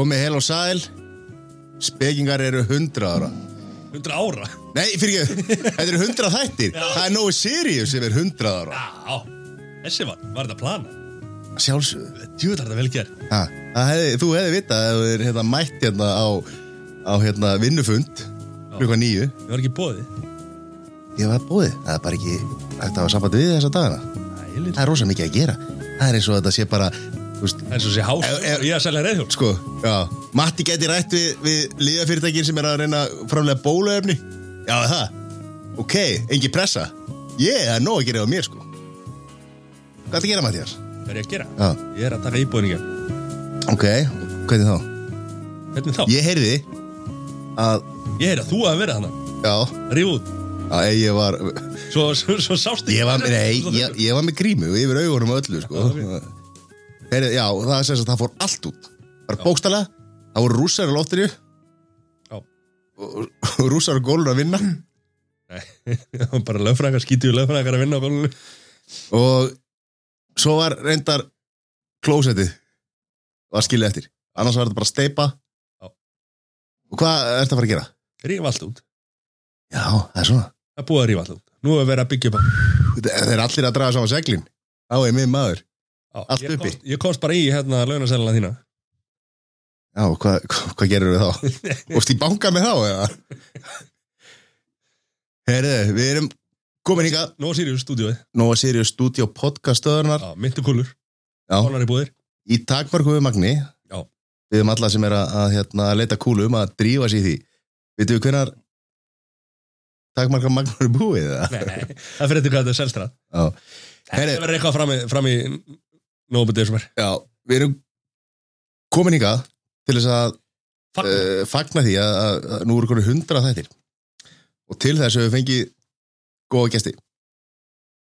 Komið heil og sæl. Spekingar eru 100 ára. 100 ára? Nei, fyrir ekki, þetta eru 100 þættir. Það er nógu Sirius sem er 100 ára. Já, þessi var, var þetta plana Sjálfsögðu. Djúðar þetta vel gerð ha, það hefði, Þú hefði vitað að þú er hérna, mætt hérna á, á hérna, vinnufund klukka nýju Ég var ekki bóðið Ég var búið, það er bara ekki hægt að hafa samband við þessa dagana. Það er rosa mikið að gera. Það er eins og þetta sé bara Það er svo sé hás ef- Ég að selja reyðhjól Sko, já, Matti geti rætt við, við liðafyrirtækin sem er að reyna framlega bóluefni. Já, það? Ok, engi pressa. Ég, það er nóg að gera á mér, sko. Hvað er að gera, Mattias? Hvað er ég að gera? Já, Ég er að taka íbúðninga ok, hvernig þá? Hvernig þá? Ég heyrði að, Ég er að þú að vera hana já, Ríf út. Að ég var Svo, svo, svo sástu Ég var, nei, ég, ég var með grímu og yfir augunum og öllu, sko Heyrði, já, það er sem sagt, það fór allt út. Bara bókstælega, það voru rússar á loftinu. Já. og, og rússar á gólun að vinna. Nei, bara lögfræðingar, skítiðu lögfræðingar að vinna á gólunum. Og svo var reyndar klósettið var skilja eftir. Annars var þetta bara steipa Já. og hvað er þetta að fara að gera? Ríf allt út. Já, það er svona. Það er búið að rífa allt út. Nú er verið að byggja upp á þeir eru allir að draga saman seglin. Á ég minn maður Já, Allt ég uppi. komst, ég komst bara í hérna launaselina þína Já, hvað hva, hva gerir við þá? Óst í banka með þá eða? Herðu, við erum komin hingað Nó Sirius stúdíóið Nóa Sirius Studio podcast stöðunar Já, myndu kúlur Já. Kólar í búðir í takmarku við magni Já. við erum alla sem er að, að, hérna, leita kúlum að drífa sér í því Veitum við hvenar takmarka magnur er búið eða? Nei, það fyrir þetta hvað þetta er selstrað Já. Herri. verður eitthvað fram í, fram í Nóbu Desember Já, við erum komin hingað til þess að Fagna. uh, fagna því að, að, að nú eru hundra þættir. Og til þess að við fengið góða gesti.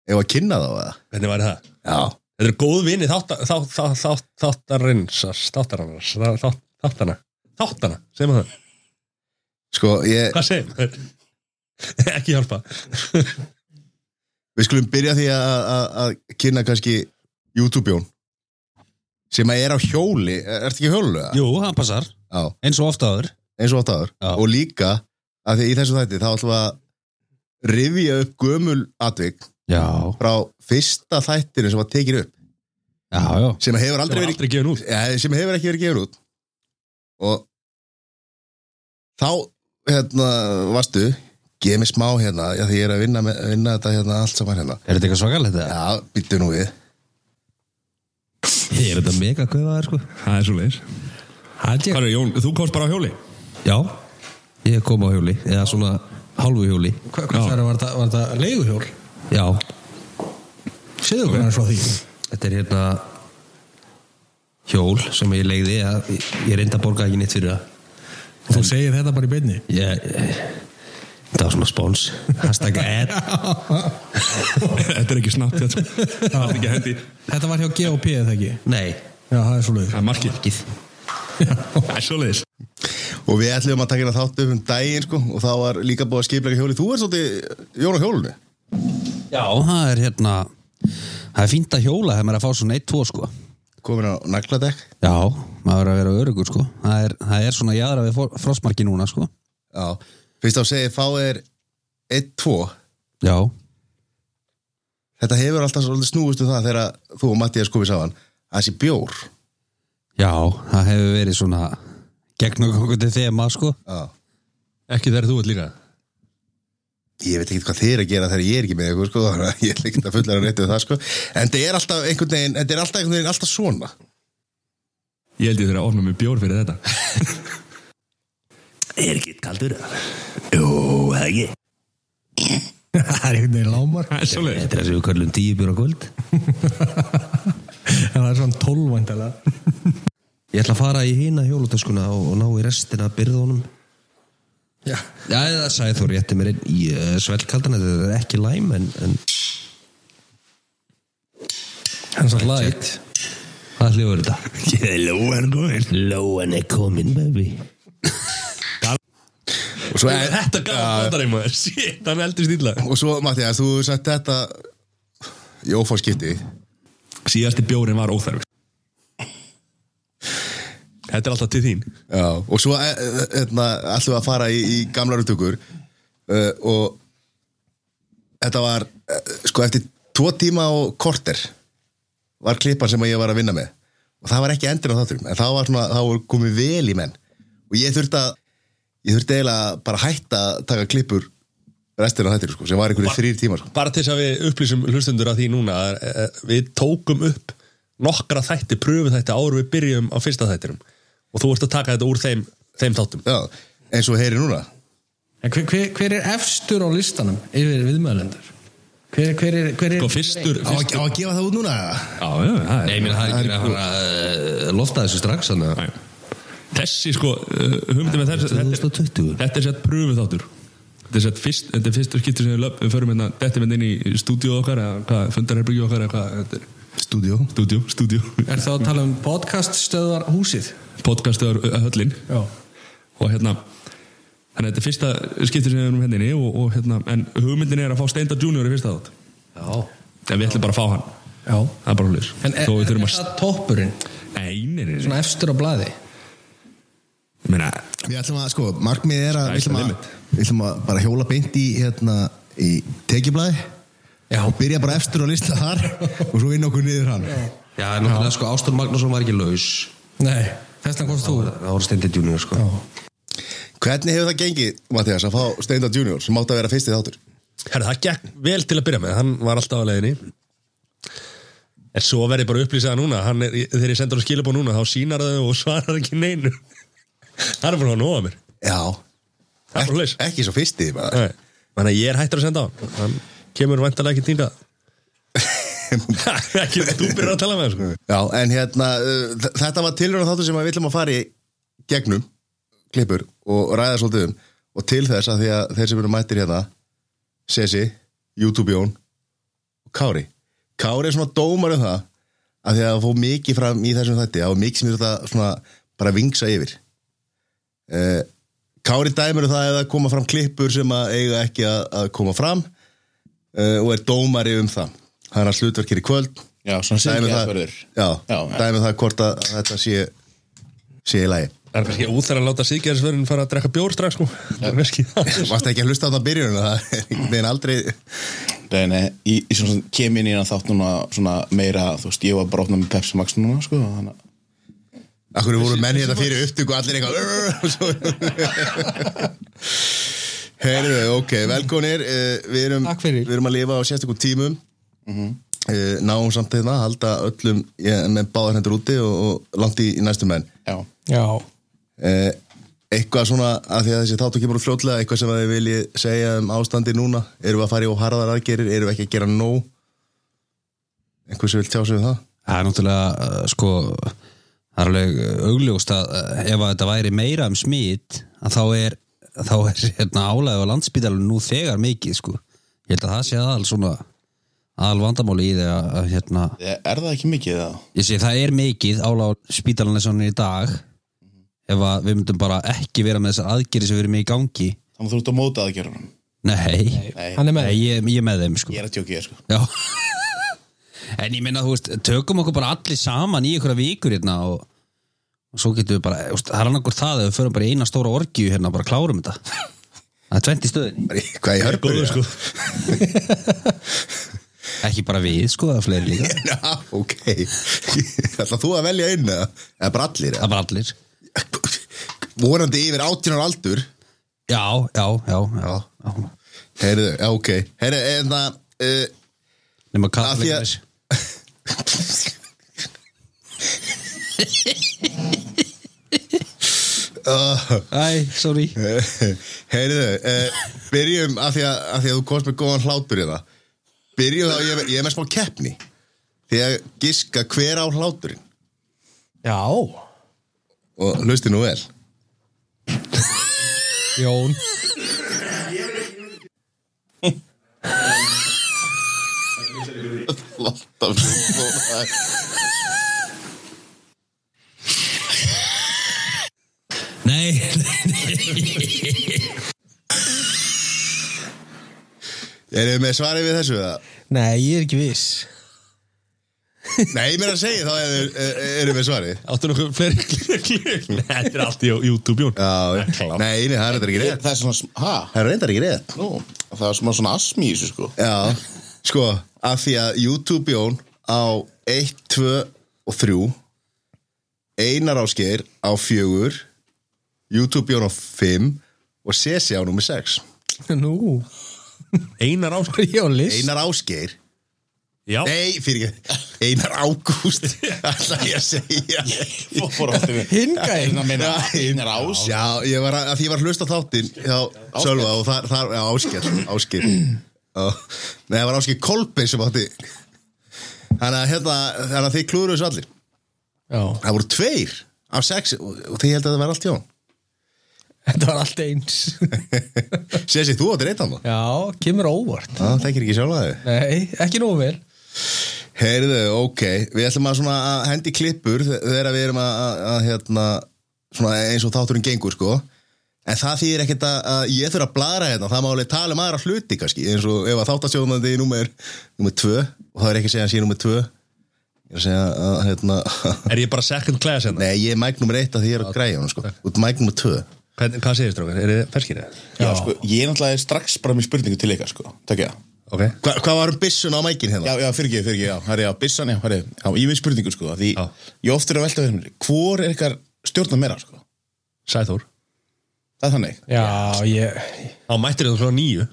Ef að kynna þá eða? Hvernig væri það? Já, Þetta eru góð vini þáttarins Þáttarins Þáttana Þáttana, segjum við það. Sko ég, Hvað segjum við? Ekki hjálpa. Við skulum byrja því að kynna kannski YouTube-jón sem að er á hjóli, er þetta ekki hjólu? Jú, hann passar, Já, eins og ofta áður. Eins og átt aður Já. og líka að því í þessu þætti þá ætlum við að rifja upp gömul atvik Já, frá fyrsta þættinu sem var tekin upp. Já, já. Sem hefur Það aldrei verið aldrei gefin út. Ja, sem hefur ekki verið gefur út. Og þá hérna varstu geð mér smá hérna, já því ég er að vinna, með, vinna þetta hérna allt saman hérna. Er þetta eitthvað svakalegt þetta? já, býttu nú við Ég er þetta mega kauðaður sko. Það er svo leiðis Hvað er Jón, þú komst bara á hjóli? Já, ég kom á hjóli Eða svona hálfu hjóli. Hvað var, þetta- var þetta leiguhjól? Já, Segðu okkur okay. frá því. Þetta er hérna Hjól sem ég legði að, Ég reyndi að borga ekki neitt fyrir það. Þú segir þetta bara í beinni? Ég, ég Það var svona spons. Hashtag ad. Þetta er ekki snabt þetta Það er ekki hendi. Þetta var hjá GOP eða ekki? Nei, Já, það er svo leiðis Það er markið. Ekki Það er svo leiðis og við ætlum að taka hérna þátt upp um daginn sko, og þá var líka búið að skiplega hjóli þú er svolítið Jón á hjólunu Já, það er hérna Það er fínt að hjóla þegar maður er að fá svona 1-2 sko. Komin á nagladekk. Já, maður er að vera örugur sko. Það er, það er svona jæðra við frostmarki núna sko. Já, fyrst á að segja fá er 1-2 Já, þetta hefur alltaf svolítið snúist um það þegar þú og Mattias komið saman að þessi bjór. Já, það hefur verið svona gegn okkur til þema sko. Já. Ekki þegar þú ert líka? Ég veit ekki hvað þið er að gera þegar ég er ekki með ykkur sko, ég er líkt að fullara rétti við það sko. en þetta er alltaf einhvern veginn þetta er alltaf einhvern veginn alltaf svona. Ég held ég þeirra að ofna með bjór fyrir þetta Er ekki kaldur? Jú, það ekki? Það er einhvern veginn lámar er Þetta er að séu körlum tíu bjóra kvöld. En það er svona tólvæntalega Ég ætla að fara í hina hjólutöskuna og, og ná í restina af byrðunum. Já. Já, það sagði þú rétti mér inn í uh, svelkaldan Þetta er ekki læm en, en En svo light. hvað hljóður þetta? Lóan góðin Lóan er komin, baby og svo, Þetta gaf bótari maður Shit, hann er eldri stíla og svo Mattias, þú sagt þetta í ófórskipti Síðasti bjórin var óþarf þetta er alltaf til þín. Já, og svo eh, eh, hérna, ætlum við að fara í, í gamlar upptökur. Uh, og þetta var sko eftir tvo tíma og korter var klippan sem ég var að vinna með. Og það var ekki endur á þátturum en það var svona, það var komið vel í menn. Og ég þurfti að ég þurfti eiginlega bara hætta að taka klippur restina af þættir sko, sem var einhverju þrýr tímar sko. bara til þess að við upplýsum hlustundur að því núna að, að við tókum upp nokkra þætti, pröfu þætti áður við byrjum á fyrsta þættinum og þú ert að taka þetta úr þeim, þeim þáttum Já, eins og heyri núna En hver, hver, hver er efstur á listanum yfir viðmælendur? Hver, hver er, hver er sko fyrstur, Á, fyrstur á að gefa það út núna? já, já, það er er ekki að fara að lofta þessu strax þannig að þessi sko uh, hugmyndi með þessi þetta, 2020. þetta er sett pröfu þáttur þetta er sett fyrst, þetta er fyrstu skipti sem við, löp, við förum hérna, þetta inn í stúdíu okkar eða hvað, fundarherbyggju okkar eða hvað, þetta er. Stúdíu Er það að tala um podcaststöðar húsið? podcastuðar höllin. Já. Og hérna þannig að þetta er fyrsta skipti sem við erum hérna inni og, og hérna, en hugmyndin er að fá Steinda Junior í fyrsta þátt. Já. En við ætlum bara að fá hann. Já. Það er bara hlutis En er, er þurfum að það toppurinn? nei, nei, nei, nei. Svona efstur á blaði? Meina, Við ætlum að, sko, markmið er að við ætlum að, ætlum að bara hjóla beint í, hérna, í tekjublaði Já. og byrja bara efstur á lista þar og svo inn okkur niður hann. Já, en náttúrulega sko Ástur Magnússon var ekki laus. Nei Þess vegna komst þú. Það voru Steindi Junior sko. Hvernig hefur það gengið, Mattias, að fá Steinda Junior sem átti að vera fyrsti þáttur? herra, það gekk vel til að byrja með. Hann var alltaf á leiðinni. En svo verði bara upplýsaða núna. Hann er, þegar ég sendur hann skilabóð núna þá sínar þau og svarar ekki neinu hann er búin að nóga mér. Já. Það laus. ekki svo fyrsti, þannig að ég er hættur að senda á hann. Hann kemur vantarlega ekki týnda ekki þú byrjar að tala með sko. Já, en hérna, uh, þetta var tilröðan þáttur sem við ætlum að fara í gegnum klippur og ræða svolítið um. Og til þess að að þeir sem eru mættir hérna Sesi, YouTube Jón og Kári. Kári er svona dómar um það að því að það fóð mikið fram í þessum þætti. Það var mikið sem þetta svona bara vingsa yfir uh, Kári dæmur um það að það koma fram klippur sem að eiga ekki að, að koma fram uh, og er dómari um það. Það er að slutverkir í kvöld. Já, svona dæmi það, já, Já, dæmi það hvort að að þetta sé sé í lagi. Það er kannski úþar að láta síkjæðisverðin fara að drekka bjór strax sko. það er það. Varst ekki að hlusta á það byrjun það er einhvern veginn aldrei Nei, nei, í, í svona kem inn í hann þátt núna svona meira, þú veist, ég var bara opnað með Pepsi Max núna, sko, þannig að Akkur voru menn hérna fyrir upptöku allir eitthvað Heyrðu, ok, velkonir uh, við, erum, við erum að lifa á sérstökum tímum. Uh, náum samt hérna halda öllum ég, með báðar hendur úti og, og langt í, í næstu menn Já, Já. Uh, eitthvað svona að því að þessi þáttu kemur úr fljótlega eitthvað sem að þið viljið segja um ástandi núna? Erum við að fara í óharðar aðgerir erum við ekki að gera nóg? Eitthvað sem vil tjá sig um það? Það er náttúrulega sko það er alveg augljóst að uh, ef að þetta væri meira um smít að þá er, þá er hérna, álæði á landsbítalun nú þegar mikið sko. Ég held að það sé aðal svona aðal vandamáli í þegar að, hérna er það ekki mikið það? ég sé það er mikið álæði á spítalun eins og hann er í dag. Ef að við myndum bara ekki vera með þessar aðgerið sem við erum í gangi. Þannig að þú ert að móta aðgerðunum. Nei, Nei, er með nei ég, ég er með þeim sko. Ég er að tjókið, sko. Já En ég meina, þú veist, tökum okkur bara allir saman í einhverja vikur hérna og, og svo getum við bara, veist, það er annarkur það að við förum bara í eina stóra orgíu hérna og bara klárum þetta. Það er tvent í stöðinni. Bara í- hvað ég hörpur sko. Ekki bara við, sko, það er fleiri líka. Já, ok. Ætla þú að velja einn eða? Eða bara allir er bara allir. Vorandi yfir 18 ára aldur. Já, já, já, já, já. Heyrðu, ok. Heyrðu, en það uh, Af því að- kallar uh, Æ, sorry. Heyrðu, uh, byrjum af því, að, af því að þú komst með góðan hlátur í það. Byrjum þá, ég, ég er með smá keppni. Því að giska hver á hláturinn? Já. Og hlusti nú vel. Jón Nei, Erum við með svarið við þessu? eða? Nei, ég er ekki viss. Nei, mér að segja þá erum er, við svarið. Áttu nokkuð fleiri Nei, þetta er allt í YouTube, Jón. Já, nei, nei, það er reyndar ekki rétt. Það er svona, hæ? Það er reyndar ekki rétt. Nú, það er svona, svona asmi í þessu sko. Já, sko, af því að YouTube Jón á 1, 2 og 3 Einar Ásgeir á 4 YouTube Jón á 5 og Sesi á nummer 6 Nú, Einar áskil ég á list? Einar Ásgeir. Já, Nei, fyrir ekki. Einar Ágúst. Alltaf ég að segja. Það meina, einar ás Já, ég var að, að því ég var að hlusta á þáttinn hjá Sölva og þar, þar já, Ásker Ásker Já. Nei, það var Ásker Kolbein sem átti Þannig að hérna Þannig að þið klúður þessu allir. Já, Það voru tveir af sex og, þið held að það var allt hjá þetta var allt eins. Sessi, þú áttir eitt hann Já, kemur á óvart. Það þekkir ekki sjálfa þig. Nei, ekki nógu vel. Heyrðu, ok, við ætlum að, að hendi klippur þegar við erum að, að, að hérna, eins og þátturinn gengur sko en það þýðir ekkert að, að ég þurfa að blara hérna, það má alveg tala um aðra hluti kannski, eins og ef að þáttastjóðnandi í númer, númer tvö, og það er ekki að segja að sé númer tvö. Ég er að segja að hérna, er ég bara second class hérna? nei, ég er mæk númer eitt að því ég er að græja hann sko, út mæk númer tvö. Hvern, hvað segir strákar? Er þið ferskir eða? Já, sko, ég er náttúrulega strax bara með spurningu til ykkar sko. Takk ég. Ok. Hva, Hvað var um byssun á mækin hérna? Já, já, fyrir ekki, fyrir ekki, Það er þannig. Já, ég Á mættir það svona nýju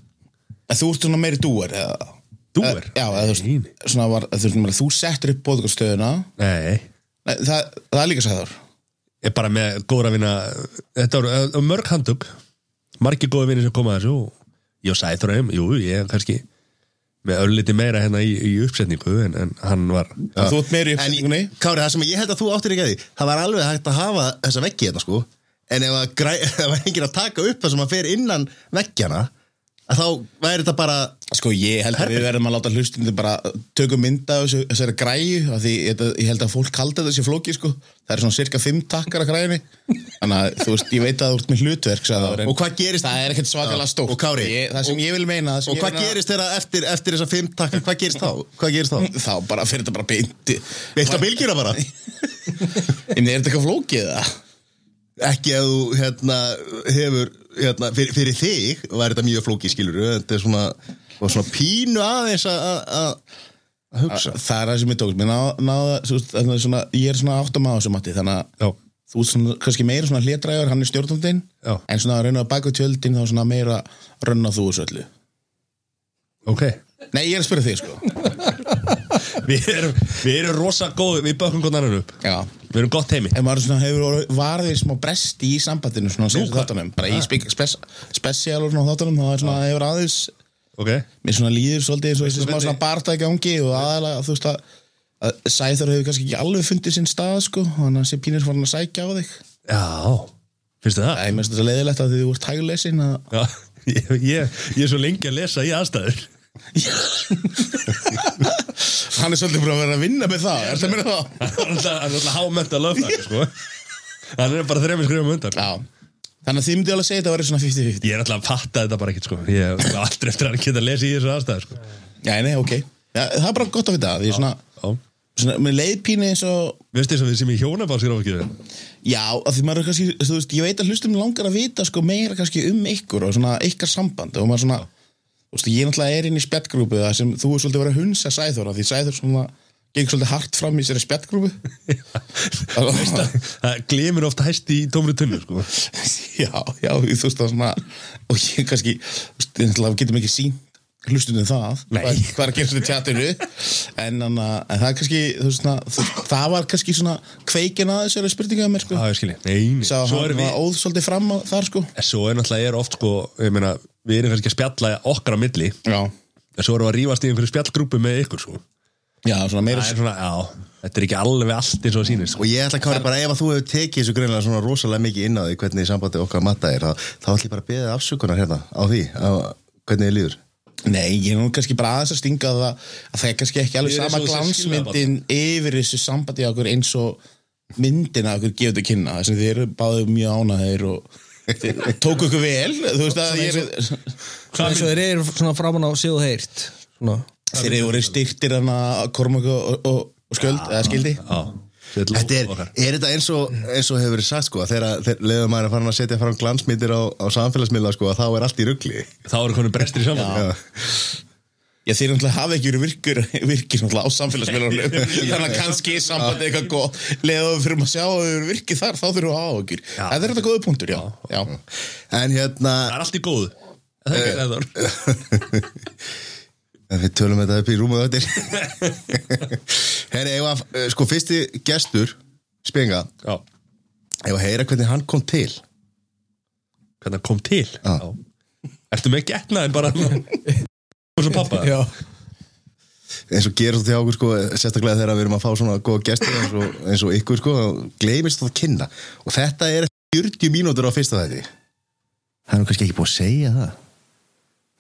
En þú ert svona meiri dúar, eða? Dúer? Eh, Já, eða þú veist, svona var, þú veist, þú settur upp bóðgastöðuna, Nei Nei, það, það er líka sæður. Ég er bara með góðra vina Þetta voru uh, mörg handtug Margir góða vinir sem koma að þessu og Ég og Sæþór heim, jú, ég er kannski með örliti meira hérna í, í uppsetningu en, en hann var En þú ert meiri í En uppsetningunni. Kári, það sem ég held að þú áttir ekki að því Það var alveg hægt að hafa þessa veggi hérna sko En ef, að það var enginn að taka upp það sem að fer innan veggjana að þá væri þetta bara Sko, ég held að við verðum að láta hlustunni bara tökum mynda þessu, þessari græju af því ég, ég held að fólk kalda þessi flóki, sko. Það er svona cirka fimm takkar af græjunni. Þannig að, þú veist, ég veit að þú ert með hlutverk, það. Og hvað gerist Það er ekkert svakalega stórt. Og Kári, ég, Það sem ég vil meina... Og hvað meina- gerist þeirra eftir, eftir þessa fimm takkar Hvað gerist þá? Hvað gerist þá? Þá bara fyrir þetta bara beinti. Veistu á bylgjuna bara? En er þetta eitthvað flókið, það? Ekki að þú hérna, hefur hérna, fyrir, fyrir þig væri þetta mjög flóki skilur Þetta er svona, svona pínu aðeins að- að að- að hugsa Það er það sem ég tókst. Þannig að svona, ég er svona áttum á þessu mati, þannig að Já, þú svona, kannski meira svona hlétræður, hann er stjórnandinn, Já. en svona að rauna baka tjöldin, þá svona meira rönna þú þessu öllu. ok Nei, ég er að spyrja þig, sko. Við erum, við erum rosa góð Við bökum annan upp. Já. Við erum gott heimi En svona hefur varðið smá bresti í sambandinu svona hvað? þáttunum, bara í spesial og svona þáttunum, þá er svona hefur aðeins Ok. Mér svona líður svolítið eins og þessi smá svona barta í gangi og aðalega, þú veist að, Sæþur hefur kannski ekki alveg fundið sinn stað sko, þannig að sé pínir farin að sækja á þig. Já. Finnst þið það? Það er mest þetta leiðilegt að því þú ert hægulesin að Já, ég, ég, ég er svo lengi að lesa í aðstæður hann er svolítið búin að vera að vinna með það, er það meina það? Hann er alltaf- er alltaf hámenta lögfræði sko. Hann er bara þrejum skrifum undan Já, þannig að þið myndi alveg segja þetta að vera svona 50-50 Ég er alltaf að fatta þetta bara ekkert sko. Ég er aldrei eftir að geta að lesa í þessu aðstæður sko. Já, nei, ok, Já, það er bara gott að vita, því svona, Já svona með leiðpíni eins og að við sem í hjónabál skráum ekki Já, af því maður er kannski, þú veist, ég veit að hlustum langar að vita sko meira kannski um ykkur og svona ykkar samband og maður svona, þú veist, ég náttúrulega er inn í spjallgrúpu það sem þú er svolítið verið að hunsa af því Sæþór svona, geng svolítið hart fram í sér spjallgrúpu. Það glemur ofta hæst í tómri tunnu sko. Já, já, þú veist það svona og ég kannski, ég náttúrulega getum ekki sínt hlustundum það hvað, hvað er að gera þetta tjatinu. En, anna, en það er kannski, svona, það var kannski svona kveikin að þessari spurninga mér sko. Ég nei. Sá Svo hann var óð svolítið fram á, þar sko. Svo er náttúrulega er oft sko Ég meina, við erum kannski að spjalla okkar á milli Já, En svo erum við að rífast í einhverju spjallgrúpu með ykkur sko. já, svona meira svona, já Þetta er ekki alveg allt eins og það sýnist sko. Og ég ætla að kára bara ef að þú hefur tekið þessu greinlega svona rosalega mikið inn á því hvernig sambandi okkar matta er þá, þá ætla ég bara að beða afsökunar hérna á því á hvernig þið líður Nei, ég er nú kannski bara aðeins að stinga að það að það er kannski ekki alveg sama glansmyndin yfir þessu sambandi á okkur eins og myndina okkur gefur til kynna þess að þið eru báðið mjög ánaðir og tóku okkur vel þú veist að ég er Svona eins og þeir eru svona framan á heyrt Svona. Þeir eru styrtir hana Kormak og, og, og og skjöld, eða skildi. Já, Þetta er, er þetta eins og, eins og hefur verið sagt sko að þegar, leður maður að fara að setja fram glansmyndir á, á samfélagsmiðla sko að þá er allt í rugli. Þá eru konum brestir í saman Já. Já, þeir náttúrulega hafa ekki verið virkur, virkir náttúrulega á samfélagsmiðlunum. Þannig að kannski er sambandi eitthvað góð leða við fyrir að sjá að þau eru virkið þar þá þurfum við að hafa okkur Þetta er þetta góða punktur, já, já. En hérna Það er allt í góðu. Það er ekki þetta En Við tölum þetta upp í rúmu öttir Herri, ef að, eh, sko, fyrsti gestur Spenga, Já. Ef að heyra hvernig hann kom til? Hvernig það kom til? Já. Ertu með getnaðin bara Og svo pappa Já, eins og gerur þetta hjá okkur, sko, sérstaklega þegar við erum að fá svona góða gestur eins og, eins og ykkur, sko, gleymist það að kynna. Og þetta er 40 mínútur á fyrsta þætti. Það er nú kannski ekki búið að segja það.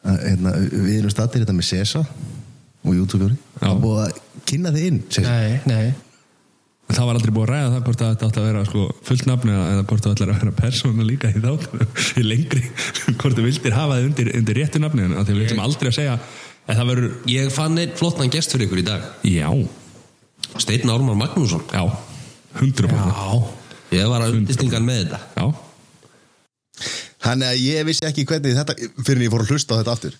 Að, hérna, Við erum stattir þetta með Sesa og YouTube-jóri og búið að kynna þið inn Sesa. nei, nei Það var aldrei búið að ræða það hvort að þetta átti að vera sko, fullt nafni eða eða hvort það ætlar að vera persóna líka í þáttunum í lengri hvort þú vildir hafa þið undir, undir réttu nafni en að þið viltum aldrei að segja að það verður, Ég fann einn flottan gest fyrir ykkur í dag. Já, Steinn Ármann Magnússon. Já 100% Já, Ég var að undistingan með þetta. Já, Þannig að ég vissi ekki hvernig þetta fyrir en ég fór að hlusta á þetta aftur.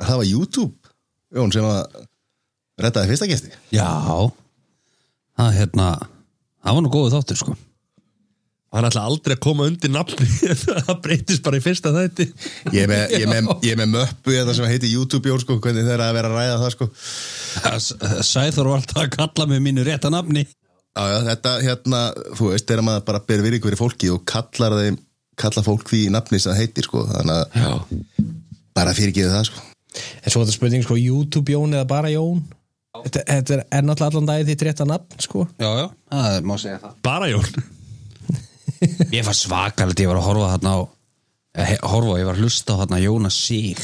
Að það var YouTube Jón sem að reddaði fyrsta gesti. Já Það hérna Það var nú góðu þáttur sko. Hann ætla aldrei að koma undir nafni Það breytist bara í fyrsta þætti. Ég er með, ég er með, ég er með möppu þetta sem heitir YouTube Jón sko, hvernig þeir að vera að ræða það sko. Sæþór var alltaf að kalla mig mínu rétta nafni. Já, já, þetta hérna, þú veist, þegar maður bara ber virðingu fyrir fólki og kallar þeim kalla fólk því nafni sem það heitir sko, þannig að Já. bara fyrirgeðu það sko. En svo þetta spurning sko YouTube Jón eða bara Jón Þetta, þetta er, er náttúrulega allan daginn þitt rétta nafn sko. Já, já, það má segja það. Bara Jón Ég var svakalegt, ég var að horfa þarna á eh, he- horfa, ég var að hlusta á þarna Jónas Sig.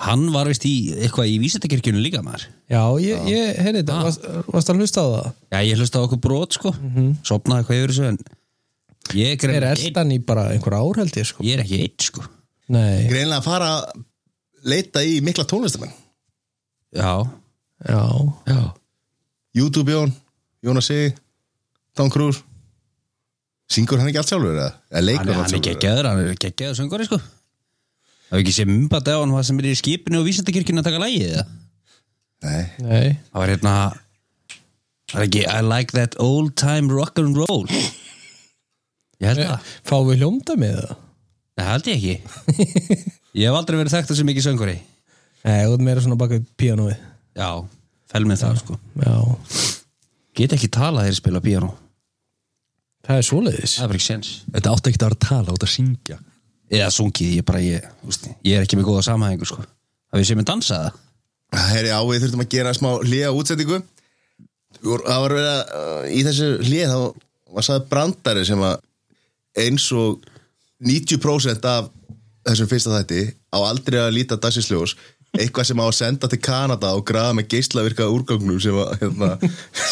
Hann var vist í eitthvað í vísendakirkjunum líka maður. Já, ég, ég heyrði þetta, varst, varst að hlusta á það? Já, ég hlusta á okkur brot sko. Sopnaði eitthvað yfir þessu en Ég er, Er einn- eldan í bara einhver ár held ég sko? Ég er ekki eitt sko. Nei, Greinlega að fara að leita í mikla tónlistamenn Já, já. Já. YouTube Jón, Jónas Sig. Tom Cruise. Syngur hann ekki allt sjálfur eða? Eða leikur Hann, hann, er sjálfur? geggjaður, hann er geggjaður söngvari sko. Það hefur ekki séð mymbandi á hann hvað sem er í skipinu og vísendakirkjunum að taka lægið eða? Nei, Nei, Það var hérna Það er ekki I like that old time rock and roll? Ég held það. fáum við hljómda með það? Það held ég ekki. Ég hef aldrei verið þekkt sem mikið söngvari. Nei, þú ert meira svona baka píanóið Já, fel með það sko. Já, Get ekki talað þegar ég spila piano það er svoleiðis. Það er bara ekki sens Þetta átti ekki að vera að tala, út að syngja. Eða sungið, ég bara ég, úst, ég er ekki með góða samhæðingu sko. Það við séum með dansa það? Herri, á við þurfum að gera smá hliða útsendingu. Það var verið að uh, í þessu hlið þá var sagði brandari sem að eins og 90% af þessum fyrsta þætti á aldrei að líta dagsisljós eitthvað sem á að senda til Kanada og grafa með geislavirka úrgangnum sem að, hérna,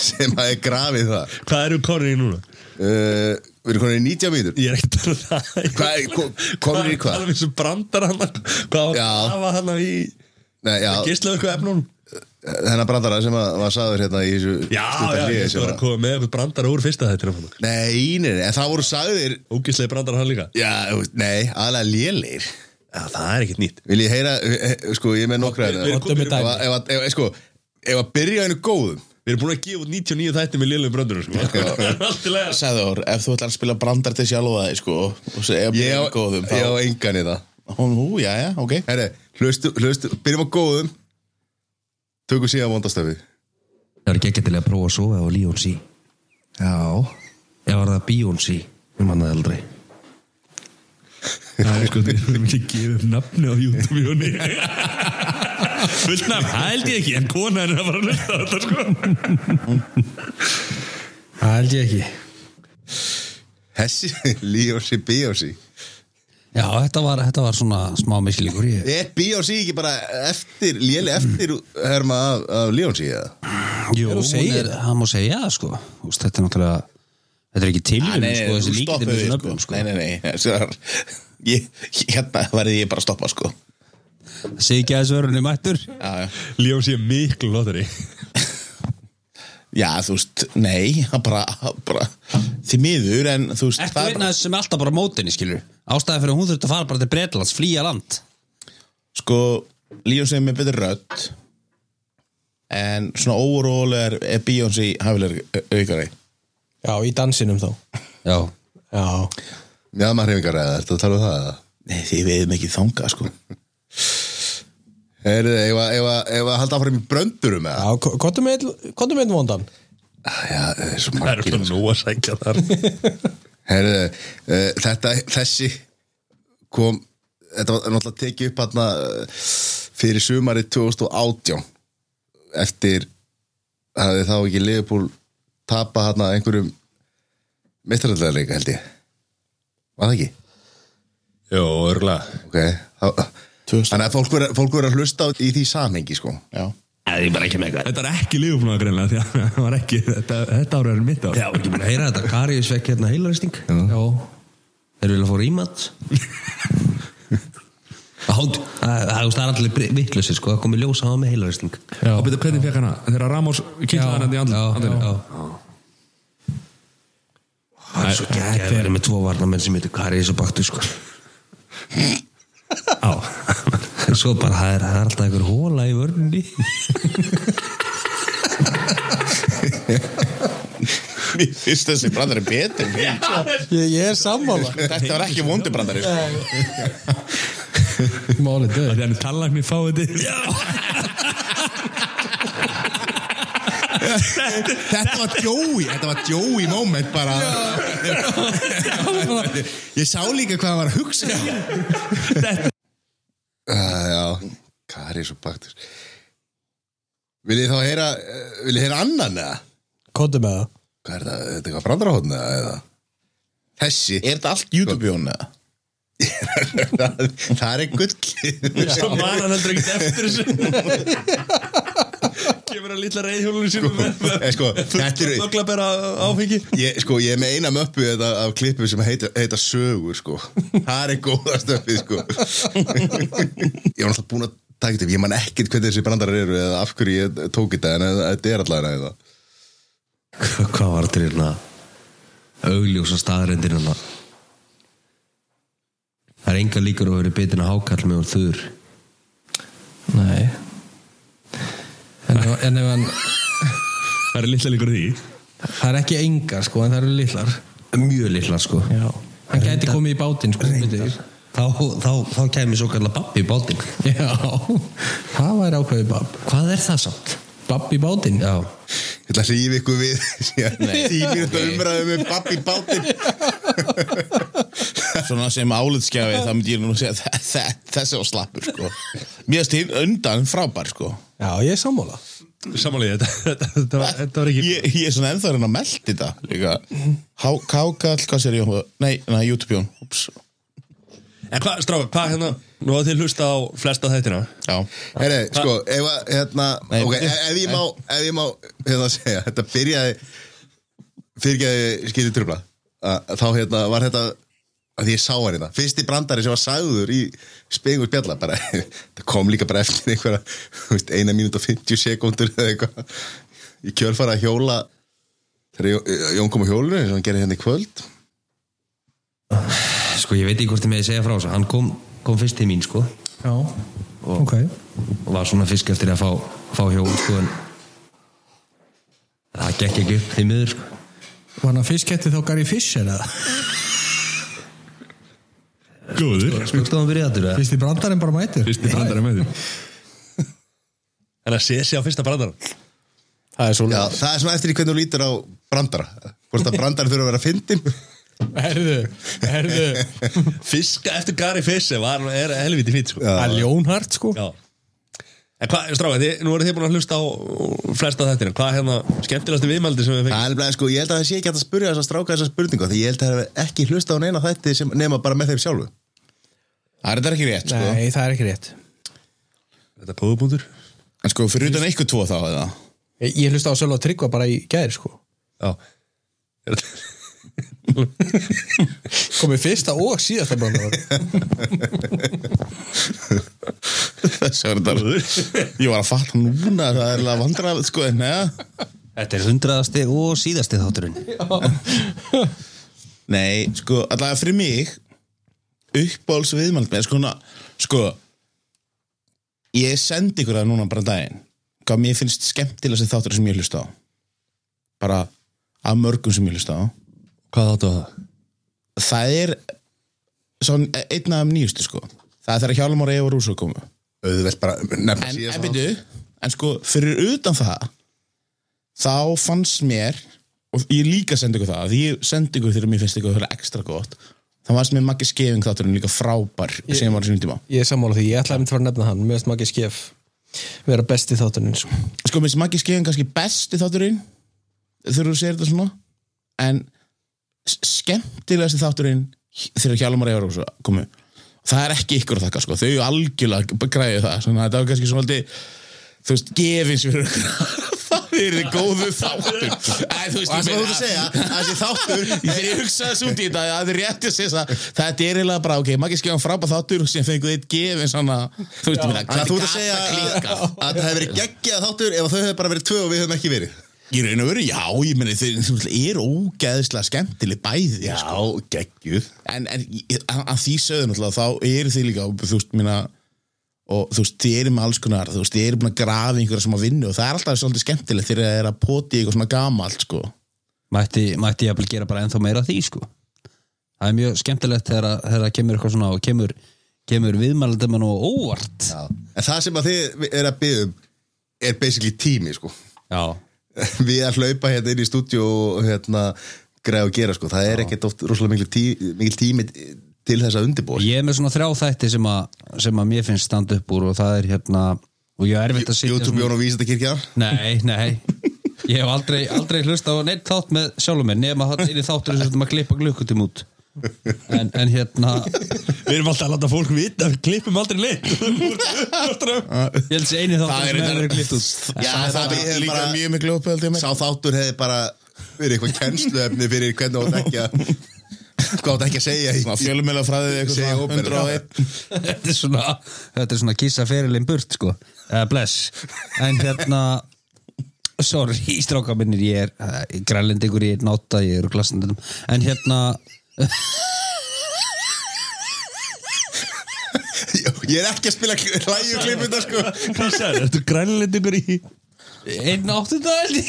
sem að er grafið það Hvað eru konur í núna? uh, Við erum konin í 90 mínútur. Ég er ekki að um það. Hvað er- ko- konur í hvað? Það er þessu brandar hann? Hvað Já. var hann í Nei, já, Gíslaðu eitthvað efnunum? Þennan brandara sem að, var sagður hérna í þessu Já, já, ég sem var að- koma með eitthvað brandara úr fyrsta þetta Nei, nei, nei, en það voru sagðir Ógíslegi brandara hann líka. Já, þú veist, nei, aðlega lélir Já, það er ekkert nýtt. Vil ég heyra, eh, eh, sko, ég er með nokkra Við- við erum hérna. komin- Ef að- ef að- Sko, ef að byrja einu góðum. Við erum búin að gefa út 99 þætti með lélum brandurum sko. Allt í lagi. Sæður, ef þú ætlar að spila brandar til sjálfa þig sko, og segja Ég á, byrjum góðum ég á þá, engan í það. Ó, já, já, ok. Herri, hlustu, hlustu, byrjum á góðum. Tökum síðan vondastöfi. Það er ekki til að prófa að sofa á Líónsi Já. Eða var það Bíónsi Ég mannaði aldrei Það er sko, við erum ekki að gefa upp nafni á YouTube Jóni Fullt nafn, það held ég ekki En kona er að fara að hlusta á þetta sko. Það held ég ekki. Hessi, Líósi, Bíósi Já, þetta var, þetta var svona smá mislíkur ég... Er Bíósi ekki bara eftir, léli eftir herma af, af Líósi, eða? Jú, er, það má segja það sko. Úst, Þetta er náttúrulega Þetta er ekki tilvíðin Nei, sko, þessi stoppið með þessu sko. sko. Nei, nei, nei Sæður, ég, Hérna verði ég bara að stoppa sko. Segi ekki að þessu verðunni mættur Ljón sé miklu lottari. Já, þú veist, nei, bara, bara því miður, en þú veist Ertu þess sem er alltaf bara mótinni, skilur Ástæði fyrir að hún þurfti að fara bara til Bretlands, flýja land. Sko, Líons er með betur rödd en svona overall er, er Beyoncé hafilegur aukari Já, í dansinum þá. Já, Já, Mjadmarhefingar eða, ertu að tala um það? Eða? Nei, því við erum ekki þangað, sko. Heyrðu, ef að- ef að ef að halda áfram í bröndurum eða? já kontum með vondan. Já, það er svo Það er margir. svona nú að sækja þar. Heyrðu, uh, þetta, þessi kom þetta var náttúrulega tekið upp hann fyrir sumari 2018 eftir hafði þá ekki Liverpool tapa hann einhverjum mestrarlega leika held ég. Var það ekki? Jó, örgulega ok, þá Þannig að fólk verður fólk verður að hlusta í því samhengi sko. Já, Þetta er ekki lífbúna greinlega því að það var ekki, þetta, þetta ára er mitt ár. Já, ekki búin að heyra þetta. Karius vekk hérna heilaristing. Já. Þeir vilja fá rímat Það það er allir vittlusi sko, það komið ljós að hafa með heilaristing Já. Og betur hvernig fekk hana? Þegar Ramos kýtlaði hann í Já, andlinu já. Það er svo geggjaði að vera með tvo varnamenn sem heitir Karius og Baktu sko. Já. En Svo bara, það er, það er alltaf einhver hóla í vörninni. Mér finnst þessi brandari betur. Ég, ég er sammála. Þetta var ekki vondu brandari sko. Málið döð Þegar hann tallagni fáið þetta Þetta var Joey Þetta var Joey moment bara. Ég sá líka hvað hann var að hugsa. Uh, Já. Kari svo baktur? Vil ég þá heyra uh, Vil ég heyra annan eða? Kontum með það. Hvað er það? Þetta er eitthvað brandarahotn eða? Þessi. Er þetta allt YouTube-jón eða? Það er gull Svo man hann heldur ekkert eftir þessu. Kemur hann lítla reyðhjólunum sínum með Eh, sko, Þetta Þokla bara áfengi. Ég, sko, ég er með eina möppu þetta, af klippu sem heita, heita sögur sko. það er góða stöfið sko. ég var náttúrulega búin að taka þetta ég man ekkert hvernig þessi brandarar eru eða af hverju ég tók þetta en þetta er allavega eða. Hvað var til hérna? Augljósa staðrendir hérna Það er enga líkur að vera betin að hákall með úr þur. Nei. En, en ef hann Það er litla líkur á því. Það er ekki engar sko en það eru litlar. Mjög litla sko. Já. Hann gæti komið í bátinn sko. Þá, þá, þá kemur svo kallar babbi í bátinn. Já. Það væri ákveðið babb. Hvað er það samt? Babb í bátinn? Já. Ég ætla að rífa ykkur við tímir þetta umræðu með babbi bátinn Svona sem álitskjafi þá myndi ég nú að segja þe- þe- þessi var slappur sko. Mér finnst hinn undan frábær sko. Já, ég er sammála Samanlega, þetta, þetta, var, ekki ég, ég er svona ennþá að melda þetta líka Há- Kákall, hvað sér ég Nei, nei, YouTube-jón Ups. En hvað, stráka, hvað hérna Nú að þið hlusta á flesta þættina Já, Heyri, sko, ef, að, hérna, Nei, ok, bíddu. ef, ef ég má ef ég má, hérna segja þetta byrjaði fyrirgeði skýrði trubla að, þá hérna var þetta að því ég sá hann hérna, fyrsti brandari sem var sagður í spengur spjalla bara, það kom líka bara eftir einhverja þú veist, eina mínúti og 50 sekundur eða eitthvað. Í kjölfara að hjóla þegar Jón- Jón kom á hjólinu eins og hann gerði hérna í kvöld. Sko ég veit ekki hvort ég með að segja frá þessu. Hann kom, kom fyrst til mín sko. Já Ok. og var svona fisk eftir að fá, fá hjól sko en það gekk ekki upp því miður sko. Var hann fiskætti þá Gary Fisher eða? Góður. Spöggstofan byrjaði aftur eða? Fyrst í brandarinn bara mætur Fyrsti brandari með því En að sé sig á fyrsta brandara Það er svo Já, það er svona eftir í hvernig þú lítur á brandara. Hvort að brandari þurfa að vera fyndin Herðu, herðu. Fiska eftir Gary Fisher var, er helviti fýtt sko. Það er ljónhart sko. Já En hvað, stráka, þið, nú eru þið búin að hlusta á flesta þættina. Hvað er hérna skemmtilegasti viðmældi sem við Það fengum? er nefnilega, sko, ég held að það sé ekki að spyrja þess að stráka þessa spurningu því ég held að það hef ekki hlusta á neina þætti sem nema bara með þeim sjálfu það er þetta ekki rétt sko. Nei, það er ekki rétt. Þetta er póðubúndur En sko, fyrir utan eitthvað tvo þá eða? Ég, ég hlusta á Sölva Tryggva bara í gæðir sko. Já. Er þetta- Komið fyrsta og síðasta brandar Þess var þetta Ég var að fatta núna að það er alveg vandrað sko, Þetta er hundraðasti og síðasti þátturinn. Nei, sko, allavega fyrir mig uppbóls viðmælt með sko, sko ég sendi ykkur það núna bara daginn hvað mér finnst skemmtilega sem þáttur sem ég hlusta á. Bara af mörgum sem ég hlusta á Hvað áttu að það? það er svona einn af nýjustu sko. Það er þegar Hjálmar Eva Rússo komu. Auðvelt bara nefna en, en byrju, en sko fyrir utan það þá fannst mér og ég líka sendi ykkur það því ég sendi ykkur þegar mér finnst ykkur það ekstra gott þá fannst mér Maggi Skeving þátturinn líka frábær sem var sínum tíma. Ég er sammála því, ég ætlaði að mynda fara að nefna hann. Mér finnst ekki skef vera besti þáttuninn sko. sko mér finnst Maggi Skeving kannski besti þátturinn þegar þú segir þetta svona. En s- skemmtilegasti þátturinn þegar Hjálmar Eva Rússo komu. Það er ekki ykkur að þakka sko. Þau algjörlega græði það svona, þetta var kannski svona þú veist, gefins fyrir ykkur það er þið góðu þáttur. Æ, þú veist, og ég þú meina- að segja að þessi þáttur Þegar ég hugsaði þessu út í þetta, það er rétt að segja það Þetta er eiginlega bara, ok, maður ekki skjáðum frábæð þáttur sem fenguð eitt gefin svona Þú veist, meina, Þannig að þú ert að segja að það hefur verið geggjað þáttur ef þau hefur bara verið tvö og við höfum ekki verið Í raun og veru, já, ég meni, þeir þú veist, er ógeðslega skemmtileg bæði Já, sko. geggjuð. En, en að, því sögðu náttúrulega, þá eru þið líka, þú veist, mína og þú veist, þið eru með alls konar þú veist, þið eru búin að grafa einhverja sem að vinna og það er alltaf svolítið skemmtilegt þegar það er að poti eitthvað svona gamalt, sko. Mætti, mætti ég að gera bara ennþá meira því sko. Það er mjög skemmtilegt þegar, að- þegar að kemur eitthvað svona og kemur, kemur viðmælandum og óvart. Já. En það sem að þið er að byggja um er basically tími sko. Já, við að hlaupa hérna inn í stúdíu og hérna greið að gera sko. Það er ekkert oft rosalega mikil, tí, mikil tími til þess að undirbúa. Ég er með svona þrjá þætti sem að, sem að mér finnst standa upp úr og það er hérna og ég er erfitt að sitja YouTube Jón og Vísindakirkjar Nei, nei. Ég hef aldrei, aldrei hlust á neitt þátt með sjálfum mér nema það er þáttur sem maður klippa glukkutum út en, en hérna Við erum alltaf að láta fólk vita Við klippum aldrei lit ég held sér eini þáttur Það er sem hefur reyndar- verið klippt út. Já, það, það líka bara- mjög miklu uppöldið með. sá þáttur hefði bara verið eitthvað kennsluefni fyrir hvernig átt ekki að hvað átt ekki að segja fjölumela fræðið eitthvað Segja svona óperu. 101 þetta er svona þetta er svona kissa ferilinn burt sko. Uh, bless. En hérna sorry stráka minnir ég er uh, grænlendingur ég er náta ég er úr klassandum en hérna ég er ekki að spila hlæju klippunda sko. Hvað sagði, ertu grænlendingur í einn áttunda held ég.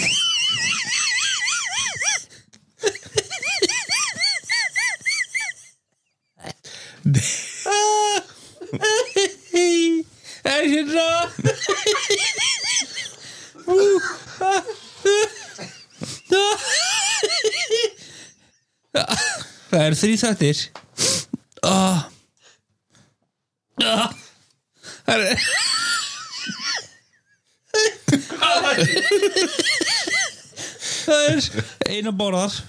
Er hérna það er þrý þættir. Ah. Ah. það er það er eina borðar.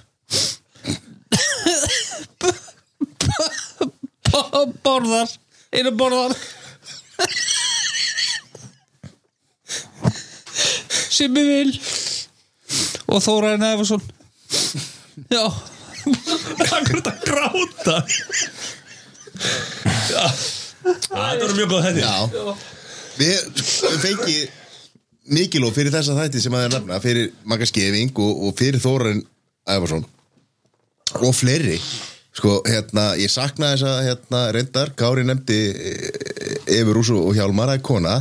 Borðar. Eina borðar. Ég vil og Þóraðin Efarsson já Hvað er þetta að gráta? Já Það voru mjög góð þetta já við við fengi mikilóf fyrir þessa þætti sem að það er nefna fyrir Magga Skeving og, og fyrir Þóran Ævarsson og fleiri sko, hérna, ég sakna þess að hérna, reyndar, Kári nefndi Efi Rúsu og Hjálmar að kona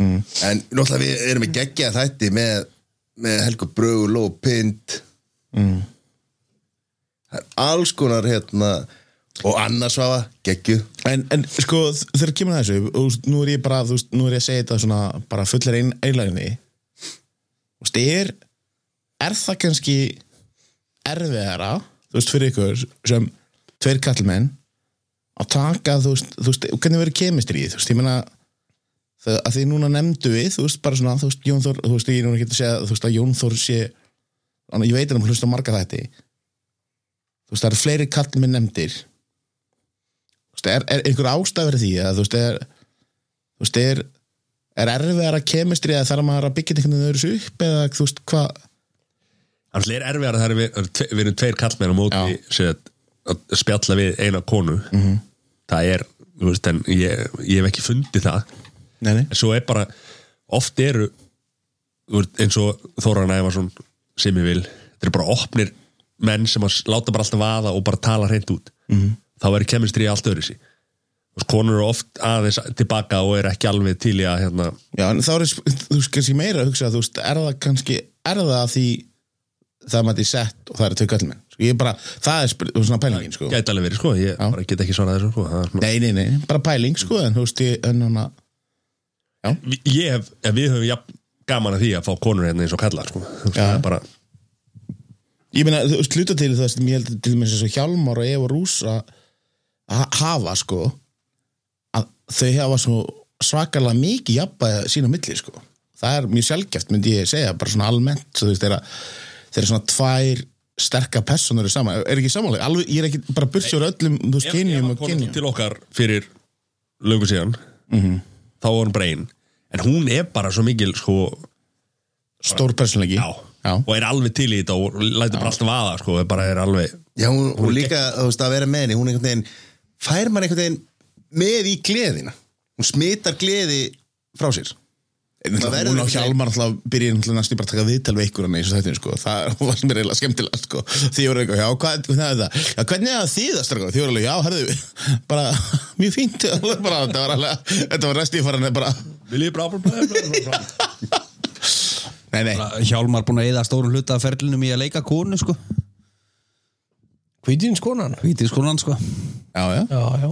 mm. en náttúrulega við erum með geggja þætti með, með Helgu Brögul og Pind mm. Það er alls konar hérna og annars vafa, geggju En, en sko, þegar kemur að þessu og, nú er ég bara, þú veist, nú er ég að segja þetta svona bara fullir ein, einlæginni Þú veist, er er það kannski erfiðara, þú veist, fyrir ykkur sem tveir kallmenn að taka, þú veist, þú veist hvernig verið kemistrið, þú veist, ég meina það, að því núna nefndu við, þú veist, bara svona þú veist, Jón Þór, þú veist, ég núna ekki að segja þú veist, að Jón Þór sé ég veit hann hlusta marga þætti þú veist, það eru fleiri kallmenn nefndir. Þú veist, er, er einhver ástæður því að þú veist, er þú veist, er er erfiðar að kemistri eða þarf maður að byggja einhvern veginn öðru upp eða þú veist, hvað? Það er erfiðar að það er við, við erum tveir kallmenn á móti sem að, spjalla við eina konu. -hmm. Það er, þú veist, en ég, ég hef ekki fundið það. Nei, nei. en svo er bara oft eru eins og Þóran Ævarsson sem ég vil, þetta er bara opnir menn sem að láta bara alltaf vaða og bara tala hreint út -hmm. þá verður kemistri allt öðru sí konur eru oft aðeins tilbaka og er ekki alveg til í að hérna, Já, en þá er þú veist kannski meira að hugsa þú veist, er það kannski, er það að því það mæti sett og það eru tvö kallmenn sko, ég er bara, það er svona pælingin sko. gæti alveg verið sko, ég Já. bara get ekki svarað þessu sko. er svona- Nei, nei, nei, bara pæling sko en þú veist, ég, en hana ég hef, ef við höfum jafn gaman að því að fá konur hérna eins og kallar sko. Já. það er bara, Ég meina, þú veist, hluta til þess ég held til eins og Hjálmar og Eva Rúsa hafa sko að þau hafa svo svakalega mikið jafnbæða sín á milli sko. Það er mjög sjálfgeft myndi ég segja bara svona almennt, þú veist, þeirra svona tvær sterka personur saman, er ekki samanlega, alveg, ég er ekki bara bursjóður öllum, þú veist, kynjum og kynjum. til okkar fyrir löngu síðan þá var hún bara ein en hún er bara svo mikil sko, stór personleiki já, og er alveg til í þetta og lætur bara alltaf aða sko, er bara er alveg Já, hún, hún líka, þú veist, að vera með henni hún einhvern veginn, fær mann einhvern veginn með í gleðina. Hún smitar gleði frá sér. Hún á Hjálmar alltaf náttúrulega næstu bara að taka viðtal við ykkur hann eins og þetta sko. það var er eiginlega skemmtilega sko. því voru eitthvað, já, hvað, hvað er það? Já, hvernig er það þýðast, því voru alveg, já, herðu bara, mjög fínt. Bara, þetta var alveg, þetta var næstu í faran bara, Vil ég bara bara nei, nei. Hjálmar búin að eða stórum hluta af ferlinum í að leika konu sko. Hvítins konan Vítiskonan sko. Já, já. Já, já.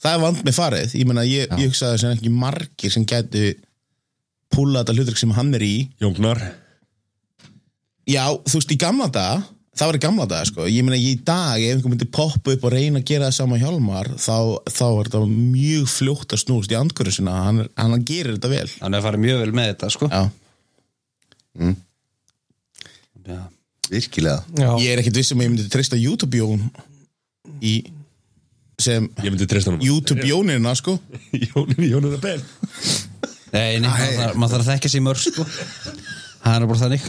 Það er vand með farið, ég meina, ég, ég hugsaði sem ekki margir sem gætu púla þetta hlutverk sem hann er í. Jóngnar Já, þú veist, í gamla daga það var í gamla daga, sko. Ég meina, í dag, ef einhver myndi poppa upp og reyna að gera það sama hjálmar, þá, þá er þetta mjög fljótt að snúst í andgöru sinna. Hann, er- hann gerir þetta vel. Hann er farið mjög vel með þetta sko. Já. Já. Virkilega. Já, ég er ekkit viss um að ég myndi treysta YouTube-jón í sem Ég myndi treysta hann YouTube-jónina, sko. Jónin, Jónin er benn Nei, nei, maður þarf, að þekkja sér mörg sko. Það er bara þannig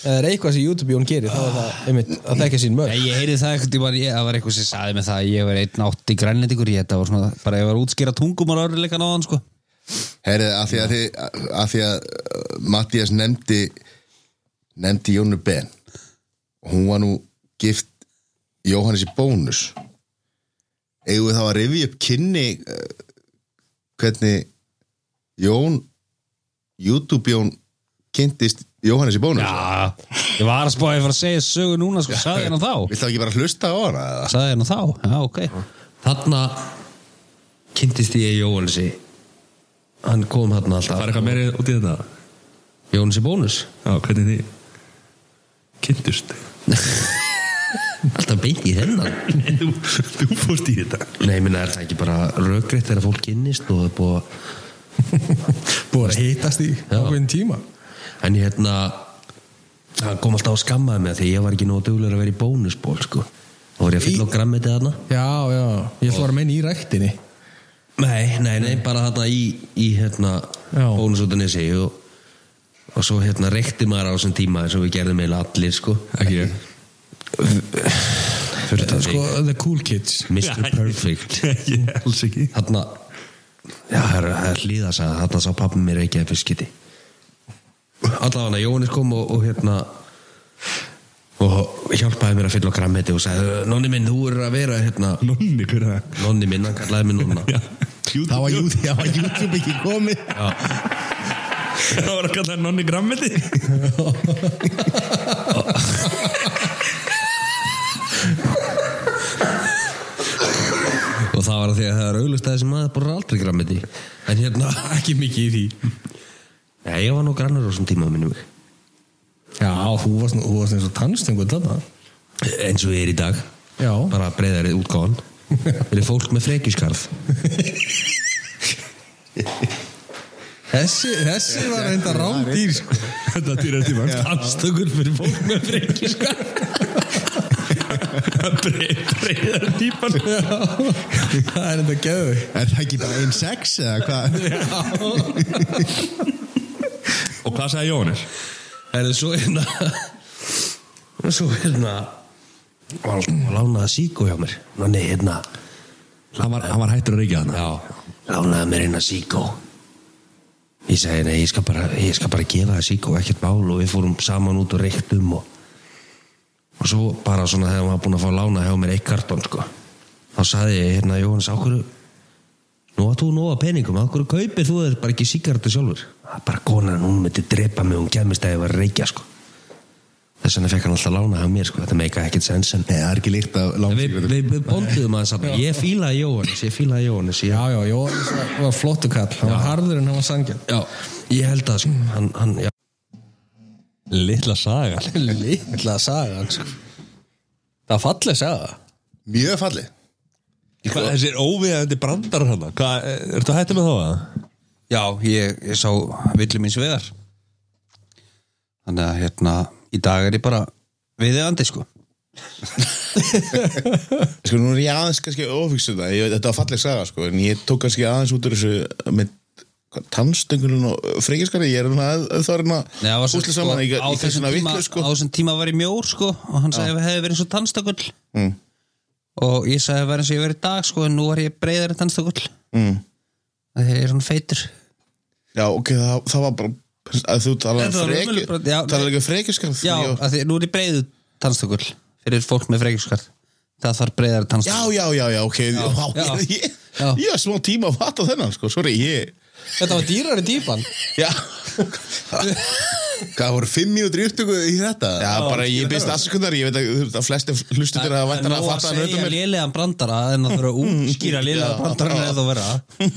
það er eitthvað sem YouTube Jón gerir þá er það einmitt að þekka sín mörg Nei, ég heyrði það ekkert, ég var, ég, það var eitthvað sem saði mig það að ég var einn átt í grænlendingur ég, þetta var svona, bara ég var að útskýra tungum og örleikan á hann sko. Herrið, af því að, að, því að uh, Mattias nefndi nefndi Jónu Ben. Og hún var nú gift Jóhannes í bónus. Eigum við þá að rifja upp kynni uh, hvernig Jón YouTube Jón kynntist Jóhannes í bónus? Já, ég var að spá að ég var að segja sögu núna sko, saði hérna þá Vilt þá? Ekki bara hlusta á hana? eða? Saði hérna þá, já, ok. Þarna kynntist ég Jóhansi Hann kom þarna alltaf. Það er eitthvað meiri út í þetta? Jóhansi bónus. Já, hvernig þið kynntust. Alltaf beint í þennan. Nei, þú, þú fórst í þetta. Nei, minna er það ekki bara rökriðt þegar fólk kynnist og það er búið að Búið að hittast í ákveðin tíma En ég hérna Það kom alltaf að skammaði mig því ég var ekki nóg duglegur að vera í bónusból sko. Þá var ég að fylla á grammetið þarna. Já, já, ég ætla að vera að meina í ræktinni. Nei, nei, nei, bara þarna í, í hérna Já. bónusútunissi og, og svo hérna reykti maður á þessum tíma eins og við gerðum eiginlega allir sko. Ekki ég. Sko, the cool kids. Mr. Perfect. Ég alls ekki. Þarna Já, það er, það er hlýða að Þarna sá pappi mér ekki að fiskiti Allavega Jóhannes kom og, og hérna og hjálpaði mér að fylla á grammeti og sagði Nonni minn, þú er að vera hérna. Nonni, hver er það? Nonni minn, hann kallaði mig nonna. Það var YouTube, það var YouTube ekki komið. Það var að kalla það nonni grammeti. Og það var að því að það er auglust að þessi maður bara aldrei grammeti. En hérna Ekki mikið í því Nei, ég var nú grannur á þessum tíma minnum mig. Já, þú varst, þú varst eins og tannstengur þarna. Eins og ég er í dag. Já, bara breyðari útgáðan fyrir fólk með frekiskarð. Þessi, þessi var reynda rámdýr sko. Þetta er tíma anstökur fyrir fólk með frekiskarð. Breiðar típan Það er reynda geðu Er það ekki bara einn sex eða hvað? Og hvað sagði? Það er svo hérna Svo hérna var var lánaði síkó hjá mér. Nanni hérna. Hann var, hann var hættur að reykja hana Já. Lánaði mér hérna síkó. Ég segi nei, ég skal bara, ég skal bara gefa það sík og ekkert mál. Og við fórum saman út og reyktum og, og svo bara svona þegar maður búin að fá lána hjá mér eitt kartón sko. Þá sagði ég hérna Jóhannes ákveðu nú að þú nóga peningum, ákveðu kaupir þú þér bara ekki síkartu sjálfur það er bara konan, hún myndi drepa mig, hún kemist að ég var að reykja sko. Þess vegna fekk hann alltaf lána hjá mér sko, þetta meika ekkert sens en Nei, það er ekki líkt af við, langsíkur við, við bonduðum að saman. Ég fílaði Jóhannes, ég fílaði Jóhannes. Ég, Já, já, Jóhannes var flottu kall Hann var harður en hann var sangjarn já, ég held að sko, hann, hann, já, Litla saga. Lilla saga sko. Það var falleg saga. Mjög falli Hvað, Þessir óviðandi brandar hana Hvað, ertu að hætta með þá að? Já, ég, ég sá villi mín svegar Þannig að hérna í dag er ég bara viðeigandi sko. Sko, nú er ég aðeins kannski ofíkst þetta, ég, þetta var falleg saga, sko, en ég tók kannski aðeins út úr þessu með tannstöngulun og frekjaskari, ég er að, að það er hérna Nei, það var sem, úsla saman í, í á, þessum tíma, vitlu, sko. á þessum tíma var ég mjór sko og hann sagði að við hefði verið eins og tannstökull Mm. og ég sagði að það var eins og ég verið í dag sko en nú var ég breyðar en tannstökull Mm. það er svona feitur Já, ok, það, það var bara að þú bara- já, talar ekki frekjaskari Já, að því, nú er ég breyðu tannstökull fyrir fólk með frekjuskart það þarf breyðar Já, tannstökull já, já, já, ok. Já, já. Ég, Já. ég var smá tíma að fatta þennan, sko, sorry, ég Þetta var dýrari típan Já, Hvað voru fimm mínútur í upptöku í þetta? já bara ég byrst afsökundar ég veit að, að flesti hlustu til að Það vænta er að að fatta hann segja auðvitað mér. lélegan brandara en að þurfa að útskýra lélegan brandara en það vera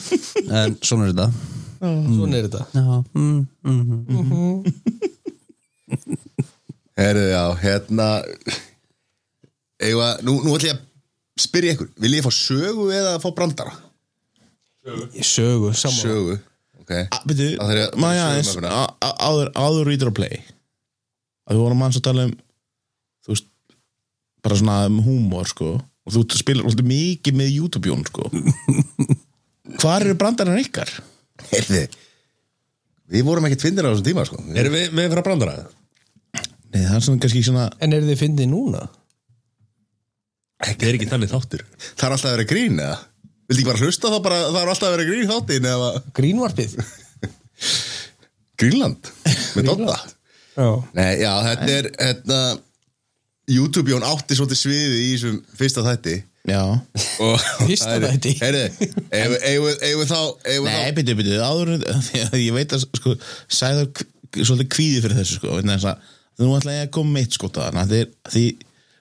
en svona er þetta Svona er þetta. Já, mm, mm, Herðu, já, hérna Eða, nú, nú ætlum ég að spyrja ykkur. Vil ég fá sögu eða fá brandara? Sögu, saman Sögu, ok. Byrju, Það þarf ég að- maður sögum aðeins? áður, áður reader að play. Að við vorum manns að tala um þú veist bara svona um húmor sko. Og þú spilar alltaf mikið með YouTube-jón sko. Hvar eru brandarinn ykkar? Herðu Við vorum ekkert finnir á þessum tíma, sko Erum við með einhverja brandara? Nei, það er svona kannski svona En eru þið fyndið núna? Það er ekki þannig þáttur Það er alltaf að vera grín, eða? Viltu ekki bara hlusta þá bara, það er alltaf að vera grín í þáttin eða Grínvarpið? Grínland með Dodda Já Nei, já, þetta er hérna, YouTube-jón átti svolítið sviði í þessum fyrsta þætti Fyrsta það þætti? Við þá Nei, byrju, byrju, áður ég veit að sko, sæður svolítið kvíði fyrir þessu sko, vegna þess að nú ætla ég að koma meitt sko þarna, því, því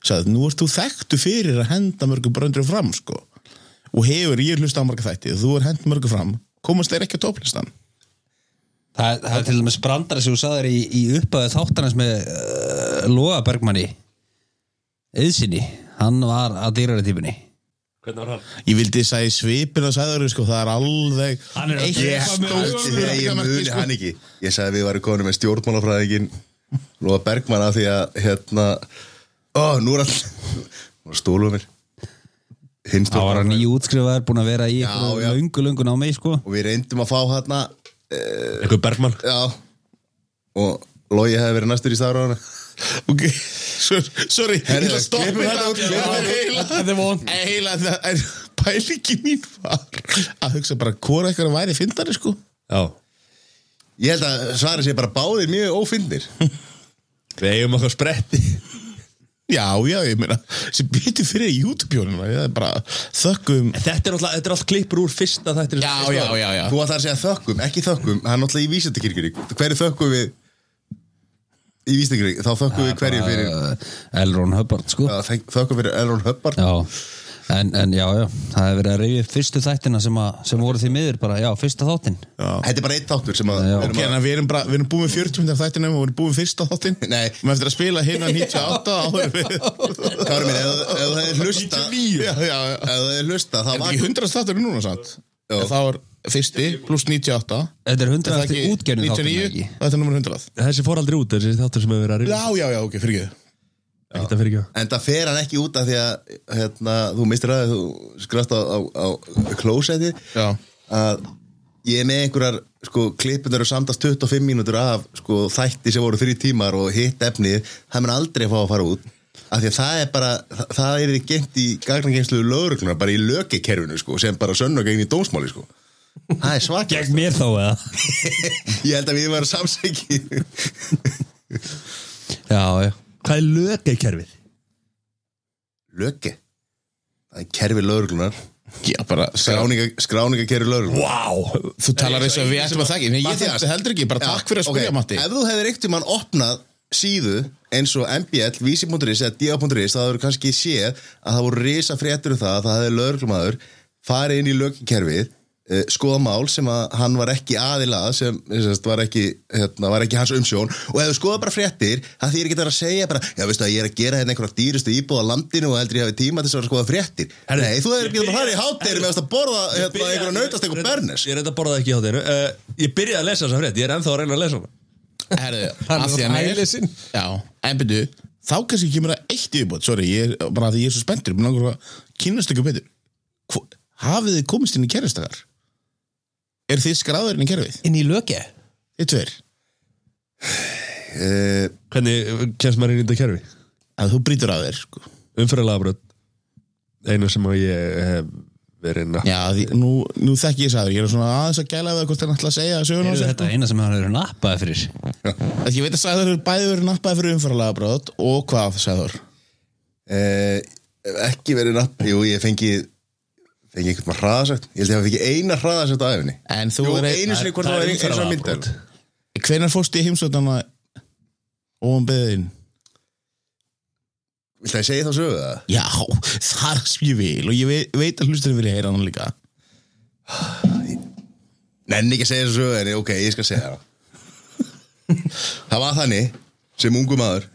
sagði, nú ert þú þekktu fyrir að henda mörgum bröndur fram sko og hefur, ég hlusta á marga þætti þú er hend mörgum fram, komast þeir ekki á topplistan? Það, það er til dæmis brandara sem þú sagðir í, í uppöðu þáttarins með uh, Lóa Bergmanni eðsinni, hann var að dýrari típunni Hvernig var hann? ég vildi sagði svipin að sæður sko, það er alveg Hann er að stórt stótti þegar ég muni sko. hann ekki. Ég sagði að við varum konum með stjórnmálafræðingin Lóa Bergmann af því að hérna Ó, nú er all stóluð mér. Það var hann í útskrifaður búin að vera í löngun á mig sko. Og við reyndum að fá hérna Eitthvað Bergmann? Já. Og Lói hefði verið næstur í hann ok, sorry, ég ætla að stoppa þetta. þetta Þetta er eiginlega það er pælingi mín var að hugsa bara hvora eitthvað væri fyndari sko. Já. Ég held að svarið sé bara báðir mjög ófyndir. Við eigum okkur spretti. Já, já, ég meina sem betur fyrir YouTube-jónum það er bara þökkum. Þetta er alltaf, þetta er alltaf klippur úr fyrsta þættir Já, já, já, já. Þú ætlar að segja þökkum, ekki þökkum Það er náttúrulega í vísendakirkjuri Hverju þökkum við Í vísendakirkjuri, þá þökkum við hverju fyrir Elrond Hubbard sko Þökkum fyrir Elron Hubbard Já, en, en já, já, það hefur verið að reyfi fyrstu þættina sem, að, sem voru því miður bara, já, fyrsta þáttin Þetta er bara eitt þáttur sem að Já. við Ok, erum en við erum, bara, við erum búin með 40 minnir af þættinum og við erum búin fyrsta þáttinn Nei. Við eftir að spila hérna 98 áður við Kári minn, ef ef þú hefði hlusta Ef 99 Já, já, já þú hefði hlusta Það Er var ekki 100 þáttur núna samt? Já. Það var fyrsti pluss 98 Þetta er Er 100 það eftir ekki útgerðin þáttin 99? ekki? Þetta er nummer 100 Þessi fór aldrei út, þessi þáttur sem hefur verið að ríða Já, já, já, ok, fyrir ekki En það fer hann ekki út af því að hérna, þú mistir að þú skrast á, á, á klósetti Já, að ég er með einhverjar sko, klippunar og samtast 25 mínútur af sko, þætti sem voru þrý tímar og hitt efnið, það mun aldrei fá að fara út. Af því að það er bara það, er gengt í gagnageimslu lögurkluna bara í lögekerfinu sko, sem bara sönnu gegn í dómsmáli sko. Það er svakast. Gegn mér þá eða? Ég held að við varum samsæki Já, já. Hvað er löggekerfið? Lögge? Það er kerfi lögreglunar Já, bara Skráninga, skráninga kerfi lögreglunar Vá! Þú talar eins og við ættum að þekki Nei, ég þekki heldur ekki, bara takk fyrir að spyrja, ok, Matti. Ef þú hefðir einhvern mann opnað síðu eins og mbl, vísi.is eða dia.is þá hefur kannski séð að það voru risa fréttur um það að það hefði lögreglumadur farið inn í lögkerfið uh, skoða mál sem að hann var ekki aðilað sem sem var, ekki, hérna, var ekki hans umsjón. Og ef þú skoða bara fréttir það þýr ekki að segja bara já veistu að ég er að gera hérna einhverja dýrustu íbúð á landinu og heldur ég hafi tíma til þess að skoða fréttir. Herri, Nei, þú hefur ekki að fara í hátteiri með að borða hérna, einhverja nautast eitthvað bernes. Ég reynda að borða það ekki í hátinu uh, Ég byrjaði að lesa þessa frétt, ég er ennþá að reyna að lesa hana. Er byrju Þá kannski kemur það eitt yfirbót Sorry, ég er því er þið komist inn í kerfistakar? Er þið skráður inn í kerfið? Inn í löge Þið tveir uh, Hvernig kemst maður inn í þetta kerfi? Að þú brýtur að þér sko. Umfyrirlega Einu sem að ég hef verið að Já, því, nú, nú þekki ég sagður Ég er svona aðeins að gæla við hvort það ætla að segja söguna á Er sér, þetta eina sem hann hefur nappaði fyrir Að Ég veit að sagður eru bæði verið nappaði fyrir umfæralega brot Og hvað sagður? Eh, ekki verið napp Jú, ég fengi fengi einhvern maður hraðasett ég held ég hafi fengið eina hraðasett á æfinni En þú Jú, er einu sinni hvort það var einu sinni myndel Hvenær fórstu í heimsvöldana Og um beðin? Viltu að ég segja þá sögu það? Já, þar sem ég vil og ég veit, veit að hlustur vilja heyra hann líka. Nenni ekki að segja þessu sögu en ok, ég skal segja það Það var þannig sem ungu maður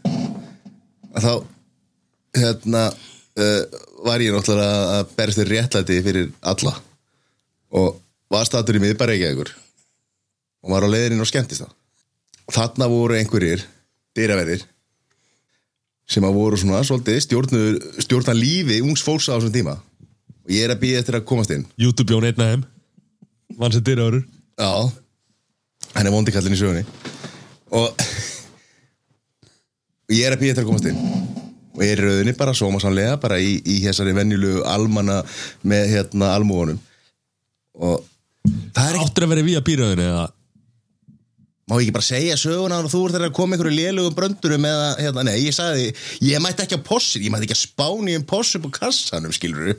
að þá hérna uh, var ég náttúrulega að berst þér réttlæti fyrir alla. Og var statur í miðbæri ekki ekkur og var á leiðinni og skemmtist það þarna voru einhverjir dyraverðir sem að voru svona svolítið stjórna lífi ungs fólks á þessum tíma. Og ég er að býja eftir að komast inn. YouTube Jón einn af þeim Vann sem dyrraður Já. Hann er vondi kallinn í sögunni. Og og Ég er að býja eftir að komast inn Og er rauðinni bara sómasamlega Bara í, í þessari venjulegu almanna Með hérna almúunum Og það er ekki Áttur að vera við að býraðinu eða Má ég ekki bara segja söguna og þú ert að koma einhverju lélugum bröndurum eða, hérna, nei, ég sagði, ég mætti ekki að possi, ég mætti ekki að spáni um possi på kassanum, skilur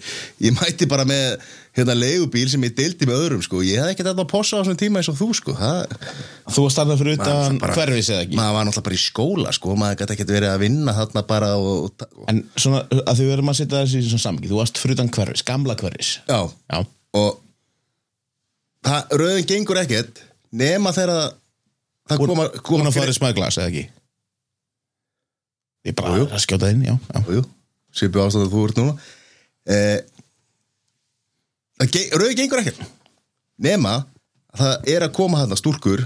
ég mætti bara með, hérna, leigubíl sem ég deildi með öðrum, sko, ég hefði ekki þetta að possa á svona tíma eins og þú, sko, það Þú varst þarna fyrir utan hverfis eða ekki? maður var náttúrulega bara í skóla, sko, maður gæti ekki verið að vinna þarna bara og, En svona að þau verðum að setja þessi í svona það, koma, koma að fara í smæglas eða ekki? Ég bara Jú, jú. að skjóta inn, já, já. Svipu ástæð að þú ert núna. Eh, Rauði gengur ekkert. Nema að það er að koma þarna stúlkur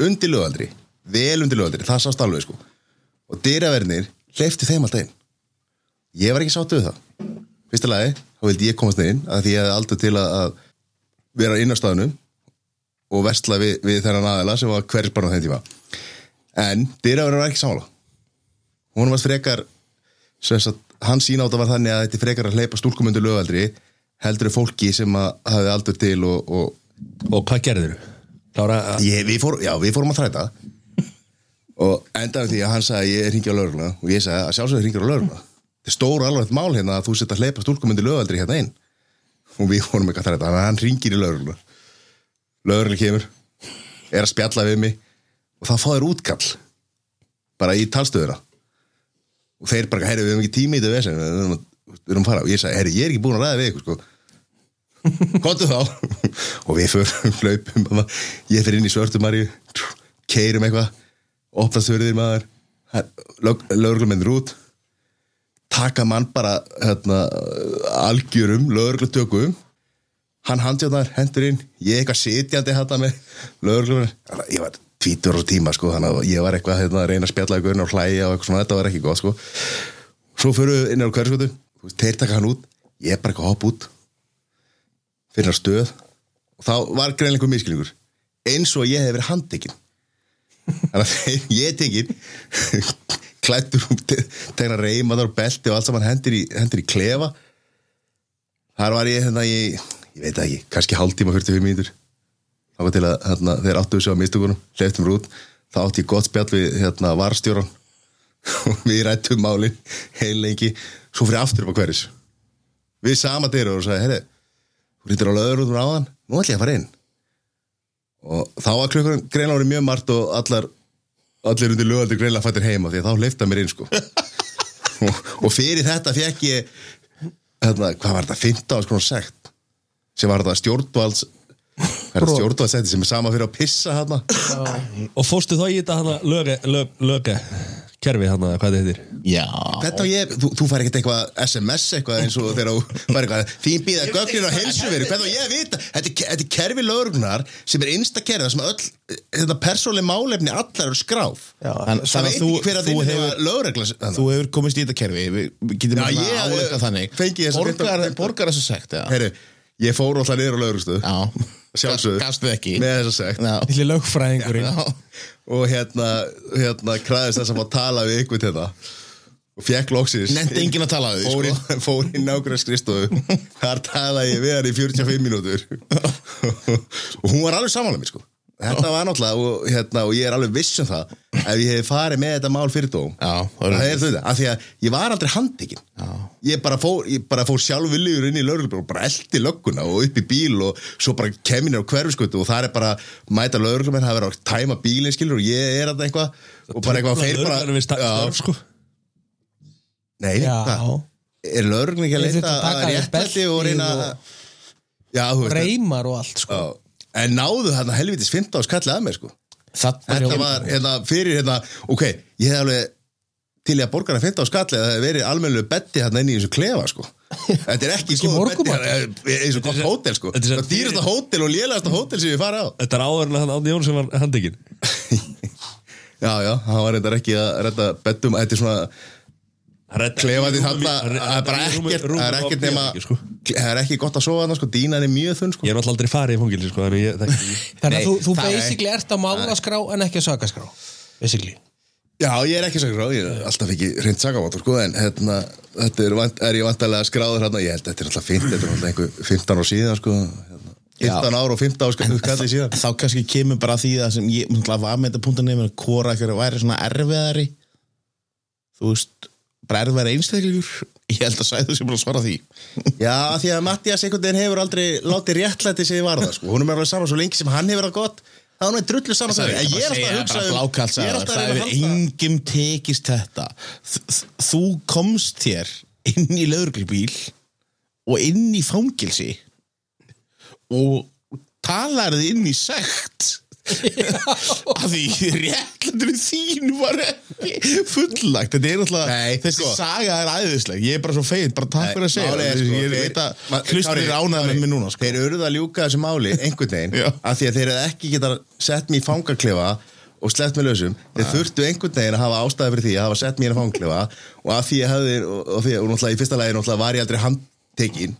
undir lögaldri vel undir lögaldri, það sást alveg sko. Og dyraverðnir hleyfti þeim alltaf inn. Ég var ekki sáttu við það. Fyrsta lagi, þá vildi ég komast inn að því ég hefði aldrei til að, að vera inn á staðnum og versla við, við þennan aðela sem var hverjus bara á þeim tíma. En dyraverðin var ekki sála hún var frekar hann sína á þetta var þannig að þetta frekar að hleypa stúlkum undir lögaldri heldur fólki sem hafi aldur til og, og Og hvað gerðir þú? Við, fór, já, við fórum að þræta. Og endaði því að hann sagði ég ringi á lögregluna. Og ég sagði að sjálfsögðu ringir á lögregluna. Þetta er stóra alveg mál hérna að þú setja að hleypa stúlkum undir lögaldri hérna inn. Og við fórum ekki að þræta hann ringir í lögregluna lögreglu kemur er að spjalla við mig og það fáður útkall bara í talstöðuna og þeir bara, herri, við hefum ekki tími í þetta vesen við erum, við erum að fara. Og ég sagði, herri, ég er ekki búin að ræða við ykkur sko. Kontu þá. Og við förum hlaupum ég fyrir inn í svörtumari keirum eitthvað opnast hurðir maður. Lögreglumennir út. Taka mann bara hérna, algjörum lögreglutökum hann handjáðnar, hendur inn ég eitthvað sitjandi hérna með lögreglumennir ég var tvítur á tíma sko þannig að ég var eitthvað hérna, að reyna að spjalla ykkur og hlæja og eitthvað svona, þetta var ekki gott sko. Svo fyrir við inn á hverskotu þeir taka hann út, ég er bara eitthvað að hoppa út fyrir að stöð og þá var greinlega einhver miskilningur eins og ég hef verið handtekinn. Þannig að þegar ég tekinn klættur um tegna reymaðar og belti og allt saman hendur í, hendur í klefa. Þar var ég hérna í ég veit ekki, kannski hálftíma 45 mínútur. Þá til að hérna, þeir áttu þessu á mistökunum hleyftum mér út, þá átti ég gott spjall við hérna, varstjóran og við rættum málin heil lengi. Svo fyrir aftur upp á hverjus. Við sama dyrir og sagði, herri þú rýttir á löður út um áðan, nú ætlum ég að fara inn. Og þá var klukkan greinlega orðið mjög margt og allar allir undir lögaldur greinlega fættir heima því að þá hleyfta mér inn sko. Og, og fyrir þetta fekk ég hérna, hvað var þetta, 15 árs konar sekt sem var þetta stjórnvalds hvað er þetta stjórnvaldssetti sem er sama fyrir að pissa hérna Og fórstu þá í þetta hana löge, lög, löge kerfi hana, hvað þetta heitir? Já. Þetta og ég, þú, þú fær ekkert eitthvað SMS eitthvað eins og þegar þú fær eitthvað þín býða gögnin á heilsuveru, hvernig á ég vita? Þetta er, þetta er kerfi lögurnar sem er einsta kerfi þar sem öll, þetta persónlega málefni allar eru skráf Já, Þann- það veit ekki hver að hefur- hefur lögregla Þú hefur komist í þetta kerfi. Við getum Já, að áleika þannig. Borgar, 15 borgar þessa sekt eða? Heyri, ég fór alltaf niður á lögregstöð Já. Sjálfsögðu. Gastu ekki? Með þessa sekt. Já. Lilli lögfræðingurinn. Og hérna, hérna kræðist þess að að tala við ykkur til það. Og fekk loksins Nefndi enginn að tala við fór, sko. í, fór í nákvæmlega skristofu þar talaði ég við hann í 45 mínútur. Og hún var alveg samanlega mér sko þetta var náttúrulega og, hérna, og ég er alveg viss um það ef ég hef farið með þetta mál fyrir dóm Já, það er þetta, af því að ég var aldrei handtekinn ég bara fór, ég bara fór sjálfvilligur inn í lögreglubíl og bara eldi lögguna og upp í bíl og svo bara kemin á hverfiskötu og það er bara mæta lögreglumenn það er verið að tæma bílinn skilur og ég er að eitthvað og bara eitthvað þeir bara sko. Nei, Já, hvað? Er lögreglun ekki að leita að réttlæti og reyna og- Já, þú veist reymar og allt sko. já. En náðu þarna helvitis 15 skallið að mér sko. Þetta var hérna fyrir hérna Ok, ég hef alveg til í að borgarna 15 skallið að það hef verið almennilegu betti hérna inn í þessu klefa sko. Þetta er ekki góð betti eins og gott hótel sko. þetta er dýrasta hótel og lélegasta hótel sem ég fara á. Þetta er áður en að hann Átni Jón sem var handekinn Já, já, hann var reyndar ekki að redda bettum Þetta er svona klefandi þarna Það er bara ekkert Það er ekkert nema sko. Það er ekki gott að sofa þarna sko. Dínan er mjög þunn sko. Ég er náttúrulega aldrei farið í fangilsi sko, Þannig að þú, þú basically ert á málaskrá en ekki á sakaskrá basically. Já, ég er ekki sakra ég er alltaf ekki reynd sakaváttur sko, en hérna, þetta er, er ég vantarlega skráður hérna, ég held að þetta er alltaf fint, þetta er alltaf einhver 15 ár síðan sko, hérna, 15 ár og 15 ár sko, skallið síðan. Þá kannski kemur bara því það sem ég var með þetta punktan nefnir að hvora ekki væri svona erfiðari Þú veist bara erfiðari einstaklingur? Ég held að sæðu sem bara að svara því. Já, því að Mattias einhvern veginn hefur aldrei látið réttlæti sig varða, sko, hún er alveg saman svo lengi sem hann hefur það gott, það er nú drullu saman Sorry, en ég er alltaf að hugsa um ég er alltaf að það. reyna að halda engum tekist þetta. Þú komst þér inn í lögreglubíl og inn í fangilsi og talarði inn í sekt af því réttlættur þín var ekki fullagt. Þetta er náttúrulega, þessi sko. saga er æðisleg. Ég er bara svo feit, bara takk fyrir að segja Málið er, sko, ég veit að er ánægð Kári, með mig núna sko. Þeir eruð að ljúka þessu máli einhvern veginn af því að þeir eru ekki geta sett mér í fangaklefa og sleppt mér lausum. Þeir þurftu einhvern veginn að hafa ástæði fyrir því að hafa sett mér í fangaklefa og af því að hefði og, og, því, og náttúrulega í fyrsta náttúrulega var ég aldrei handtekinn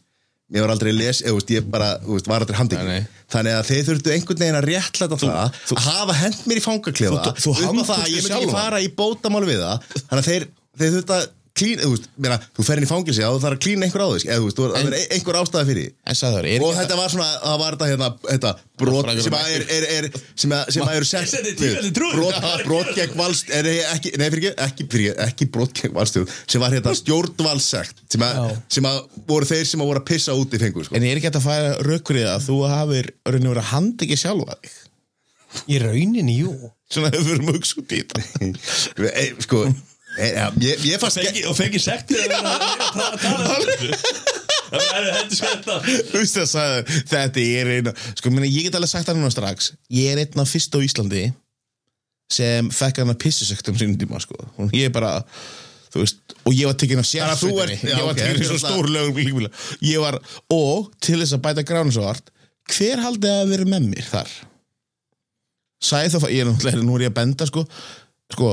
ég var aldrei les, eða, veist, ég bara þú veist, var aldrei nei. þannig að þeir þurftu einhvern veginn að réttlæta það að hafa hend mér í fangaklefa Þú- þú á handtókst það að ég myndi ekki fara í bótamál við það. Þannig að þeir, þeir þurftu að klín, þú veist, meina, þú fer inn í fangilsi og þú þarf að klína einhver á þig, eða þú veist, En- er einhver ástæði fyrir því en sagður, er og þetta var svona, það var þetta hérna, þetta brot sem að er, er, er sem að, sem að eru sett er brot, brot gegn valst er ekki, nei fyrir ekki, ekki, fyrir, ekki brot gegn valstjórn sem var hérna stjórnvalsekt sem að, sem að voru þeir sem að voru að pissa út í fengur sko. En er ekki að færa rökkrið að þú hafir raunin verið að handa ekki sjálfa þig? í rauninni, jú Svona hefur mjög út í þetta. e, sko ég, ég fannst Fengi- Og fengi að að að þessu Það er þetta skemmta Þú veist það sagði, þetta er eina, sko, minna, ég get alveg sagt það núna strax. Ég er einn af fyrst á Íslandi sem fekk hann að pissusekt um sínum tíma, sko. Og ég er bara, veist, og ég var tekinn af að sérsveitinni. Ég var ok, tekinn af þetta er svo stór líkbíla. Ég var, og til þess að bæta gránu svo hart, hver haldið að vera með mér þar? Sæþór, ég er náttúrulega, nú er ég að benda, sko, sko,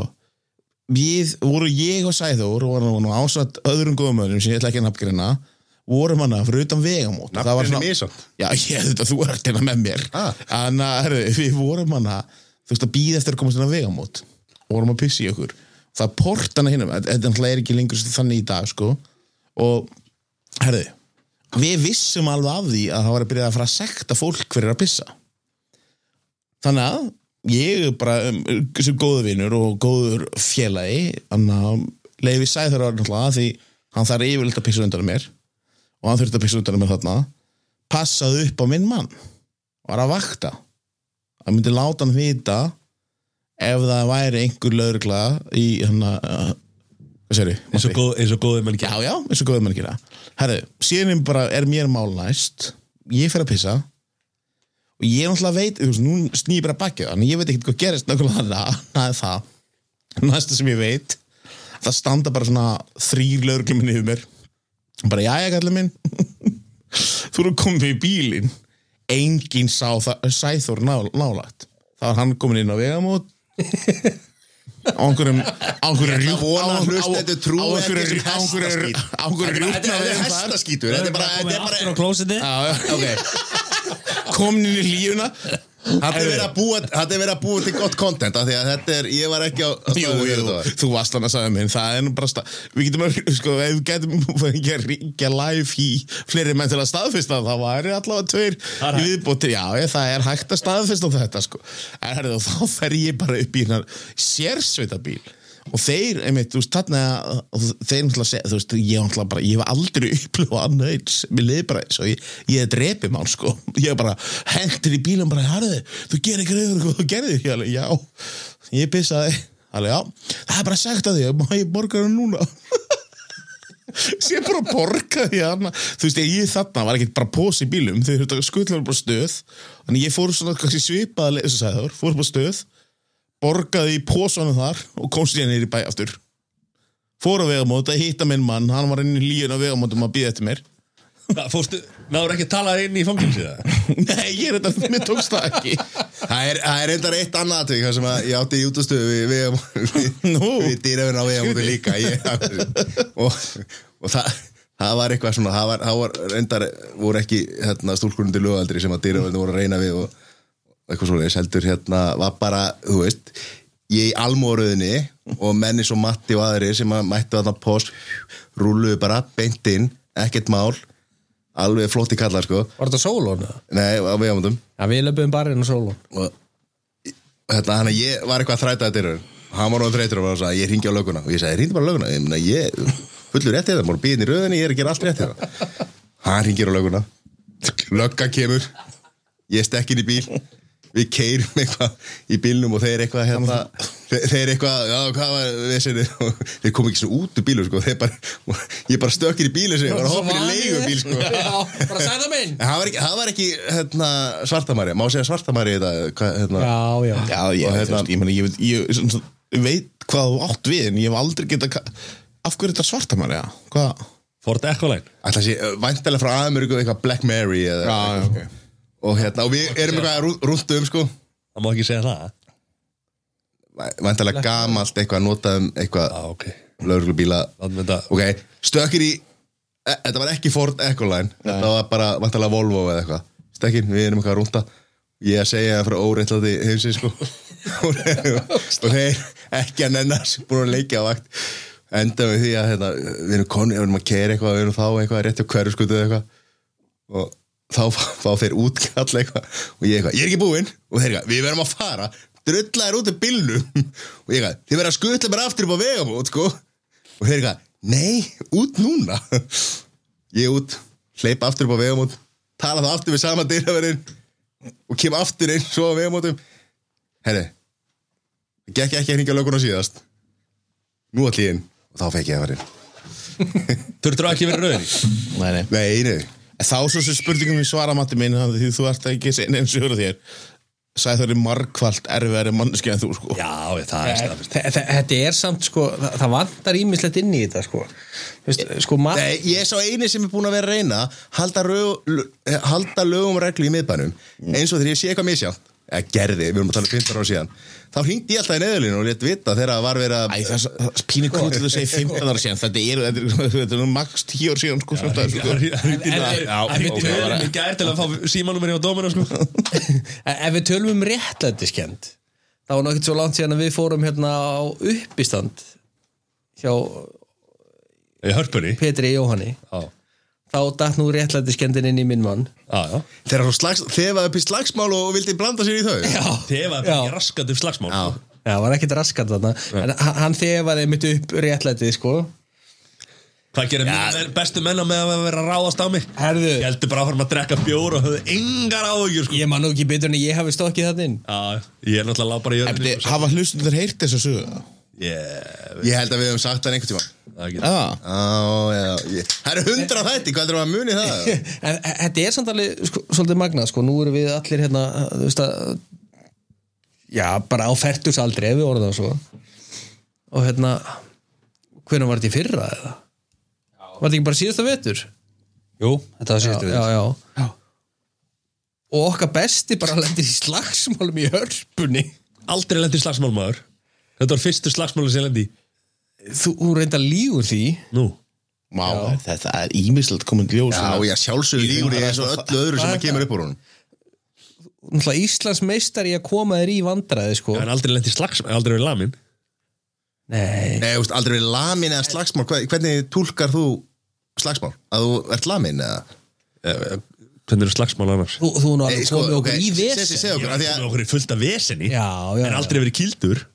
við voru ég og Sæþór og voru nú ásatt öðrum góðumöðunum sem ég ætla ekki að nafngreina vorum hana fyrir utan vegamót. Mig samt. Já, ég þetta, þú ert hérna með mér. Ah. Að, herri, við vorum hana þú veist að býða eftir að komast hérna vegamót. Og vorum að pissi í okkur. Það er port hana hinnum, þetta er ekki lengur þannig í dag, sko. Og, herri, við vissum alveg af því að það var að byrja að fara að sekta fólk fyrir að pissa. Þannig að ég er bara um, sem góður vinur og góður félagi þannig að leiði sæður á náttúrulega því hann þarf yfirleitt að pissa undan mér og hann þurfti að pissa undan mér þarna passaði upp á minn mann var að vakta. Hann myndi láta hann vita ef það væri einhver lögregla í hann að hvað sér eins og góð- eins og góðið menn Já, já, eins og góðum mann gera. Herðu, síðan er mér mál næst. Ég fer að pissa Og ég náttúrulega veit, þú veist, nú snýr ég bara bakið Þannig ég veit ekkert hvað gerist nákvæmlega það Það er það. Næsta sem ég veit Það standa bara svona þrýr lögregluminn yfir mér. Bara, jæja, kallið minn. Þú eru komið í bílinn. Enginn sá það Sæþór ná, nálagt Það var hann komin inn á vegamót. Á einhverjum á einhverjum Ég á- einhverjum Þetta er- þetta er hestaskítur Þetta er bara, þetta er bara klósiti Já, já, ok Komin inn í lífuna Þetta er verið að búa, þetta er verið að búa til gott content af Því að þetta er, ég var ekki á Jú, jú, þú varst hann að sagða minn. Það er nú bara stað Við getum að, sko, ef við getum ekki að ringja live í fleiri menn til að staðfesta það væri allavega tveir í viðbóti Já, ég, það er hægt að staðfesta þetta, sko. En herrðu, þá fer ég bara upp í hérna sérsveita bíl og þeir, einmitt, þú veist, þarna og þeir náttúrulega segja, þú veist, ég náttúrulega bara ég hef aldrei upplifað annað eins. Mér liði bara eins og ég, ég drepið mann sko, ég bara hendur í bílum bara, harðu, þú gerir ekki reyður hvað þú gerðir, ég alveg, já ég pissaði, alveg, já. Það er bara sagt að því, ég borga það núna? Sé bara að borga því hana. þú veist, ég þarna var ekkert bara pós í bílum, þau skutla bara stöð. Þannig ég fór svona leið, þess að það fór bara stöð borgaði í pósanum þar og kom síðan nýr í bæ aftur fór á vegamót að hitta minn mann hann var inn í líun á vegamótum að býða eftir mér Hvað, Fórstu, náður ekki að tala inn í fangilsi það? nei, ég er þetta, mér tókst það ekki Það er, það er reyndar eitt annað atvik þar sem að ég átti í útastöðu við, við, Nú. við dýrafinn á vegamóti líka ég, og, og það, það var eitthvað svona það var, það var reyndar voru ekki hérna, stúlkurundi lögaldri sem að dýrafinn voru að reyna við og eitthvað svona heldur hérna var bara, þú veist ég í almóruðinni og menni svo Matti og aðri sem að mættu að það post rúluðu bara beint inn ekkert mál alveg flotti kallar sko. Var þetta sólón? nei, á vegamótum. Já, við löpum bara inn á sólón og hérna, hann að ég var eitthvað að þræta þetta yfir. Hann var náttúrulega þreytur og að sagði, ég ringi á löguna og ég sagði, ringi bara á löguna ég, meina, ég fullur rétt í þetta, maður býðin í röðinni ég er að gera allt rétt í þetta. Hann ringir á löguna lögga kemur. Ég stekk inn í bíl við keirum eitthvað í bílnum og þeir eitthvað hérna, þeir, eitthvað, já hvað var vissinni og þeir kom ekki svo út úr bílu sko, þeir bara, ég bara stökkir í bílu sem ég var að hoppa í leigubíl sko. Já, bara sæða minn það var ekki, það var ekki hérna, svartamæri, má segja svartamæri í þetta hérna, Já, já. Já, ég, hérna- ég, meni, ég, veit- ég, ég, svona- ég veit hvað þú átt við en ég hef aldrei geta af hverju er þetta svarta mann, já, hvað? Ford Ecoline Ætla að sé, væntalega frá Ameríku eitthvað Black Mary eða, já, já, ok og, hérna, og við erum eitthvað rú- rúnt um sko. Það má ekki segja það? Væntalega gamalt eitthvað notað um eitthvað Já, ok. lauruglubíla Þannig þetta ok, stökkir í e, þetta var ekki Ford Ecoline þetta var bara væntalega Volvo eða eitthvað. Stökkir, við erum eitthvað rúnta. Ég að segja það frá óreitlandi heimsi sko. Og þeir ekki að nennar sem búin að leikja á vakt. Enda við því að hérna, við erum konni, við erum að kera eitthvað við erum þá eitthvað rétt á hverju skutu eitthvað. Og þá fá þeir útkall eitthvað og ég eitthvað, ég er ekki búinn. Og þeir eitthvað, við verðum að fara. Drulla þér út af bílnum. Og ég eitthvað, þið verðum að skutla mér aftur upp á vegamót sko. Og þeir eitthvað, nei, út núna. Ég út, hleypa aftur upp á vegamót tala það aftur við sama dyrraverinn og kem aftur inn svo á vegamótum. Herri gekk ekki að hringja löguna síðast. Nú allir inn og þá fekk ég að vera inn. Þurftur ekki verið rauðin nei, nei. En þá svo sem spurningum við svara matti minn því þú ert ekki einn eins og þér. Sagði það er margkvalt erfiðari mannski en þú sko. Já, ég- það er þe- Þetta er samt sko, það, það vantar ímislegt inn í þetta sko. Þú veist, sko mat, Nei, ég er svo eini sem er búin að vera að reyna halda, rög, halda lögum og reglu í miðbænum eins og þegar ég sé eitthvað misjátt eða gerði, við erum að tala um 15 ára síðan. Þá hringdi ég alltaf í neðurlinu og létt vita þegar það var verið að Æ, það er pínu krútið að segja 15 ára síðan. Þetta er, þetta er, þetta er nú max 10 ára síðan sko, svona, sko. Það er ok, bara- ekki gær til að fá símanúmeri á dóminu sko. ef við tölum um réttlætiskend þá var náttúrulega svo langt síðan að við fórum hérna á uppistand hjá Petri Jóhanni. Já, þá datt nú réttlætiskendin inn í minn mann slags, þefaði upp í slagsmál og vildi blanda sér í þau Þegar var Já. ekki raskat upp slagsmál Já. sko. Já, það var ekkert raskat þarna En hann- hann þefaði mitt upp réttlætið, sko Hvað gerir ja. bestu menna með að vera ráðast á mig? Herðu. Ég heldur bara að fara að drekka bjór og höfðu engar áhugjur sko. Ég man nú ekki betur en ég hafi stokkið það inn Já, ég er náttúrulega lág bara í jörðinni hafa hlustundur heyrt þess að sögu yeah, Ég held að við höfum sagt það einhvern tíma. Það Já, Já, já, ég- Það eru hundra þætti, hvað er að muni það? En þetta er samt alveg sko, svolítið magnað, sko. Nú erum við allir hérna, þú veist að Já, bara á færtusaldri ef við orðum það svo. Og hérna Hvernig var þetta í fyrra eða? Var þetta ekki bara síðasta vetur? Jú, þetta var síðustu já, já, já. Og okkar besti bara lendir í slagsmálum í hörpunni. Aldrei lendi í slagsmál maður Þetta var fyrstu slagsmáli sem ég lendi í. Þú reynda lígur því Nú má, þetta er ímislegt komin ljós Já, já, sjálfsögur lígur eins og öllu öðru sem að kemur upp úr honum Náttúrulega Íslands meistari í að koma þér í vandræði sko. En aldrei lendi í slagsmál, aldrei verið lamin Nei Nei, þú veist, aldrei verið lamin eða slagsmál Hva- Hvernig túlkar þú slagsmál? Að þú ert lamin eða? Eh, Hvernig eru slagsmál annars? Þú, þú nú Nei, alveg sko, komið okkur ok, í se- se- vesen segðu okkur, af því að- erum okkur í fullt af vesenni Já, já, En já. aldrei verið kildur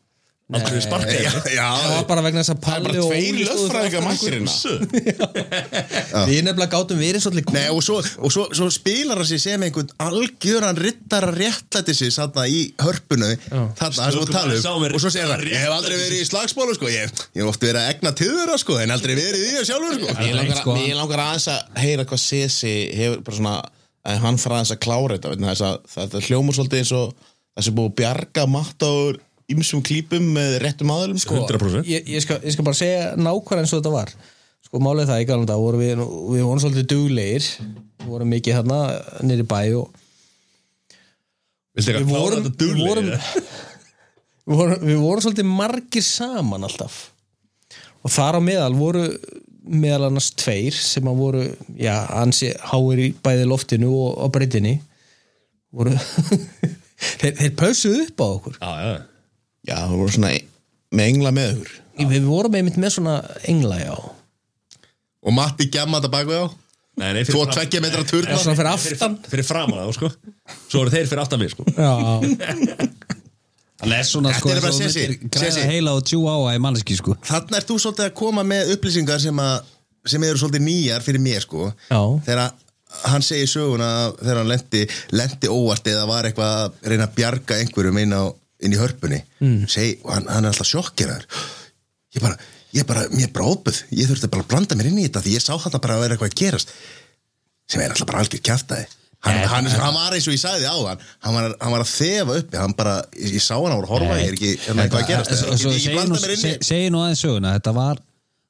Aldrei verið Já, sparkað já, Það var bara vegna þess að Það er Palli bara og tveir Óli stóðu lögfræðingar fyrir mættir hérna. Við nefnilega gátum verið svolítið Nei, og svo, og svo, svo spilar hann sig sem einhvern algjöran rittara réttlæti sig þarna í hörpunu þarna, það sem þú Stöku tala maður sá um mér og svo segir hann, ég hef aldrei verið í slagsmálu sko, ég, ég hef oft verið að egna þeirra sko, en aldrei verið í það sjálfur sko. Langar, sko. langar aðeins að heyra hvað Sesi hefur bara svona að hann fara aðeins að klára þetta vegna þess að þetta hljómar svolítið eins og það sem búið að bjarga mattaur ymsum klípum með réttum aðalum sko. 100% ég, ég, skal, ég skal bara segja nákvæmlega eins og þetta var. Sko málið það í galum dag vorum við, við vorum svolítið duglegir. Við vorum mikið þarna nýri bæ og við vorum, þetta við, vorum, við, vorum, við vorum svolítið margir saman alltaf. Og þar á meðal voru meðal annars tveir sem að voru já, ansi háir í bæði loftinu og á breytinni. Voru þeir, þeir pössuðu upp á okkur. Já, já Já, það voru svona með engla með ykkur. Við, við vorum einmitt með svona engla já. Og Matti gemma þetta bak við á Nei, nei, tvo fram- tveggja metra turna svona fyrir aftan? Fyrir framan þá, sko. Svo eru þeir fyrir aftan mig, sko. Já, Það er svona Þetta sko er bara Sessi, græða heila og tjú á að í manneski sko. Þannig ert þú svolítið að koma með upplýsingar sem, að, sem eru svolítið nýjar fyrir mér sko. Já. þegar hann segir söguna þegar hann lendi, lendi óvart eða var eitthvað að reyna að bjarga einhverjum inn, á, inn í hörpunni. Mm. Seg, og hann, hann er alltaf sjokkeraður. Ég bara, ég bara, mér bróðbuð ég þurfti bara að blanda mér inn í þetta því ég sá þetta bara að vera eitthvað að gerast. Sem er alltaf bara algjör kjaftaði hann, hann, hann var eins og ég sagði á hann hann var, hann var að þefa uppi. Hann bara, ég, ég sá hann á að horfa ég er ekki, eitthvað að gerast. Blanda nú- mér inn í se- segir nú aðeins söguna. Þetta var,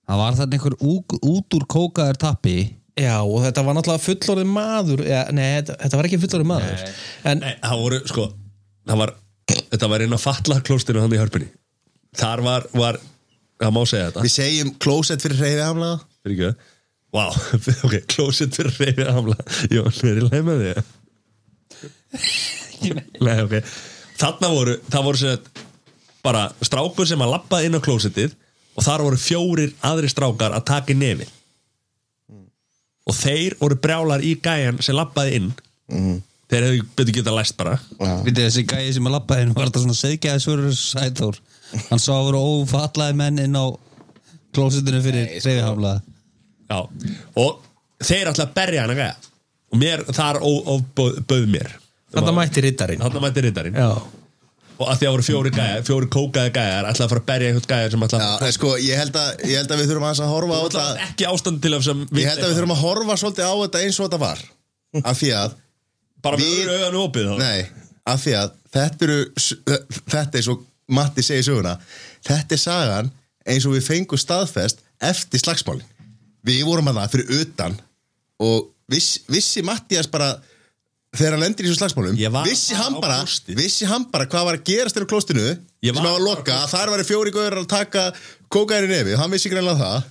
það var þarna einhver út, út úr kókaður tappi. Já og þetta var náttúrulega fullorðið maður. Ja, nei, þetta, þetta var ekki fullorðið maður. En Nei, það voru, sko Það var, þetta var inn á fallaklóstinu hann í hörpunni. Þar var, var Það má segja þetta. Við segjum klósett fyrir reyði hamla Fyrir ekki Vá, ok, klósett fyrir reyfið hamla Jó, er ég leið með því Nei, ok. Þarna voru, það voru sem sagt bara strákur sem að labba inn á klósettið og þar voru fjórir aðri strákar að taka í nefi og þeir voru brjálar í gæjan sem labbaði inn þeir hefðu betur getað læst bara. Vitið þessi gæði sem að labbaði inn var þetta svona segjaði svörur sæþór? Hann sá að voru ófallaði menn inn á klósitinu fyrir reyðihafla Já, og þeir ætla að berja hann að gæja. Og mér, þar bauð mér. Þetta mætti rittarinn Þarna mætti rittarinn já, og að því að voru fjóri gæjar, fjóri kókaði gæjar ætla að fara að berja einhvern gæjar sem ætla Já, en sko, ég held, að, ég held að við þurfum aðeins að horfa á þetta. ekki ástand til af sem Ég held að við þurfum að horfa svolítið á þetta eins og þetta var. Af því að bara við- öðru auðan opið þá. Nei, af því að þetta eru Þetta er svo Matti segir söguna Þetta er sagan eins og við fengum staðfest eftir slagsmálin. Við vorum að það fyrir utan og viss, vissi Mattias bara þegar hann lendir í þessu slagsmálum Ég var vissi hann, á bara, klósti. vissi hann bara hvað var að gerast þér á klóstinu Ég sem var var að loka, að þar var fjóri góður að taka kókaðir í nefi, hann vissi greinlega það.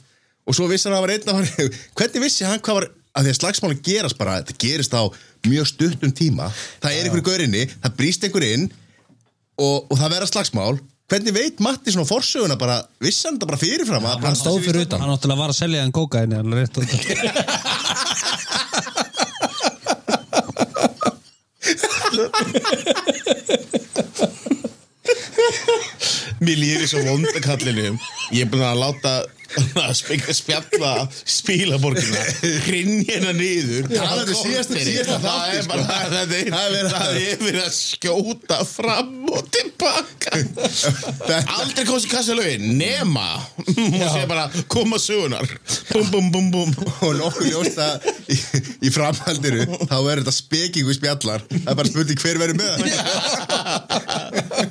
Og svo vissi hann að það var einn að var hvernig vissi hann hvað var, að því að slagsmálin gerast bara, þetta gerist á mjög stuttum tíma. Það er einhverju gaurinni, það brýst einhver inn og, og það verða slagsmál. Hvernig veit Matti svona forsöguna bara, vissi hann þetta bara fyrirfram? Að Hann stóð fyrir utan. Hann náttúrulega var að selja hann kókaini hann rétt út Mér líður svo vondakallinu Ég er búin að láta að spjalla spílaborgina hrinn hérna niður. Það er síðasta- síðasta það er sko. það er, Það er verið að- það verið að skjóta fram og tilbaka. Aldrei komst í kassalögin nema og sé bara koma sögunar bum bum bum bum. Og nokkuð ljóst að í, í framhaldinu þá er þetta spekingu spjallar. Það er bara spurning hver verður með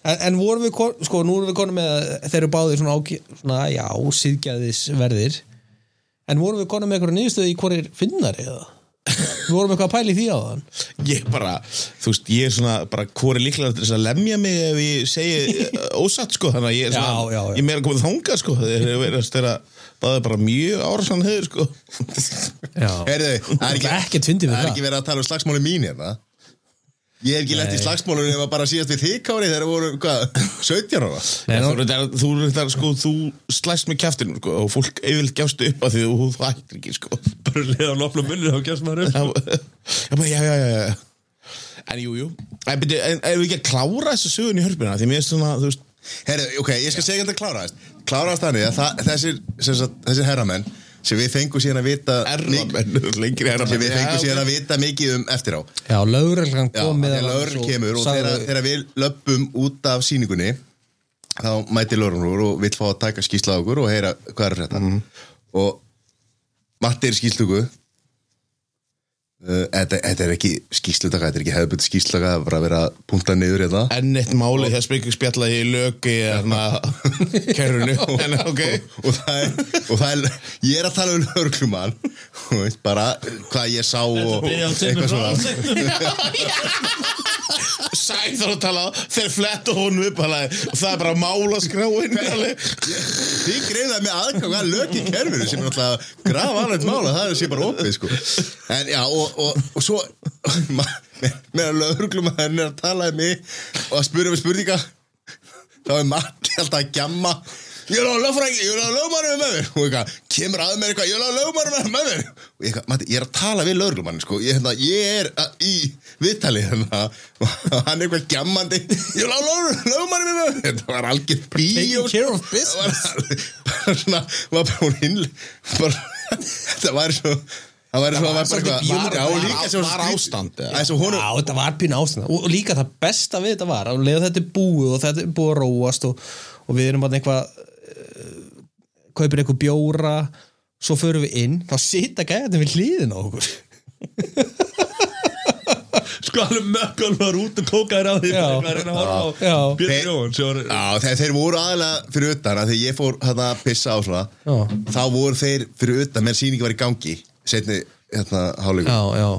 En, en vorum við, kon- sko, nú erum við konum með þeir eru báðir svona, ági, svona já, síðgæðisverðir en vorum við konum með eitthvað nýðstöð í hverjir finnar eða? Við vorum eitthvað að pæla í því á þann. Ég bara, þú veist, ég er svona bara hvori líklega til þess að lemja mig ef ég segi uh, ósatt sko þannig að ég er svona, Já, já, já. ég er meira komið þangað sko þeir eru verið að stera báðið bara mjög árasan höfður sko. Já, Heyrðu, það er ekki, er ekki verið að tala um slagsmáli mín hérna ég hef ekki lett í slagsmálunum ef að bara síðast við þykkári þegar voru, hvað, 17 ára? Nei, þú, nú- þú, þú, sko, þú slæst með kæftinu sko, og fólk yfirleitt gefstu upp að því þú, þú hættir ekki sko. Bara leða á lofla munni þá gerst maður upp já, já, bara, já, já, já, en jú, jú. En, ef við ekki að klára þessu sögun í hörpina því mér er svona, þú veist Herru, ok, ég skal segja þetta kláraðast. Kláraðast þannig að það, þessir, sem sagt, þessir herramenn sem við fengum síðan að vita erramenn, lengri erramenn sem við fengum síðan að vita mikið um eftir á. Já lögreglan Já, kom með þegar lögreglan kemur og þegar, þegar við löpum út af síningunni þá mæti lögreglur og vill fá að taka skýrsla á okkur og heyra hvað er þetta og Matti er skýrslugu þetta, þetta er ekki skýrslutaka þetta er ekki hefðbund skýrslutaka það er bara að vera punta niður hérna. Enn eitt máli þegar spikið spjalla í lögi hérna kerrunu en ok. og það er, og það er ég er að tala um og veist bara hvað ég sá og eitthvað svona. Sæður að tala þeir fletta honum upp alveg, og það er bara að mála skráin. Þið greiðaði með aðgang að lög í kerfinu sem er náttúrulega graf alveg mála, það er sé bara opið sko. En já, og, og, og svo meðan lögreglum að henni er að tala um mig og að spyrja mig spurninga þá er Matti alltaf að gjamma. Ég er á lögfræðingi, ég er á lögmannum með mér. Og eitthvað, kemur að mér eitthvað, ég er á lögmannum með mér. Og ég, Matti, ég er að tala við lögreglumann sko. ég, hérna, ég er að, í viðtali hérna, og hann er eitthvað gjammandi. Ég er á lögmannum með mér. Þetta var algjör Taking care of business. Það var var bara hún inn bara, þetta var svo það var það var bara eitthvað Var- var- var ástand? Það er var pínu ástand. Og og líka það besta við þetta var að leiða þetta er búið og þetta er búið að róast og, og við erum bara eitthvað uh, kaupir eitthvað bjóra svo förum við inn, þá sita gæðin við hliðin á okkur. Sko alveg mökkul var út og kókaðir á því var þegar þeir voru aðalega fyrir utan að þegar ég fór hérna að pissa á svona. Já. þá voru þeir fyrir utan meðan sýningi var í gangi setni hérna já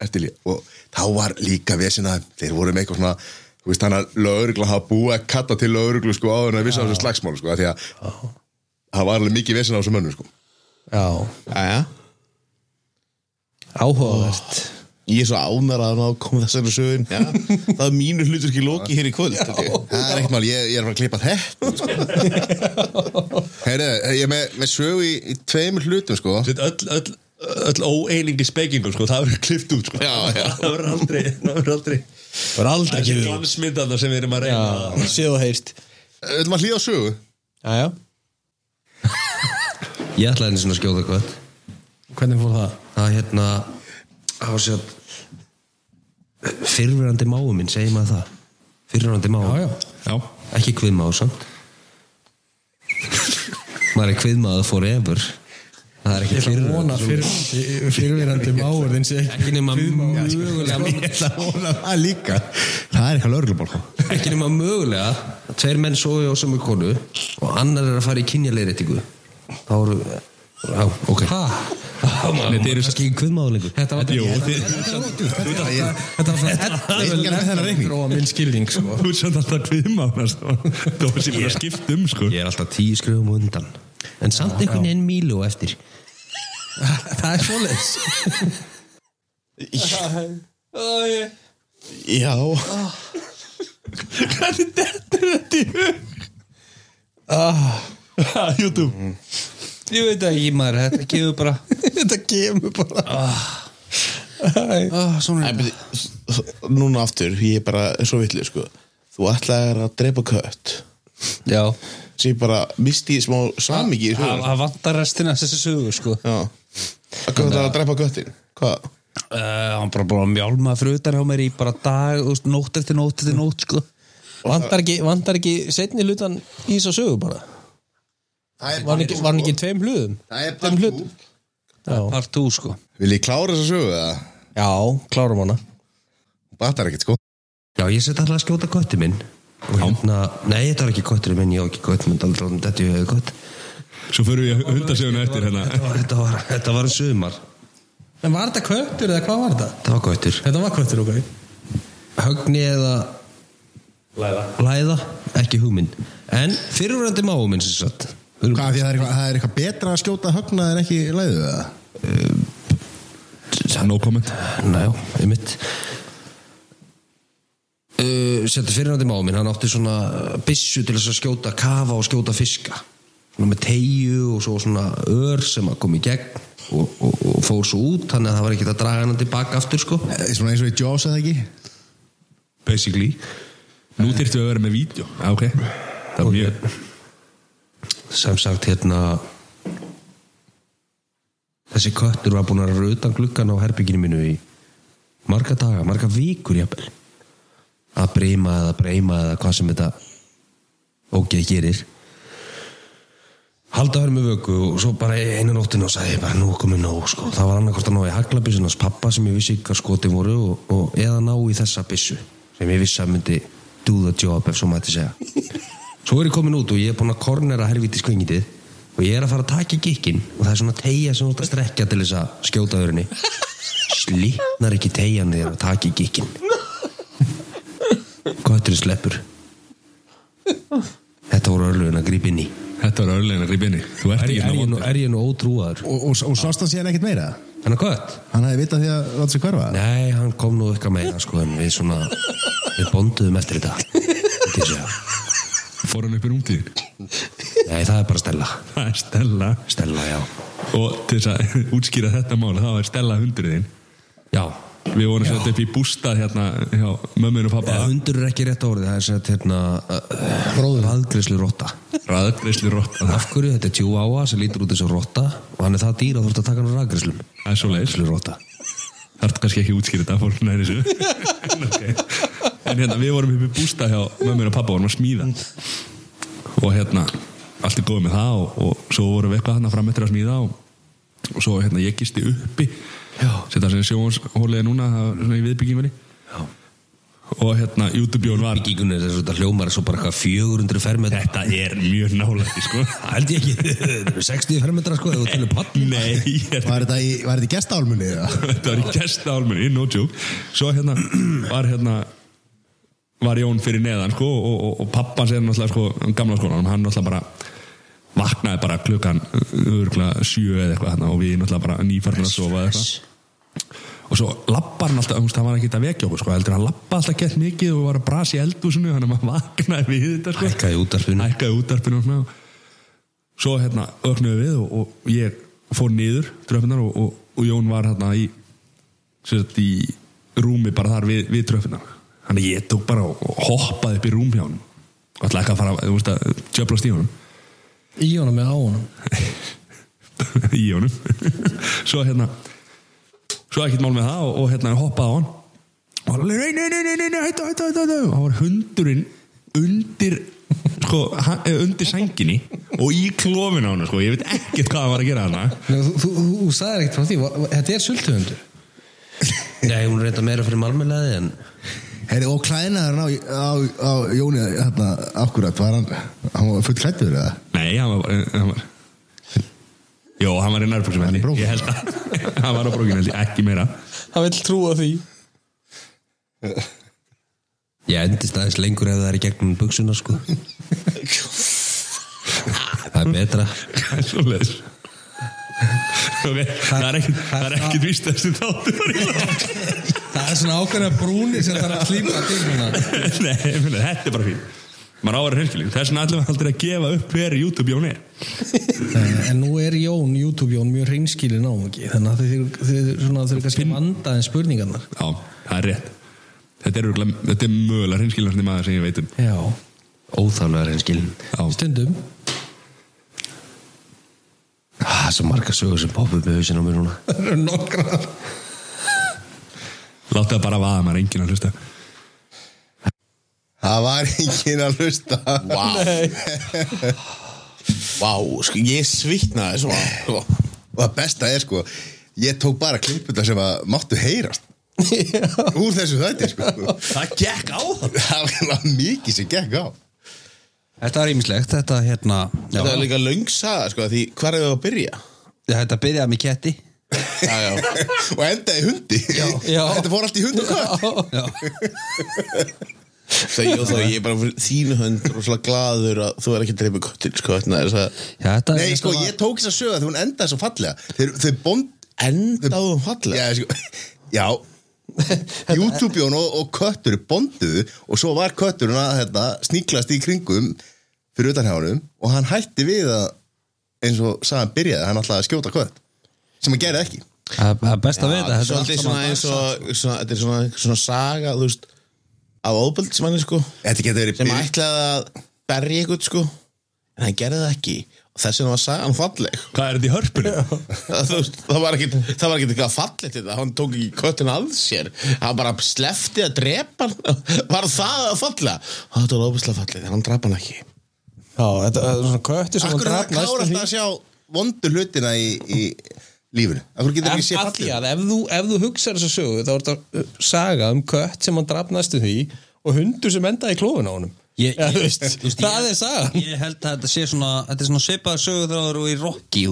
eftir líka og þá var líka vesina þeir voru með eitthvað svona þú veist þannig að lögregla hafa búið að katta til lögreglu sko áður en að vissa á þessu slagsmál sko af því að það var alveg mikið vesina á þessu mönnum sko. Já, áhugavert ég er svo ánar að ná að koma þessari sögun. Já, það er mínu hlutur ekki loki hér í kvöld. ég. það er ekkert mál, ég, ég er að að klippa þetta sko. Heyri, ég er með, með sögu í, í tveimur hlutum sko Sitt öll, öll, öll óeiningi spekingum sko, það verður klift út sko. Já, já. það verður aldrei það verður aldrei Það var aldrei þessi ekki glansmyndana sem við erum að reyna Já, séð og heyrst Við ætlum að hlýða á sögu Já, já, Ég ætlaði einu svona að skjóta eitthvað hvernig fór það? Það hérna Það var sér Fyrrverandi máu minn, segir maður það? Fyrrverandi máu Já, já Já, Ekki kviðmáu samt. Maður er kviðmáðu forever Það er ekki að fyrrverandi fyrir, fyrirverandi máur þinn sé Ekki nema mögulega. Það líka. Það er eitthvað lögreglubál Ekki nema mögulega að Tveir menn sofi á sömu konu Og annar er að fara í kynjaleiritingu Þá eru Já, ok. Hæ? Þetta eru kviðmáðu lengur Þetta var Þetta þetta var svona 11 metro á minn skilning sko. þú er samt alltaf kviðmánast Það var sem að skipta um sko Ég er alltaf tíu skrifum á undan En samt einhvern veginn mílu eftir Það er svoleiðis Já, Hvernig dettur þetta í hug? ah, YouTube Ég veit ekki maður, þetta gefur bara. Þetta kemur bara. Ah. ah, Svona Æ, beti, Núna aftur, ég er bara svo vitlu sko. Þú ætlaðir að drepa kött. Já, sem ég bara misti í smá samingi í það vantar restina þessi sögu sko. Já. Hvað ætlaðir að drepa köttin? Hvað? uh, Hann bara bara mjálma fyrir utan hjá mér í bara dag, nótt eftir nótt eftir nótt sko. Vantar ekki, vantar ekki setni hlutan í svo sögu bara? er Var hann ekki, var hann ekki í tveim hlutum? Það er part hlutum? Já, Part 2 sko. Vil ég klára þessa sögu eða? já klárum hana. Batar ekkert sko. Já, ég seti alltaf að skjóta kötti minn. Og hérna, nei, þetta var ekki kötturinn minn ég á ekki kött, menn þetta ég hefði kött. Svo fyrir við hundasöguna eftir hérna. þetta var, þetta var, þetta var sumar. En var þetta köttur eða hvað var þetta? þetta var köttur. Þetta var köttur okkar högni eða læða, læða ekki hugminn en fyrirverandi máu minn sem sagt Hvað, því að það er eitthvað, það er eitthvað betra að skjóta högna en ekki læðu eða? No comment. Næjá, einmitt. Uh, Settu fyrirhandi máu minn Hann átti svona byssu til þess að skjóta kafa og skjóta fiska. Svona með tegju og svo svona ör sem að kom í gegn og, og, og fór svo út þannig að það var ekkert að draga hann tilbaka aftur sko. Eh, Svona eins og í Jaws eða ekki? Basically. Nú þyrftum við að vera með vídeo. Já, ok. Það var mjög sem sagt hérna þessi köttur var búin að rauða utan gluggan á herbygginu mínu í marga daga, marga vikur jafnvel. Að breyma eða breyma eða hvað sem þetta ógeð gerir. Halda verið með vöku og svo bara einu nóttinu og sagði bara nú komið nóg sko. það var annarkvort að ná í haglabissun hans pappa sem ég vissi hvað skotin voru og, og eða ná í þessa bissu sem ég vissi að myndi do the job ef svo mætti segja svo er ég komin út og ég er búin að kornera helviti skvingitið og ég er að fara að taka í gikkin og það er svona tegja sem þú ert að strekja til þess að skjóta öðrunni slítnar ekki tegjan þér að taka í gikkin Götturinn sleppur Þetta voru örlögin að grípa inn í Þetta var örlegin að grípa Þú ert Er ég, er ég, nú, er ég nú ótrúaður? Og, og, og sást hann síðan ekkert meira? Hann er gött? Hann hefði vitað því að láta sig hverfa? Nei, hann kom nú eitthvað meira sko við svona við bonduðum eftir þetta Þetta ég segja. Fór hann upp í rúmtíðin Nei, það er bara Stella. Það er Stella. Stella, já. Og til þess að útskýra þetta mál Það var Stella hundurinn. Já, Við vorum sett upp í bústað hérna hjá mömmun og pappa Eða, hundur er ekki rétt orðið, það er sett hérna Bróður Raðgreislu rotta. Ræðgreislu rotta. Af hverju, þetta er tjúáa sem lítur út eins og rotta og hann er það dýr að þú ert að taka hann á raðgreislum Það er svo leiðis Raðgreislu rotta. Það er kannski ekki útskýra þetta fólk næri þessu En hérna, við vorum upp í bústað hjá mömmun og pappa vorum að smíða. Og hérna, allt er góð með það og, og svo vorum við eitthvað hérna fram eftir að smíða og, og svo hérna, ég gisti uppi. Setta sem sjónshólið er núna það er svona í viðbyggingunni Já. Og hérna, YouTube-jón var Byggingunni er þess að hljómar er svo bara eitthvað 400 fermetra. Þetta er mjög nálægt, sko. Það held ég ekki, þetta eru 60 fermetra sko ef þú telur pall Nei, ég Var þetta í, var þetta í gestálmunni eða? þetta var í gestaálmunni, no joke. Svo hérna var hérna var Jón fyrir neðan sko og, og, og pappans er náttúrulega sko gamla skólanum, hann náttúrulega bara vaknaði bara klukkan örgulega sjö eða eitthvað hérna og við náttúrulega bara nýfarnir að sofa eitthvað. Og svo lappar hann alltaf, hann var ekki að vekja okkur sko, heldur hann lappa alltaf gett mikið og var að brasa í eldúsinu, hann maður vaknaði við þetta sko. Hækkaði í útvarpinu. hækkaði útarpinu og svona. Svo hérna öknuðu við og, og ég fór niður tröffinar og, og, og Jón var hérna í í rúmi bara þar við, við tröffinar þannig ég tók bara og, hoppaði upp í rúm hjá hann og ætlaði ekki að fara, þú veist að tjöflast í honum Í honum eða á honum? Í honum. Svo hérna svo ekkert mál með það og, og hérna hoppaði á hann. Og hann alveg, nei, nei, nei, nei, nei, nei, hættu, hættu, hættu, og hann var hundurinn undir sko, hann, eh, undir sænginni og í klófin á hann sko, ég veit ekkert hvað hann var að gera hana Nei, Þú, þú, þú, þú sagðir ekkert frá því. Þetta er sultuhundur? Nei, hún reynda meira fyrir malmelaði en Heyri, og klæðinaður á, á, á Jóni hérna, akkurat, var hann, hann var full klættur eða? nei, hann var, bara- hann var Jó, hann var í nærbúksum Hann í brókinni. Ég. held að Hann var á brókinu, ekki meira. Hann vil trúa því. Ég endist aðeins lengur ef það er í gegnum buksuna sko. Það er betra. Það er svo leiðis Ok, það er ekkert Það er ekkert víst að þessi þáttu var í lók Það er svona ákveðna brúni sem það er að slípa til Nei, meina, þetta er bara fín maður á að vera hreinskilin þess vegna ætlum við aldrei að gefa upp hver YouTube Jón er En nú er Jón, YouTube Jón, mjög hreinskilin á ekki Þannig að þið, þið, svona, þið kannski að vanda en spurningarnar. Já, það er rétt. Þetta er, er mögulega hreinskilin maður sem ég veit um. Já, Óþálega reynskilin já, stundum. Það er svo marga sögur sem poppa upp með hausinn á mér núna. Það eru nokkrar láta það bara vaða, maður er enginn að hlusta. Það var enginn að hlusta. Vá. Vá, sko, ég svitnaði svo sko. Og það besta er sko Ég tók bara klippuna sem að máttu heyrast. Úr þessu þætti sko. Það gekk á það Það var mikið sem gekk á. Þetta er ímislegt, þetta hérna já, Þetta er líka löng saga, sko, því hvar er það að byrja? Þetta byrjaði með ketti Já, já. Og endaði hundi. Þetta fór allt í hundi hvað Já, Það ég og þá, ég er bara fyrir þínu hönd og svona glaður að þú er ekki að dreipa kottin, sko, þess að já þetta Nei sko var- ég tók þess að söga þegar hún endaði svo fallega. Þeir, þau bond endaðum fallega. Já, sko, já. YouTube-jón og, og köttur bonduðu og svo var kötturinn að hérna, sníklast í kringum fyrir utan hjá honum og hann hætti við að eins og sagan byrjaði, hann ætlaði að skjóta kött sem hann gerði ekki. Það það er best að vita Þetta er er svona eins og svona, þetta er svona, svona saga, þú veist af óbeldsmanni, sko. Þetta getur verið sem ætlaði að berja ykkur, sko. En hann gerði það ekki. Og þess vegna var sagan falleg. Hvað er þetta í hörpunni? það, veist, það var ekkit það var ekkit eitthvað fallegt þetta hann tók ekki köttin að sér. Hann bara slefti að drepa hann. Var það að falla? Þetta var óbæslega fallegt, en hann drapa hann ekki. Já, þetta er svona köttur sem Akkur er það að sjá vondu hlutina í, í lífinu. Að því að ef þú, ef þú hugsaður þessa sögu þá er þetta saga um kött sem hann draf næstu því og hundur sem endaði í klófin á honum. Ég- ja, ég- þú veist, veist, það ég- er sagan Ég held að þetta sé svona Þetta er svona svipaður sögurþráður og í Rocky.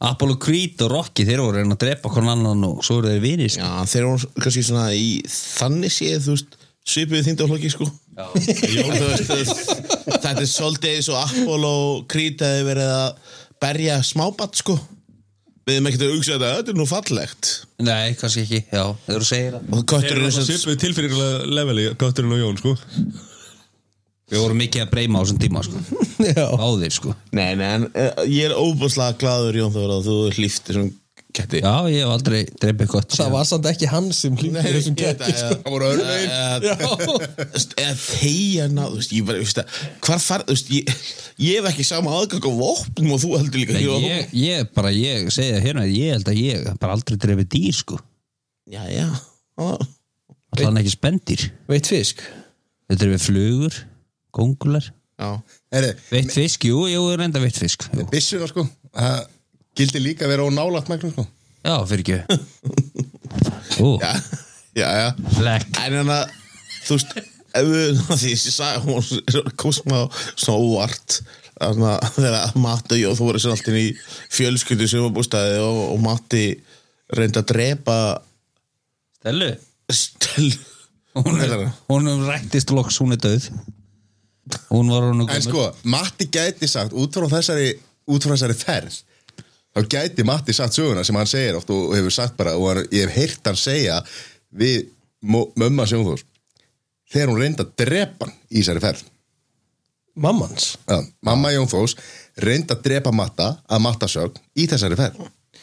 Apollo Creed og Rocky þeir voru að reyna að drepa hvern annan og svo eru þeir vinir sko. já, þeir eru kannski svona í þannig séð, þú veist svipuðu þingdaflokki, sko. Þú veist, þetta er svolítið eins og Apollo Creed hefði verið að berja smábatt, sko við hefum ekkert að hugsa þetta, þetta er nú fallegt. Nei, kannski ekki, já, þeir eru að segja það. Og Þeir kötturinn eru er sem svipuð tilfinningulega leveli Götturinn og Jón, sko. Við vorum mikið að breyma á þessum tíma sko. Já, Báðir sko. Nei, nei, en uh, ég er óbúslega glaður Jón Þór að þú hlýftir sem ketti. Já, ég hef aldrei dreipið gott það var samt ekki hann sem hlýtti þessum ketti sko. Það voru örvegin Eða tegja ná, þú veist, ég bara, þú veist að Hvar far, þú veist, ég, ég hef ekki sama aðgang á vopnum og þú heldur líka ég, ég bara, ég segi það hérna Ég held að ég bara aldrei dreipið dýr sko. Já, já. Ó, Allan ekki spendir Veit fisk? Þetta er við flugur, Herri, Veitt fisk, jú, jú, reynda veitt fisk. Jú. byssuna sko. Það gildi líka að vera ónálat mæklum sko. Já, fyrir ekki. Ú, já, já, já. Flekk En hann að, þú veist Ef við, því ég sagði hún kom smá svona óvart. Þannig að þegar Matti og þú voru sem alltaf í fjölskyldu sem var bústæði og, og Matti reyndi að drepa Stellu? Stel Hún, er, hún rættist loks, hún er döð Hún var hún En sko, Matti gæti sagt út frá þessari, út frá þessari ferð þá gæti Matti sagt söguna sem hann segir oft og hefur sagt bara og hann, ég hef heyrt hann segja við mo- mömmu hans Jónþós þegar hún reyndi að drepa hann í þessari ferð. Mammans Já, mamma Jónþós reyndi að drepa Matta að Mattasögn í þessari ferð.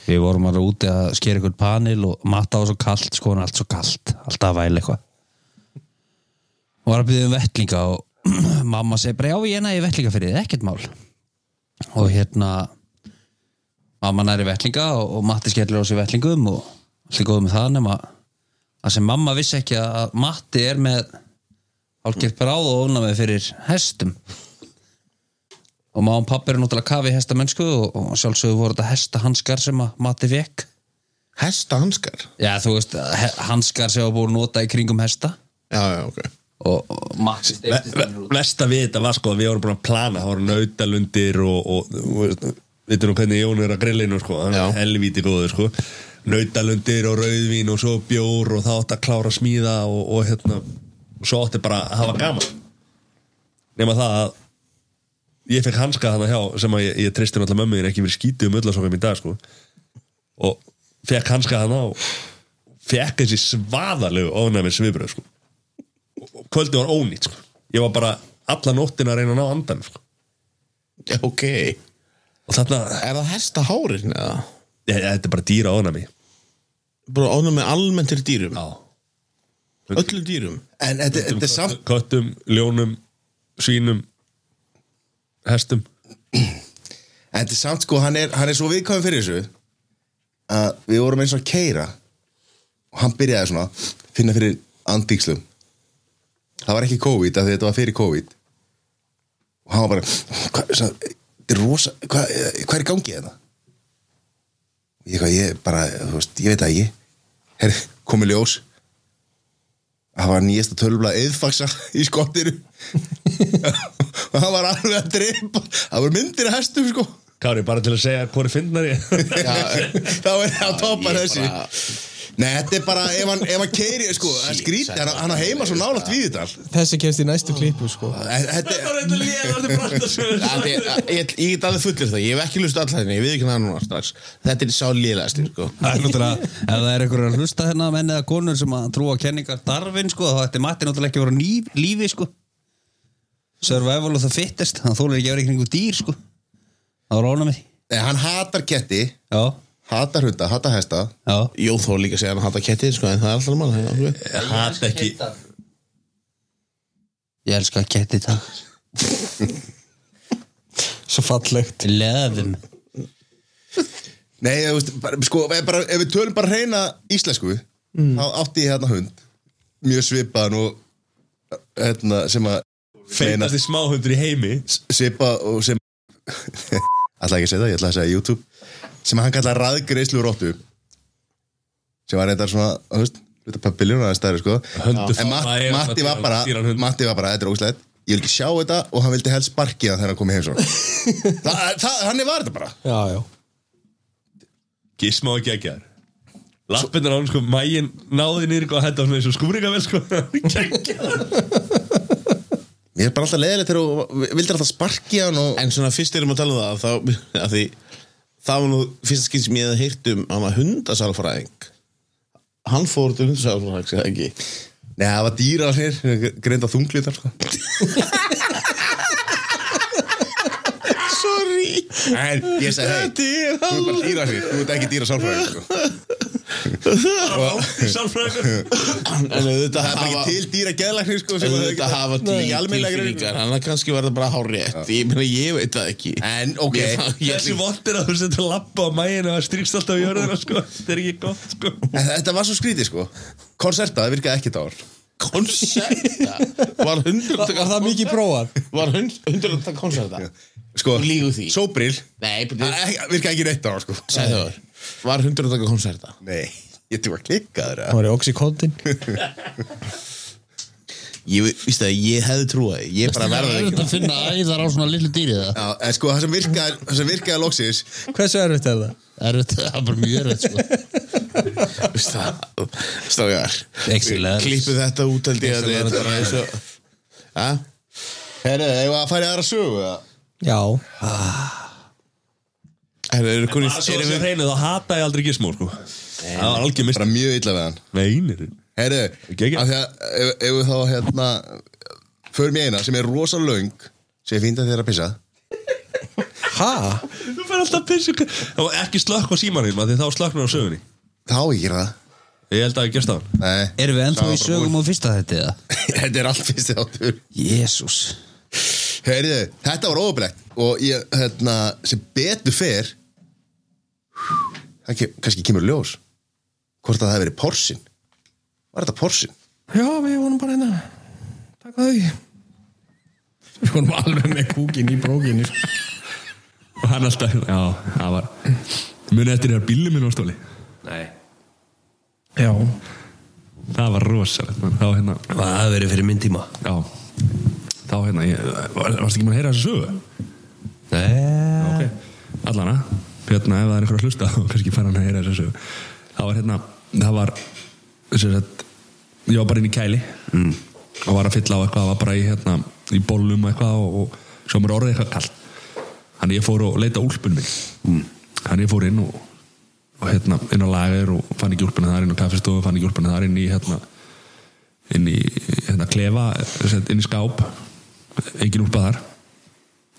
Við vorum alveg úti að skera ykkur panil og matta var svo kallt, sko hann er allt svo kallt alltaf að væla eitthvað. Og var að byrja um vettlinga og mamma segi bara já ég næði vettlinga fyrir þið, ekkert mál. Og hérna mamma næri vettlinga og, og Matti skellir á sig vettlingum og allir góð með það nema að sem mamma vissi ekki að Matti er með hálfgert bráð og ofnamið fyrir hestum. Og má og pappi eru náttúrulega kafi hestamennsku og, og sjálfsögðu voru þetta hestahanskar sem að Matti fekk Hesta hanskar Já, þú veist, hanskar sem að nota í kringum hesta. Já, já, ok. Og, og Matti út. Vesta við þetta var sko að við vorum búin að plana það voru nautalundir og, og, og veitum nú hvernig Jón er að grillinu sko hann er helvíti góður sko nautalundir og rauðvín og svo bjór og það átti að klára að smíða og, og hérna og svo átti bara að hafa gaman nema það að ég fekk hanska þarna hjá sem að ég, ég tristi náttúrulega mömmu þín ekki verið skítið um öllasokkum í dag sko og fekk hanska þarna og fekk þessi svaðalegu ónæmi sviðbröð sko. og kvöldi var ónýtt sko. ég var bara alla nóttina að reyna að ná andan sko. Já, ok Er þarna, það hesta hárin eða? ég, þetta er bara dýra ónæmi Bara ánum með almennt til dýrum? Já. Öllum dýrum? En þetta, þetta er samt köttum, ljónum, svínum hestum. En þetta er samt sko, hann er, hann er svo viðkvæðum fyrir þessu að við vorum eins og að keira og hann byrjaði svona að finna fyrir andíkslum það var ekki COVID af því þetta var fyrir COVID. Og hann var bara hvað, er rosa hvað, hvað er í gangi þetta? Ég, hvað, ég bara, þú veist, ég veit það ekki. Herri, komið ljós. Það var nýjasta tölvla eðfaksa í skottinu og hann var alveg að drepa það var myndir af hestum sko. Kári, bara til að segja hvori finnar ég þá er það að topa Ég þessi. bara- Nei, þetta er bara, ef hann, ef hann keiri, sko, það er skrítið, hann, hann heima svo nálægt við þetta Þessi kemst í næstu klippu sko. Þetta er, Það er- Ég ég get alveg fullir það, ég hef ekki lust allar henni, ég við ekki það núna strax. Þetta er sá liðlegasti, sko. Það er náttúrulega, ef það er einhver að hlusta hérna menn eða konur sem að trúa kenningar Darwin sko, þá ætti Matti náttúrulega ekki að vera ný, lífi sko. Survival of the fittest, hann þólar ekki að vera ekki einhver dýr sko. Það var mig Nei, hann hatar ketti, Já, hatar hunda, hatar hesta. Já. Jón Þór líka segja hann hata kettið, sko, en það er alltaf mann Ég hat ekki Ég elska geti það Svo fallegt. Leðum. Nei, þú veist, bara, sko, bara, ef við tölum bara reyna íslensku þá átti ég hérna hund. Mjög svipaðan og hérna, sem að feitasti smáhundur í heimi. Svipa og sem ætla ekki að segja það, ég ætla að segja YouTube sem hann kallar raðgreislu róttu sem var reyndar svona þú veist, hluta papiljón aðeins stærri sko Höndu en Mat, Matti var bara Matti var bara, þetta er ógæslegt ég vil ekki sjá þetta og hann vildi helst sparki það þegar hann kom í heimsókn. Þa, það, hann var þetta bara. Já, já. Gísma og geggjar Lappinnar á hann sko, mægin náði nýri og þetta var svona eins og skúringavel sko. Geggjar Mér er bara alltaf leðilegt þegar þú vildir alltaf sparki hann og En svona fyrst erum að tala um það þá, að því, það var nú fyrsta skil sem ég hef heyrt um hann var hundasálfræðing Hann fór til hundasálfræðing, segja ekki Nei, það var dýra hér, greinda þunglitar sko. En ég segi, hei, þú er bara dýra hér Þú ert ekki dýra sálfræðing sko. Sálfræðingur. En er bara hafa ekki til dýra geðlæknir sko, sem auðvitað hafa tilfinningar að kannski var það bara hárétt Ég meina, ég veit það ekki. En, ok. Ég- ég- Þessi vondir að þú setur að lappa á mæginu og það strýkst alltaf í jörðina sko. Þetta er ekki gott sko. En Þetta var svo skrítið sko. Konserta, það virkaði ekki dár Konserta? Var hundur Var það mikið prófað? Var hund- hundur að taka konserta Sko, Þú lýgur því. Sóbril Nei, Það betur ek- virkaði ekki neitt dár sko. Sæði það Var hundur að taka konserta? Nei, ég þú að klikka þér Það var í Oxycontin? Ég víst að ég hefði trúið því. Ég bara Það verða er ekki. að finna æðar á svona lillu dýri það Já, en sko, það sem virkaði, það sem virkaði loksins Hversu erfitt er það? Það er þetta- það er bara mjög erfitt sko. Víst það Strágar Excellent. Klippu þetta út held ég að þetta er bara eins og Ja Herru, ef að fara í aðra sögu eða? Já. Er það konið Það er svo sem hreinu þá hata ég aldrei gísmó sko. Það var algjör mist Bara mjög illa við hann. Nei, nýri Herru, af því að ef, ef við þá hérna Förum í eina sem er rosa löng sem ég fínt að þér að pissa. Ha? Þú fær alltaf að pissu Það var ekki slökk á símanum Því þá slökknar á sögunni. Þá ekki það. Ég held að ég gerst á hann Nei. Erum við ennþá Það í sögum á fyrsta þetta eða? Þetta er allt fyrst þáttur. Jésús Herru, þetta var óöflegt Og ég, hérna, sem betur fer Það kannski kemur ljós Hvort að það hefði verið porsin. Var þetta porsin? Já, við vorum bara hérna Takk að því Við vorum alveg með kúkin í brókinu Og hann alltaf, já, það var Muni eftir þér bílum minn á stóli? Nei. Já. Það var rosalegt man. Þá hérna, Það verið fyrir minn tíma. Já Þá hérna, ég, var, varst ekki maður að heyra þessu sögu? Nei. Ok, allana hérna ef það er einhver að hlusta og kannski fara hann að heyra þessu það var hérna það var sagt, ég var bara inn í kæli. Mm. og var að fylla á eitthvað það var bara í, hérna, í bólum eitthvað og, og svo mér orðið eitthvað kall hann ég fór og leita úlpun minn. Mm. hann ég fór inn og og hérna inn á lager og fann ekki úlpuna þar inn á kaffistofu, fann ekki úlpuna þar inn í hérna inn í hérna klefa inn í skáp engin úlpa þar.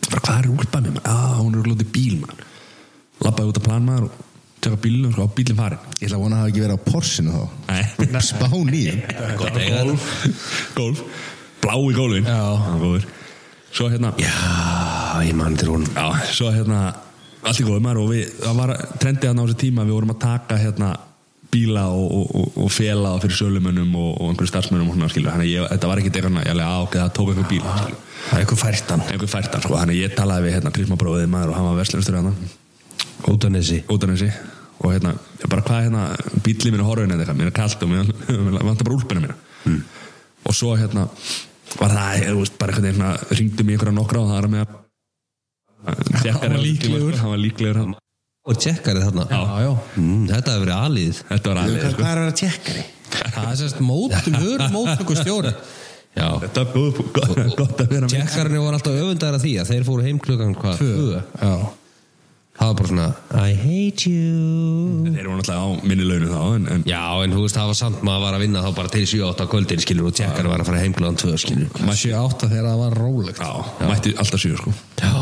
Bara hvað er úlpan mér? Já, hún er úrlótið bíl maður. Labbaði út að plan maður og tjaka bílinu og bílinn farin Ég ætla að vona að hafa ekki verið á Porsinu þá. Spán í golf. Golf, gólfin. Já. góður. Svo hérna Já, ég mann til hún Já, svo hérna allt í góðum og við, það var trendið að ná þessu tíma, við vorum að taka hérna bíla og, og, og, og fela það fyrir sölumönnum og, og einhverju starfsmönnum og svona skilur, þannig að ég, þetta var ekkit eitthvað, ég alveg ákveð að tóka einhver bíl. Skilur, Er eitthvað færtan. Einhver færtan, sko, þannig að ég talaði við hérna Krismabróðið maður og hann var verslunistur hérna Ótanesi. Ótanesi. Og hérna, ég bara hvað hérna bílið minn er horfin eða eitthvað, mér er kalt og mér mér vantar bara úlpina mína. Hmm. og svo hérna var það, ég veist, bara einhvern veginn ringdi mig einhverja nokkra og það er með hann var líklegur. hann var líklegur hann. Og tjekkarið þarna. Já, já mm, Þetta hefur verið aðlið þetta var alveg sko. Hvað er að vera tjekkari? Það er sérst mót, vöru móttöku stjóri þetta var góð, gott, gott að vera með. Tjekkarinn voru alltaf öfundar að því að þeir fóru heim klukkan hvað? Tvö. Já. Það var bara svona I hate you. Þeir voru náttúrulega á minni launu þá en, en Já, en þú veist, það var samt maður var að vinna þá bara til 7-8 á kvöldin, skilur, og tjekkarinn var að fara heim klukkan 2, skilur. Massi átta þegar það var rólegt. Já, mætti alltaf sjö sko. Já.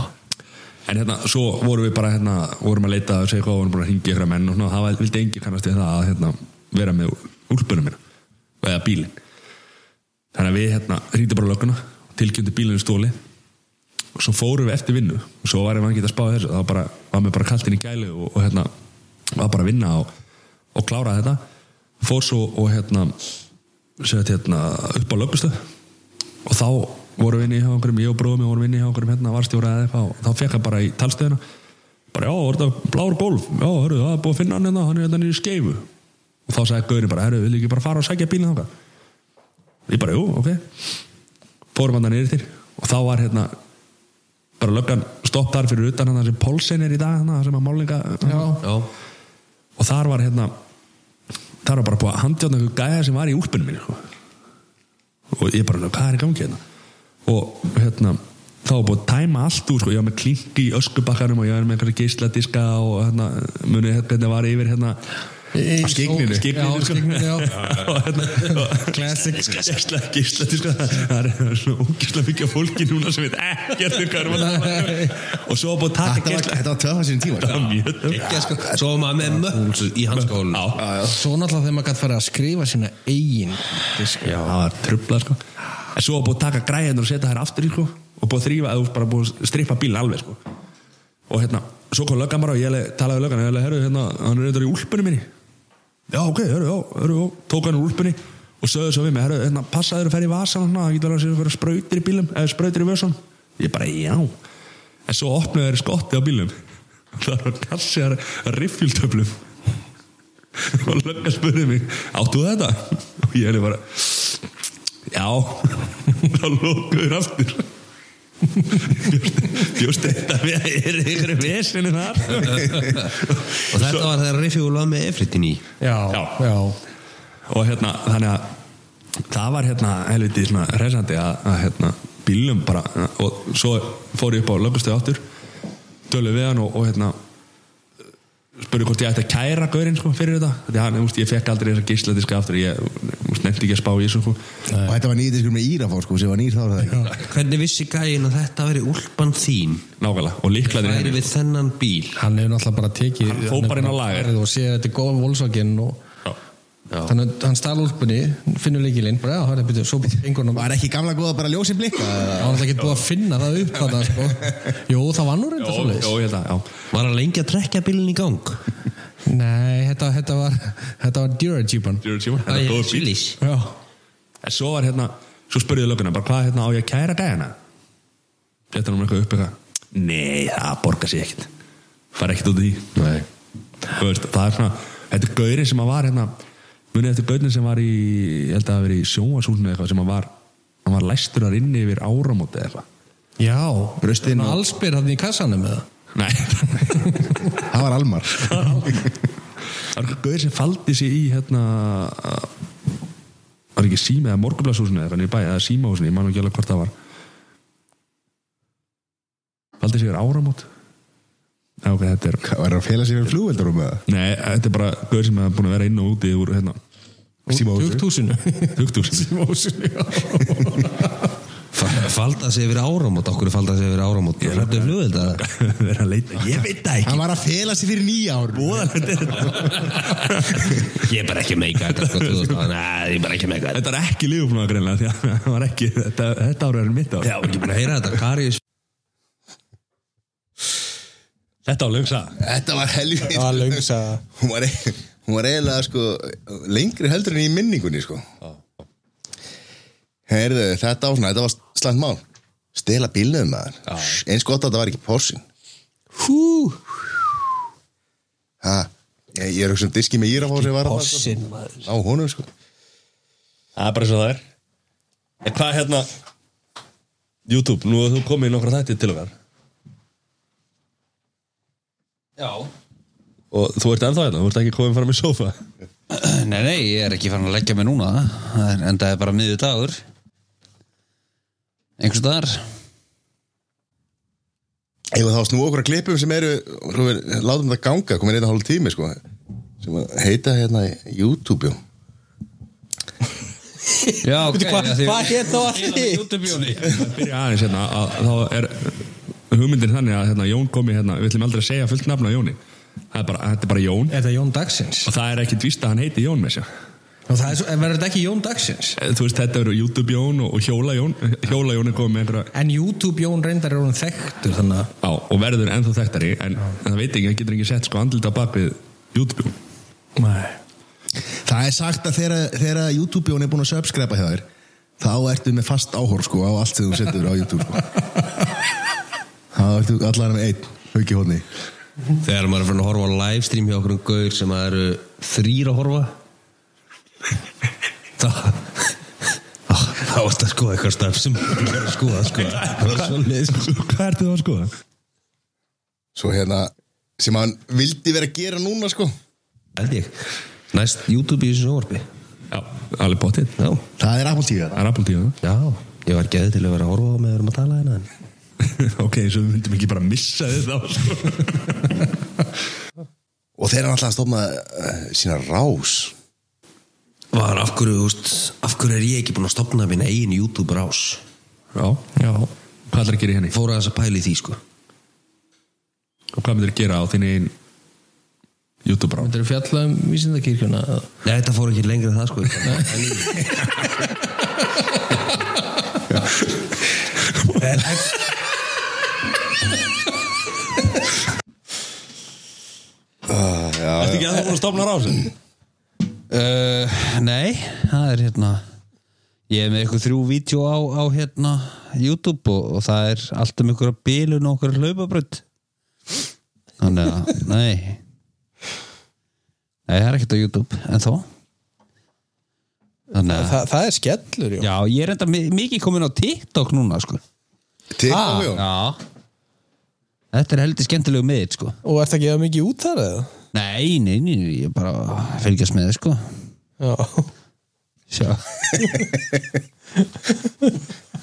En hérna, svo vorum við bara hérna vorum að leita að segja hvað, vorum bara að hringja ykkur menn og svona, það vildi engi kannast við það að hérna, vera með úlpunum mína eða bílinn þannig að við hérna hringdi bara lögguna tilkynnti bílinu stóli og svo fórum við eftir vinnu. Og svo var ég ekki að spá þessu. Þá bara, var mér bara kalt inn í gælu og, og hérna var bara að vinna og, og klára þetta. Fór svo og hérna sett hérna upp á löggustöð og þá vorum við inni hjá einhverjum ég og bróðum við vorum inni hjá einhverjum hérna varstjóra eða eitthvað. Og þá fekk hann bara í talstöðuna bara já, var þetta blár golf já, hörru, það er búið að finna hann hérna, hann er hérna í skeifu. Og þá sagði Gaurin bara, herru, vil ekki bara fara og sækja bílinn þangað ég bara, jú, ok. Fórum hann niður til og þá var hérna bara löggan stopp þar fyrir utan hann sem Pólsen er í dag hann sem að málinga Já. Já. Og þar var hérna þar var bara búið að handjána einhver gæja sem var í úlpunum minni sko. og ég bara, hvað er í gangi hérna? Og hérna þá var búið að tæma allt úr sko. ég var með klinki í öskubakkanum og ég var með einhverja geisladiska og hérna, munið hvernig var yfir hérna skikninu, skikninu. Gísla, það er svona ógísla mikið fólki núna sem veit ekkert um og svo var búið að taka Þetta var, gísla þetta var töfða sín tíma sko. sko, Svo var maður með möll í hanskólinu Já, Svo náttúrulega þegar maður gæti fara að skrifa sína eigin disk. Já, það var trublað sko. En svo var búið að taka græðinur og setja þær aftur í sko. Og búið að þrýfa, eða bara búið að strippa bílinn alveg sko. Og hérna, svo kom löggan bara og ég talaði við löggan. Og ég herru, hérna, hann er eitthvað í úlpunni minni Já, ok, herru, já, herru, já. Tók hann úr úlpunni og sögðu svo við mig, herru, hérna, passaður að ferja í vasan og það getur alveg að eitthvað sprautir í bílum eða sprautir í vössan Ég bara, já. En svo opnaði þeir skotti á bílum það var kassi að riffjultöflum og löggan spurði mig áttu þetta? og ég hefði bara já. Þá lókuður aftur bjóst þetta við að er ykkur vesinu þar Og þetta var þegar Riffjúl var með Efritin í Já, Já. já og hérna þannig að það var hérna helviti svona resandi að, að hérna bílum bara og svo fór ég upp á lögustu áttur tölu við hann og, og hérna spurði hvort ég ætti að kæra gaurinn sko, fyrir þetta. Því hann, úst, ég fekk aldrei þessa gísladiska aftur. Ég nefndi ekki að spá í þessu sko. Og þetta var nýðiskur með Írafór sko, sem var nýr þá er það Hvernig vissi gæin að þetta veri úlpan þín? Nákvæmlega og líklaðir væri við þennan bíl. Hann hefur náttúrulega bara tekið Hann fór bara inn á lager. og séð að þetta er góð volsakinn og þannig að hann stál úlpunni finnur leikilinn, bara já, það er byrjuð svo gengur hann Var ekki gamla góða bara ljósi blikka? Hann var ekki búið að finna það upp þarna, sko. Jú, það var nú reynda að, já. Var hann lengi að trekja bílinn í gang? Nei, þetta, þetta var þetta var Dura-jeepan þetta er góð bíl Chili's. Já, En svo var hérna, svo spurði löguna bara hvað hérna á ég að kæra gæjana Þetta er nú eitthvað upp eitthvað. Nei, það borgar sér ekkert. Fara ekkert út í Það er svona, þetta er gaurinn sem að var hérna Munið eftir gaurinn sem var í Ég held að það verið í sjónvasúlnu eitthvað sem að var Hann var læstur að rinni yfir áramóti eða eitthvað. Já. Brjóstin og- Allsbyr hann í kassanum með það Nei, Það var Almar. Það var gaur sem faldi sér í hérna var ekki síma eða morgunblasúsinu eða þannig í bæ, eða símahúsinu, ég man ekki alveg hvort það var. Faldi sér áramót. Já, ok, þetta er var það að fela sér í flugveldarum með það? Nei, þetta er bara gaur sem er búin að vera inn og úti úr hérna Tugtúsinu Tugtús Tugtúsinu, Falda sig yfir áramót. Okkur falda sig yfir áramót? Ég er Ég veit það ekki. Hann var að fela sér fyrir nýja ár. Er þetta. Ég er bara ekki meika þetta sko, 2000. Nei, ég er bara ekki meika þetta Þetta er ekki var ekki Þetta, þetta ára er mitt ár. Já, ekki að heyra þetta. Karius Þetta á löngsa Þetta var helvið Það var löngsa Hún var, e- hún var eiginlega sko lengri heldur en í minningunni sko. Heyrðu, þetta á svona, þetta var slæmt mál. Stela bílnum maður. Eins gott að þetta var ekki porsin. Hú. Ha, ég, ég er ekki sem diski með Írafósi var þarna, sko. Possin maður. Á honum sko. Það er bara svo það er. En hvað hérna YouTube, nú hefur þú komið í nokkra þætti til okkar. Já Og þú ert ennþá hérna, þú ert ekki komið fram í sofa Nei, nei, ég er ekki farin að leggja mig núna. Það er- En það er bara miður dagur Einhvers staðar. Ef þá snú okkur að klippum sem eru látum þetta ganga, komin einn og hálf tími sko, sem að heita hérna YouTube jú. Já, ok Hvað já, því- hva hétt þá allir? YouTube-jóni Byrja aðeins hérna að, Þá er hugmyndin þannig að hérna, Jón komi hérna Við ætlum aldrei að segja fullt nafn á Jóni. Það er bara, þetta er bara Jón Er það Jón Dagsins? Og það er ekki víst að hann heiti Jón með sér Og það er svo, en verður þetta ekki Jón Dagsins? Þú veist, þetta eru YouTube Jón og, Hjóla Jón Hjóla Jón er komið með einhverja En YouTube Jón reyndar er hún þekktur þannig að á, og verður ennþá þekktari en, en það veit ekki, það getur ekki sett sko andlita á bakvið YouTube Jón Nei Það er sagt að þegar, þegar YouTube-jón er búin að subscriba hjá þér þá ertu með fast áhor sko á allt sem þú setur á YouTube sko. þá ertu allar með einn hauki hóðni Þegar maður er fyrir að horfa á livestream hjá okkur um gaur sem að eru þrýr að horfa. Þá þá er þetta sko eitthvað stöf sem er að skoða sko. Það er. Hvað ertu það að skoða? svo hérna sem hann vildi vera að gera núna sko. Held ég. Næst YouTube í þessu sjónvarpi. Já, alveg Já, það er Apple TV Það? Er Apple TV já. Ég var geðið til að vera að horfa á með að við erum að tala hérna en Ok, svo við myndum ekki bara missa þetta sko. og þeir eru alltaf að stofna uh, sína rás. Var af hverju, þú veist Af hverju er ég ekki búin að stopna minn eigin YouTube rás? Já, já. Hvað ætlar að gera í henni? Fóra þess að pæla í því sko. Og hvað myndir að gera á þinni einn YouTube rá? Þetta eru fjallað um vísindakirkjuna? Nei, þetta fór ekki lengra en það sko Ertu ekki að það búin að stofna rásin? uh, Nei, það er hérna Ég er með eitthvað þrjú vídeo á, á hérna YouTube og, og það er allt um ykkur bílun og ykkur hlaupabrödd Þannig að, nei. Nei, það er ekkert á YouTube en þó Þannig að Þa, Það er skellur, já. Já, ég er enda mi- mikið komin á TikTok núna sko. TikTok jón Já Þetta er heldur skemmtilegu miðill sko. Og ert ekki að mikið út þar eða? Nei, nei, nei, ég er bara fylgjast með þið sko. Já. Sjá.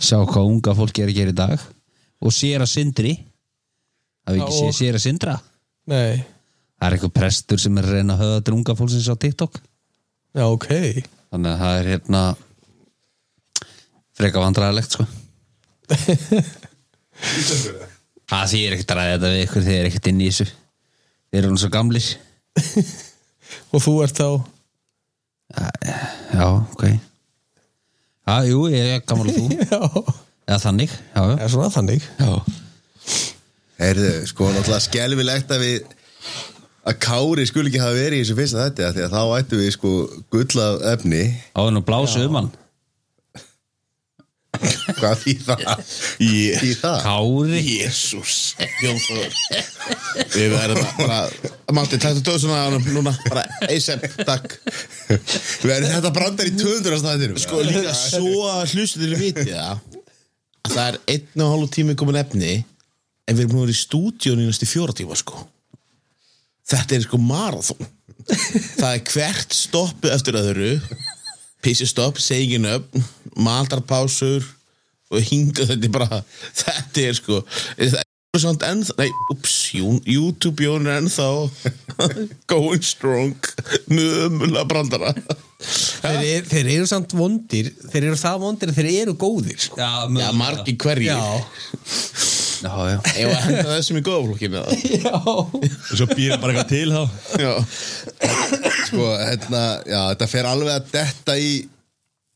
Sjá hvað unga fólk er að gera í dag. Og sér að sindri. Það við ekki Já, sé og- sér að sindra? Nei. Það er eitthvað prestur sem er að reyna að höða til unga fólksins á TikTok. Já, ok. Þannig að það er hérna freka vandræðilegt sko Það því er ekkert að ræða þetta við ykkur þið er ekkert inn í þessu. Þið eru nú svo gamlir. Og þú ert þá? Já, ok. Já, jú, ég er gammal og þú. Já. Eða þannig, já, já. Er svona þannig. Já, Heyrðu, sko, náttúrulega skelfilegt að við að Kári skul ekki hafa verið í þessu fyrsta þetta því að þá ættum við sko gullað efni. Áður nú blásu um hann hvað því það? Því það? Kári. Jésús Við verðum bara Mátti, dóðsuna á hann núna Bara ASAP, takk. Við erum þetta brandar í 200 stæðinu Sko líka svo að hlustu til að viti það að Það er einn og hálf tími komin efni En við erum búin að vera í stúdíun í næstu fjóra tíma sko. Þetta er sko marathon Það er hvert stoppu eftir öðru Pissi stopp, segin upp Maldarpásur Og hinga þetta er bara Þetta er sko samt ennþá Nei, ups, YouTube Jón er ennþá Going strong Mjömulega brandara. Þeir, er, þeir eru samt vondir þeir eru það vondir að þeir eru góðir. Sko. Já, Já, margi hverjir. Já, já, já. Ef að henda þessum í góðaflokkinu já. og svo býr bara eitthvað til þá Já Sko, hérna, já, þetta fer alveg að detta í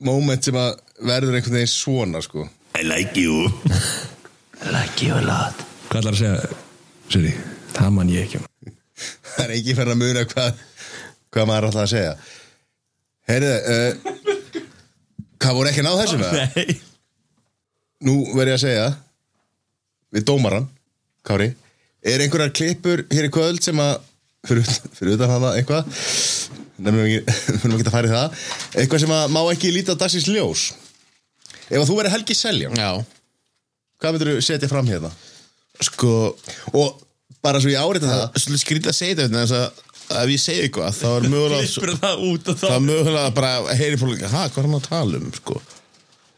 moment sem að verður einhvern veginn svona, sko I like you I like you a lot Hvað ætlar að segja, Siri? það man ég ekki. Það er ekki fyrir að muna hvað, hvað maður alltaf að segja Heyrðu, uh, hvað voru ekki að ná þessum? Nei Nú verð ég að segja við dómaran, Kári er einhverjar klippur hér í kvöld sem að fyrir, fyrir utan hana eitthvað nefnum við ekki, að fara í það eitthvað sem að má ekki líta á dagsins ljós. Ef að þú verður Helgi Seljan Já. hvað myndir þú setja fram hérna? Sko og bara svo ég árita það Svolítið skrítið að segja þetta þess að ef ég segi eitthvað þá er mögulega það út og þá það er mögulega bara að heyri fólk hvað er hann að tala um? Sko.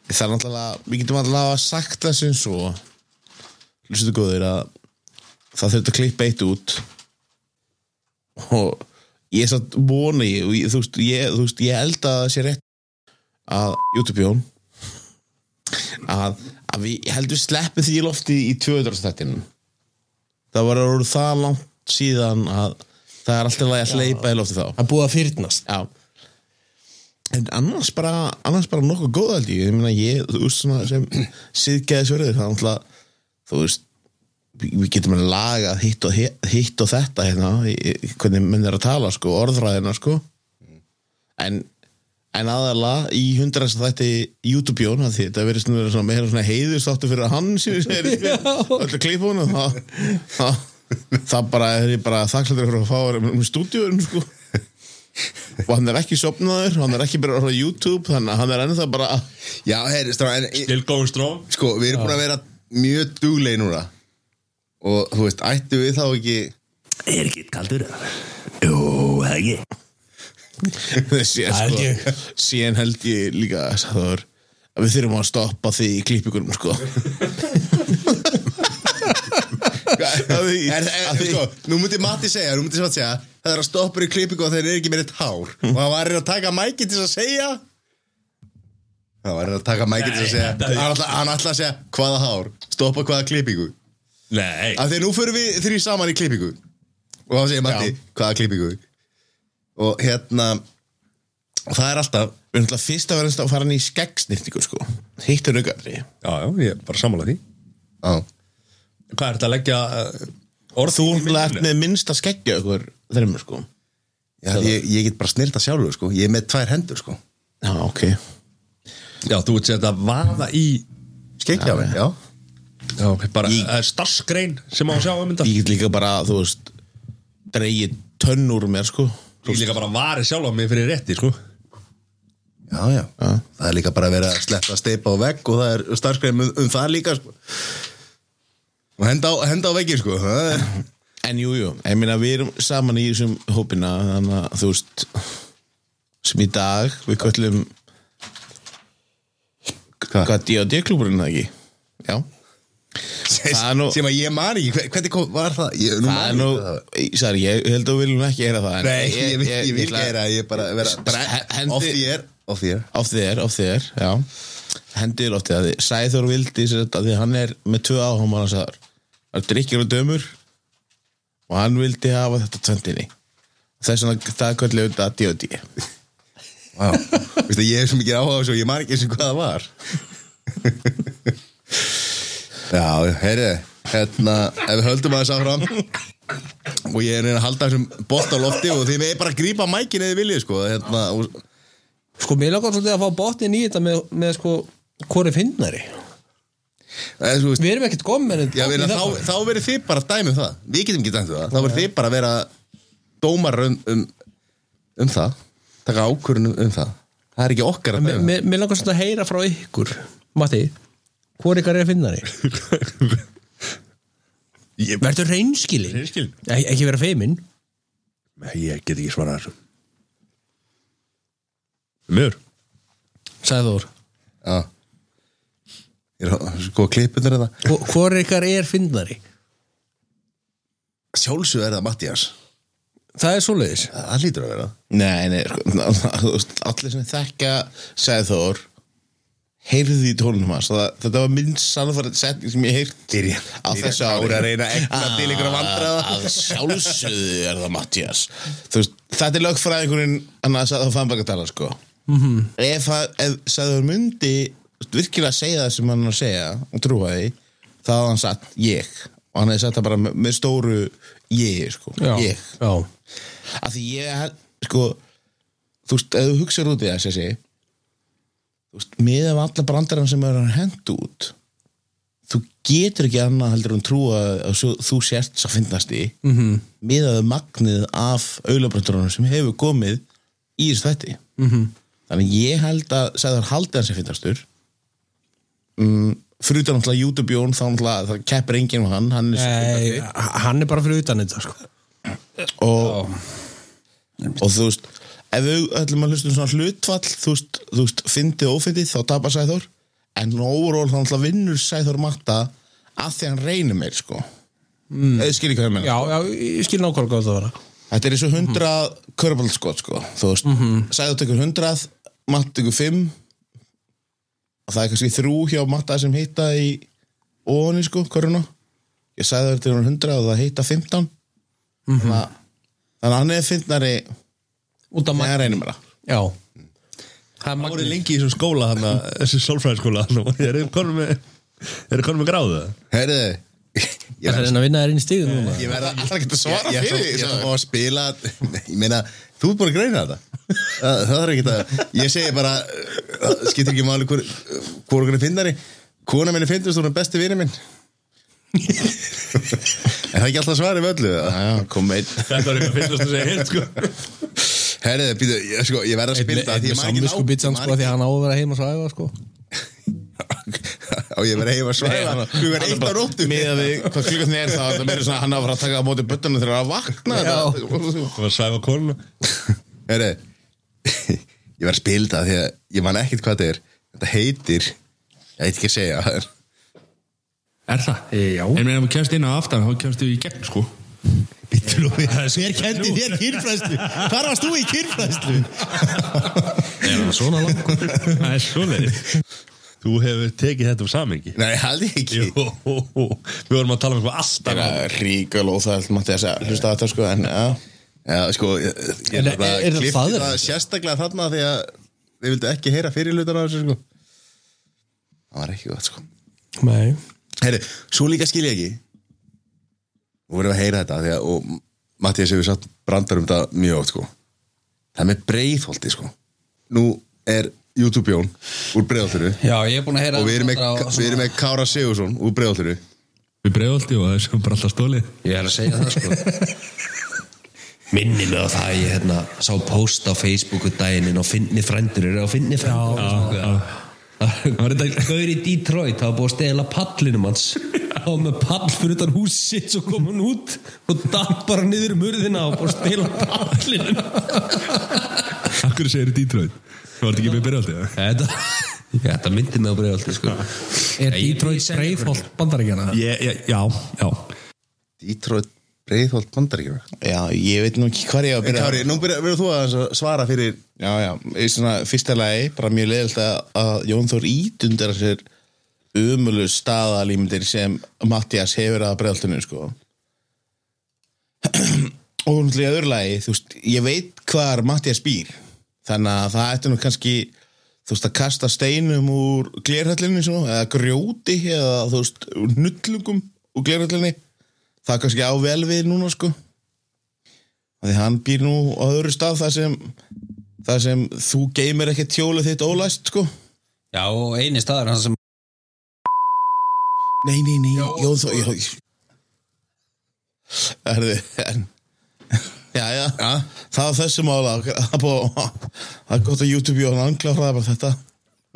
Það er náttúrulega, við getum alltaf að sagt það sem svo hlustu góðir að það þurft að klippa eitt út. Og ég satt vona ég, ég, þú veist, ég, þú veist, ég held að það sé rétt að YouTube Jón að, að við, ég held við sleppum því lofti í 200 stættinum það var orðið það langt síðan að það er alltaf að hleypa í lofti þá. Að fyrnast. Já. En annars bara, annars bara nokkuð góð held ég, ég meina ég, þú veist svona sem siðgæðisverður, það er náttúrulega þú veist, við getum að laga hitt og, hitt og þetta hérna, hvernig menn er að tala sko, orðræðina sko. En, en aðalega í hundraðast þætti YouTube-jón, að því þetta verið svona, svona meira svona heiðustáttu fyrir hann sem við segir, öllu klípunum það, það, það bara er ég bara þakklæður fyrir að fá um stúdíurum sko. Og hann er ekki sopnaður hann er ekki byrjað á YouTube þannig að hann er ennþá bara já, heyri, strá, en Still going strong. Sko, við erum búin að vera mjög duglegi núna. Og þú veist, ættu við þá ekki Er ekki kaldur? Jú, það ekki. Síðan, held sko, ég. síðan held ég líka Sæður, að við þurfum að stoppa því í klippingunum sko. Að því- er, er, að því- sko, nú myndi Matti segja, nú myndi Svart segja það er að stoppur í klippingu og þeir eru ekki með eitt hár og hann var að taka mæki til að segja hann var að að taka mæki til að segja hann ætla, hann ætla að segja hvaða hár? Stoppa hvaða klippingu? Nei. Af því að nú fyrir við þrý saman í klippingu. Og þá segir Matti hvaða klippingu? Og hérna og það er alltaf við erum alltaf fyrst að vera að fara hann í skeggsnýttingu sko. Hitt er aukari Já, já, ég er bara sammála því. Á, Hvað er þetta að leggja uh, orð þú minninu? með minnst að skeggja okkur þreymur sko. Já, ég, ég get bara snirta sjálfur sko. ég er með tvær hendur sko. já ok Já, þú ert sér þetta vaða í skeggjafi, já, Já, bara Það er starfsgrein sem á að sjá um þetta. Ég get líka bara þú veist dreigið tönn úr mér sko. Ég líka bara varið sjálf á mig fyrir rétti, sko. Já, já. það er líka bara að vera að sleppa að steipa á vegg og það er starfskreim um, um það líka sko. og henda á, henda á veggi sko. það er En jú, jú, ég meina við erum saman í þessum hópina þannig að þú veist sem í dag við köllum Hvað? D&D klúburinn það ekki? Já, Það er nú- sem að ég man ekki, hver- hvernig kom, var það? Ég, nú það er nú það. ég, held að við viljum ekki heyra það Nei, ég, ég, ég, vil ætla- gera ég bara vera bara Hendi- off air. Off air Á þér, á þér, já Hendið loftið að þið Sæþór vildi því hann er með tvö áháman að sagðar Það er drikkjur og dömur og hann vildi hafa þetta tvendinni þess vegna það við þetta D&D. Vistu, ég er svo mikið áhuga á þessu og ég man ekki eins og hvað það var. Já, heyri hérna, ef við höldum að þess áfram. Og ég er reyna að halda þessum bótt á lofti og þið með bara að grípa mækin eða viljið sko hérna, og, Sko, mér langar svolítið að fá botnin í þetta með, með sko, hvori finnari þú veist, Við erum ekkert við, þá, þá verður þið bara að dæmi um það. Við getum ekki dæmt um það. Þá verður þið bara að vera dómar um, um, um það Taka ákvörðun um, það. Það er ekki okkar að dæmi mér, langar svolítið að heyra frá ykkur Matti, hvori ykkar er finnari? Verður reynskilin? Hreinskilinn? Ek, Ekki vera feimin Nei, ég get ekki svarað þessu. Sagði Þór Já. Ég er að sko klippunar þetta Hvor ykkar er finnari? sjálfsög er það Mattias Það er svoleiðis. Það hlýtur að vera. Nei, nei, sko, þú veist, allir sem þekka Sæþór heyrðu því tónum hans. Það, þetta var minnst sannfærið setning sem ég heyrt Byrja- á þessu ári að reyna að egna til einhverja vandræða. að sjálfsögðu er það Mattias þú veist, þetta er lögfræðingurinn hann að Sæþór fann baka að tala sko. -hmm. ef, að- ef Sæþór myndi virkilega segja það sem hann er að segja og trúa því, þá hann sagt ég. Og hann hefði sagt það bara með, með stóru ég sko, ég já. að því ég sko þú veist, ef þú hugsaður út í þess að þú veist, með af alla brandarann sem er að henda út þú getur ekki annað heldur en trúa að svo, þú sért svo finnast í mm -hmm. með að magnið af auðlabrandarann sem hefur komið í þessu þætti mm -hmm. þannig ég held að segðar haldið hans að finnastur mm, fyrir utan náttúrulega YouTube-jón þá náttúrulega það keppir enginn með hann. Hann er Nei, hann er bara fyrir utan þetta sko. og, og þú veist ef við ætlum að hlusta um svona hlutfall þú veist, þú veist fyndið og ófyndið þá tapar Sæþór. En overall þá náttúrulega vinnur Sæþór matta að því hann reynir meir sko. Mm. eða skilji hvað ég menna Já, já, ég skil nákvæmlega hvað það var þetta er eins og 100 körbálskot sko þú veist, mm -hmm. Sæþór tekur 100 matta tekur 5 og það er kannski þrjú hjá matta sem hitta í óni sko, köruna. Ég sagði þetta er 100 og það hitta 15 þannig að þannig að hann er fyndnari Út af það það Já. Það er Það voru lengi í þessum skóla hana, þessu sálfræðskóla hana, og þeir eru konum með gráðu? Herðu Það er reyna að vinna þér inn í stíðum núna? Ég verða Það er ekki að svara Ég fyrir því, að að spila Ég meina, þú er búin að greina þetta. Það, það er ekki að Ég segi bara það Skiptir ekki máli hvor Hvor okkur er finnari Kona minni finnst hún er besti vinur minn. Er það ekki alltaf svarið völlu? Já, kom einn. Þetta var eitthvað finnast að segja hér sko. Herðu, býtu, ég, sko, ég verða að spila það Einn með samvisku bitsan sko því að hann á að vera heima að svæfa sko Og ég verða heima að svæfa Klugar eitt á nóttu Miða við hvað klukkan er þá Það meira svona hann að fara að taka á móti buttunum þegar að vakna þetta. Það var svæfa konuna Herðu Ég verða að spila það því að ég man ekkert hvað þetta er Þetta heitir Ég veit ekki að segja það er- Er það? Já En meðan við kemst inn á aftan þá kemst við í gegn sko Hver kendi þér kyrfræðslu? Hvar varst þú í kyrfræðslu? Er hann svona langt? Það er svoleiðis Þú hefur tekið þetta um samengi Nei, haldi ekki Jú, við vorum að tala um eitthvað alltaf Það er ríkal óþægilt Matti að segja Hlusta þetta sko En já Já, sko, ég, ég er bara er það það sérstaklega þarna því að við vildum ekki heyra fyrirlutan á þessu, sko. Það var ekki gott, sko. Nei Herri, svo líka skil ég ekki. Vorum við að heyra þetta því að, og Mattias hefur satt brandar um þetta mjög oft, sko. Það með breiðholti, sko. Nú er YouTube-jón úr breiðholtinu. Já, ég er búin að heyra og við erum með, við erum með Kára Sigursson úr breiðholtinu. Við bregðolti og það er sem bara alltaf stólið Ég er að segja það sko. Minni mig á það að ég hérna, sá post á Facebooku daginn og finni frændur eru á finni frændur. Það var þetta Gaur í Detroit, það var búið að stela pallinum hans. Það var með pall fyrir utan húsi svo kom hann út og datt bara niður um urðina og bara stela pallinum. Akkur segir Detroit var þetta ekki með eða? Þetta, þetta myndi mig á bregðaldi sko Er Ég- Detroit Breiðholt bandaríkjana? Já, já Detroit breiðholt bandaríkjum. Já, ég veit nú ekki hvað ég á að byrja Kári, nú byrja- verður þú að svara fyrir Já, já, í svona fyrsta lagi bara mjög leiðilt að, Jón Þór ítundar sér umölu staðalímyndir sem Mattias hefur að breyðaltinu sko og náttúrulega í öðru lagi þú veist, ég veit hvar Mattias býr þannig að það ætti nú kannski þú veist að kasta steinum úr glerhællinu svona, eða grjóti eða þú veist, úr nullungum úr glerhællinni það er kannski á vel við núna sko Því hann býr nú á öðru stað þar sem, þar sem þú geymir ekki tjólið þitt ólæst, sko. Já, og eini staður hann sem Nei, nei, nei, jó, þó, jó. Erði, en, já, já, já, það var þessi mála, það er gott að YouTube og hann ankláraði bara þetta.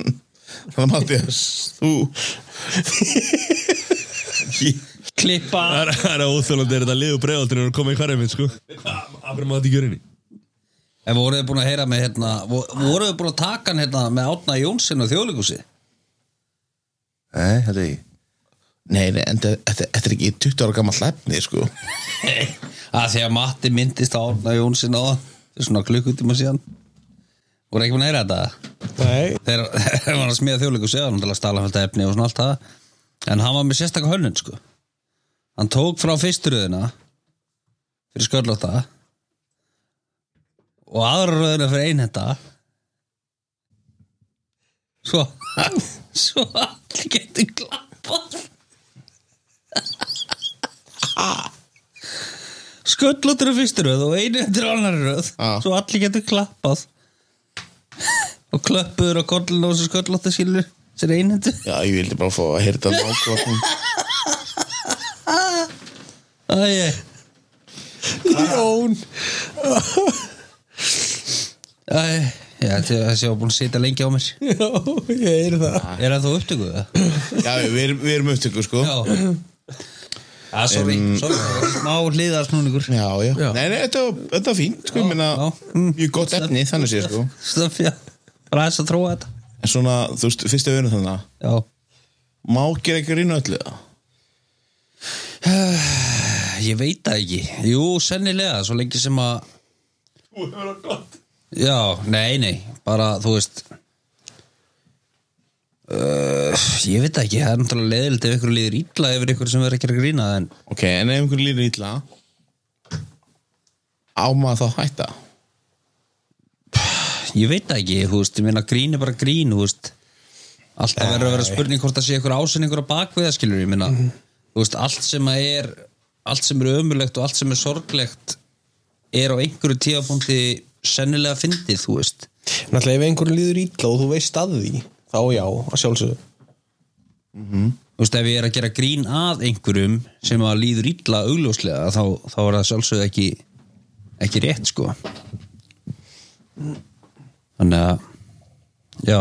Þannig að Mattias, þú, klippa. Það er- er er þetta lið og bregðoltinu og komið í hverjum minn sko? Af hverju maður þetta ekki gjörinni? En voruð þið búin að heyra með hérna vo- Voruð þið búin að taka hann hérna með Átna Jónsson og þjóðleikúsi Nei, þetta er ekki. Nei, nei, en þetta þetta er ekki 20 ára gammal efni, sko að því að Matti myndist á Jónsson á svona klukkutíma síðan. Voru ekki búin að heyra þetta? Nei, þegar hann var að smíða þjóðleiku séðan til að stala þetta efni og svona allt það. En hann var með sérstakka hönnun sko. Hann tók frá fyrsturöðina fyrir skörlóta og aðra röðina fyrir einhenda svo svo allir getur klappað sköllóttur er fyrstu röð og einu eftir annar röð Já. svo allir getur klappað. Og klöppuður á kollinu og þessu sköllóttu skilur sér einhendu Já, ég vildi bara fá að þetta nákvæm Æ, Jón. Æ, já, þessi var búin að sitja lengi á mér. Já, ég heyri það. Er það þú upptökuð það? Já, við erum, við erum upptöku, sko. Já Já, sorry, sorry, smá hliðarsnúningur Já, já, Nei, nei, þetta, þetta var fínt, sko, ég meina já. Mm. Mjög gott efni, þannig sé, sko. Stöf, já, bara þess að tróa þetta. En svona, þú veist, fyrstu öðrum þannig Já. Má gera ekki rýna öllu það Ég veit það ekki. Jú, sennilega, svo lengi sem að Þú hefur það gott. Já, nei, nei, bara, þú veist uh, Ég veit ekki, það er náttúrulega leðilegt ef ykkur líður illa yfir ykkur sem verður ekki að grína en Ok, en ef einhver líður illa Á maður þá hætta? Ég veit ekki, þú veist, ég meina grín er bara grín, þú veist. Alltaf verður að vera spurning hvort það sé ykkur ásinningur á bakvið það skilur, ég meina. Þú veist, allt sem að er allt sem er ömulegt og allt sem er sorglegt er á einhverju tíðapunkti sennilega fyndið, þú veist. Náttúrulega ef einhverju líður illa og þú veist að því þá já, að sjálfsögðu. Þú veist, ef ég er að gera grín að einhverjum sem að líður illa augljóslega þá, þá er það sjálfsögðu ekki ekki rétt, sko. Þannig að já,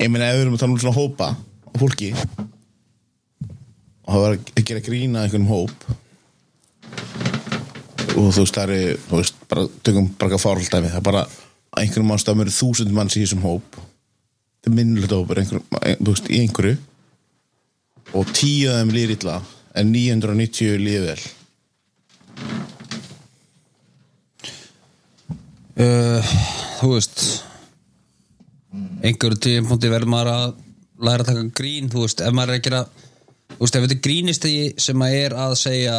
Ég meina, ef við erum að tala um svona hópa og fólki og það var að gera grína einhvern hóp og þú veist, það er þú veist, bara, tökum bara ekki fárhald dæmi það er bara að einhverjum eru þúsund manns í þessum hóp þetta er þú veist, í einhverju. Og tíu af þeim líður illa en 990 líður vel. Uh, þú veist einhverju tíðum verður maður að læra að taka grín þú veist, ef maður er að gera þú veist, ef þetta er grínistegi sem að er að segja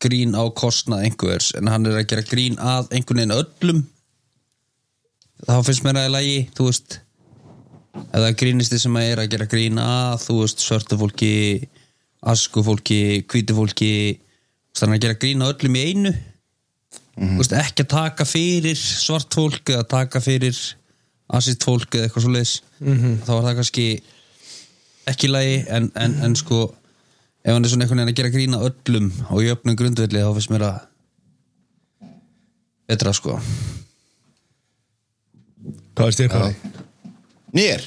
grín á kostnað einhvers, en hann er að gera grín að einhvern veginn öllum þá finnst mér að það er lægi þú veist er grínisti sem að er að gera grín að þú veist, svörtu fólki asku fólki, hvítu fólki þannig að er gera grín á öllum í einu. Þú veist, ekki að taka fyrir svart fólk eða taka fyrir assist fólk eða eitthvað svo leis þá var það kannski ekki í lagi en, en, en sko ef hann er svona einhvern veginn að gera grína öllum og í öfnum grundvelli þá finnst mér að betra sko. Hvað þér hvað? Mér?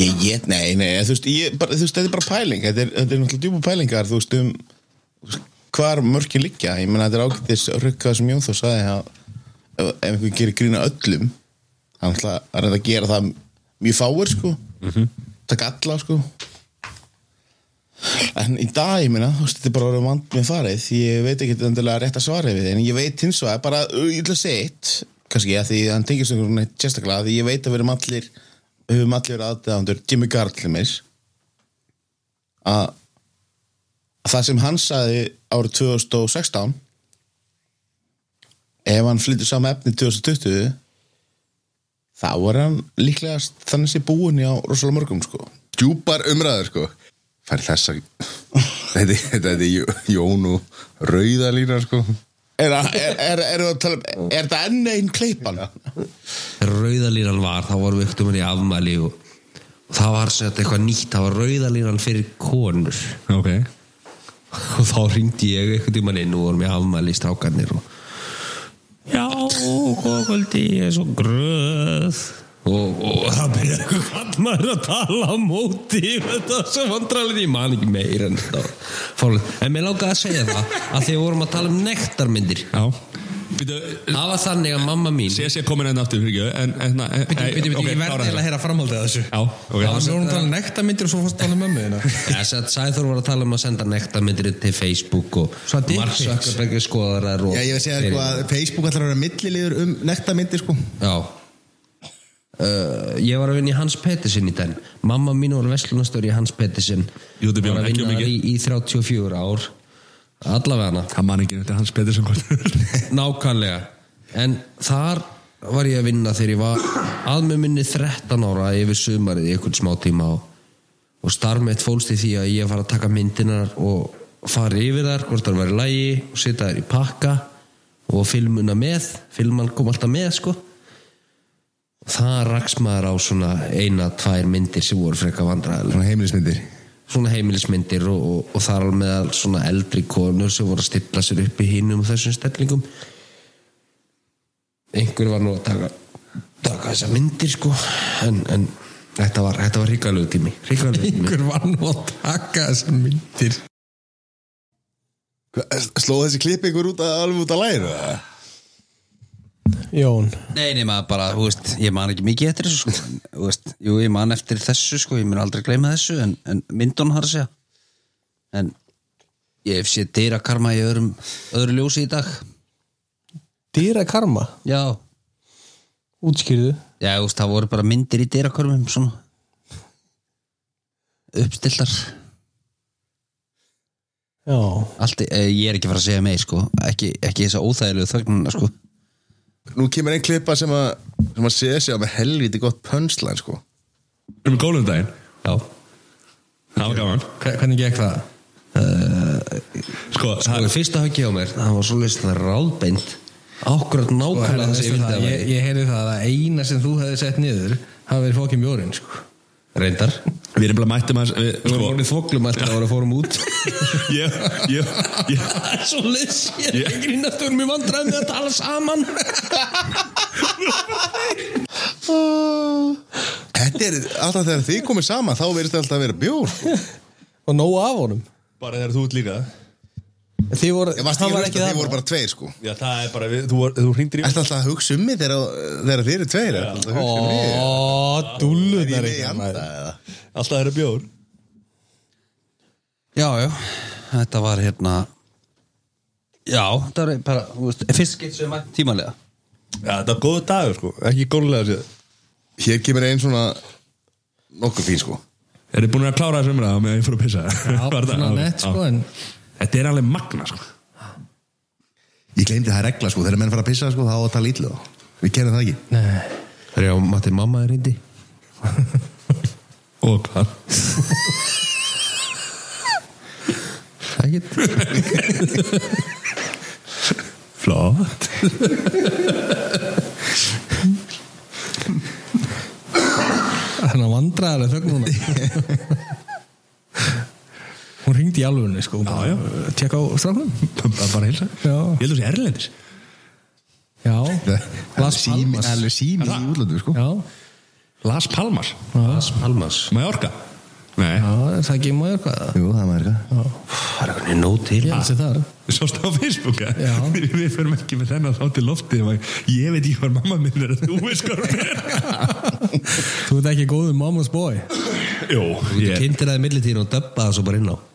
Ég, ég, nei, nei, þú veist, ég, bara, þú veist, þetta er bara pæling. Þetta er, þetta er náttúrulega djúpa pælingar þú veist, um hvar mörkin liggja. Ég meina, þetta er ágættis rukkað sem Jón þó sagði að ef, ef einhver gerir grína öllum hann ætla að reynda að gera það mjög fáir, sko. Taka alla, sko. En í dag, ég meina, þú veist, þetta er bara orðið vand með farið ég veit ekki endilega rétt að svara við en ég veit hins vegar, bara, ég ætla að segja eitt kannski, að því hann tengist einhvern veginn sérstaklega, því ég veit að við erum allir við höfum allir aðdæðandur Jimmy Gartlimis að að það sem hann saði árið 2016 ef hann flyttur saman efni 2020 þá var hann líklegast þannig sé búin á rosalega mörgum sko. Djúpar umræður sko. Fær þessa Þetta þetta er Jó- Jón og Rauðalína sko Er, er, er, er, er, tala, um- er það enn einn kleipan? rauðalínan var þá vorum við ykkur í afmæli og, og það var sem þetta eitthvað nýtt það var rauðalínan fyrir konur. Ok. Og þá ringdi ég eitthvað tímann inn og vorum í afmæli í strákarnir og já, góða kvöldi ég er svo gröð og, og það byrjaði eitthvað kallmaður að tala á móti þetta var svo vandralið, ég man ekki meir en þetta var fárlegt, en mér langaði að segja það að því við vorum að tala um nektarmyndir. Já. Það var þannig að mamma mín Sé sé komin enn aftur fyrir ekki Ég verði að heyra framhaldið að þessu. Já, ok. Það var svona að tala um nektarmyndir og svo fórst að tala um mömmu að Sæþór var að tala um að senda nektarmyndir til Facebook og. Zuckerberg skoðar þær og Já, ég veist sko að Facebook ætlar að vera milliliður um nektarmyndir sko. Já Uh, ég var að vinna í Hans Pettersen í den. Mamma mín var verslunastöri í Hans Pettersen var að ekki vinna þar mikið. í, í 34 ár. Allavega Það man ekki þetta Hans Pettersson hvort nákvæmlega. En þar var ég að vinna þegar ég var að með minni 13 ára yfir sumarið í einhvern smá tíma og, og starf mitt fólst í því að ég var að taka myndinar og fara yfir þar hvort það var í lægi og setja þær í pakka og filmuna með. Filman kom alltaf með sko það raks maður á svona eina, tvær myndir sem voru frekar vandræðilega Svona heimilismyndir? Svona heimilismyndir og, og, og þar alveg meðal svona eldri konur sem voru að stilla sér upp í hinnum og þessum stellingum. Einhver var nú að taka taka þessar myndir sko en, en þetta var, þetta var hrikalegu tími Einhver var nú að taka þessar myndir. Sló þessi klipp ykkur út að, alveg út að læra Jón. Nei, maður bara, þú veist, ég man ekki mikið eftir þessu, sko, þú veist, jú, ég man eftir þessu, sko, ég mun aldrei gleyma þessu, en, en myndun har að segja, en ég hef séð dýra karma í öðrum, öðru ljósi í dag, Dýra karma já, Útskýrðu. Já, þú veist, það voru bara myndir í dýra karmum, svona, uppstillar, Já. Allt, eh, ég er ekki að fara að segja meir, sko, ekki, ekki þessa óþægilegu þögnuna, sko, Nú kemur einn klippa sem að sem að segja sig á með helviti gott pönslæn sko. Erum við gólum daginn? já. Það var gaman. Hve- Hvernig gekk það? Sko, sko, það, fyrsta höggi á mér, það var svo list það ráðbeint. Ákvörð nákvæmlega það sem ég vildi að ég, vera ég heyrði það að eina sem þú hefði sett niður hafi verið fókin mjórin sko. reyndar við erum bara mættum að við, Við vorum sko, orðið þvoglum alltaf að voru að fórum út. Ég, ég, ég, Það er svo leys Ég er ekki grínast Við erum í vandræðum með að tala saman. Þetta er alltaf þegar þið komið saman þá verðist það alltaf að vera bjór sko. og nóg af honum. Bara þegar þú ert líka. Þið voru, Ég varst ekki var að ekki hlusta, það þið voru bara tveir sko. Já, það er bara, við, þú, þú hringdir í Ætti alltaf að hugsa um mig þegar, þegar þið eru tveir Ætti alltaf að hugsa um mig Ó, Er ég dúllunar með í anda eða? Alltaf þeirra bjór. Já, já, þetta var hérna, já, þetta var bara, þú veist, fyrst getur sem mætt tímalega, Já, þetta var góðu dagur, sko, ekki góðlega sér Hér kemur einn svona nokkuð fín sko. Er þið búin að klára þessu umræða með að ég fór að pissa? Já, svona nett sko en Þetta er alveg magna, sko. Ég glemdi það er regla sko. Þegar menn fara að pissa sko þá á að tala ítlu Við kerum það ekki. Nei, Það er já, Matti, mamma er hindi Og hvað? Ekkert Flott. Þannig að vandræðarlega þögn núna. Hún ringdi í alvörunni sko. Já, já. Tjekka á strafnum Bara, bara heilsa. Já. Ég held að þú sé erlendis. Já, alveg sími í útlöndu sko. Já, Las Palmas. Las Palmas. Mallorca. Nei. Já, er það ekki maður hvað Jú, það maður eitthvað Það er eitthvað nóg til. Ég held sér það. Við sást á Facebook að Já. Við förum ekki með þennan þá til lofti Ég veit ekki hvað mamma minn er Þú veist hvað hún er. Þú ert ekki góður mama's boy. Jú, Þú ég er. kynntir það í millitíðin og döbba það svo bara inn á.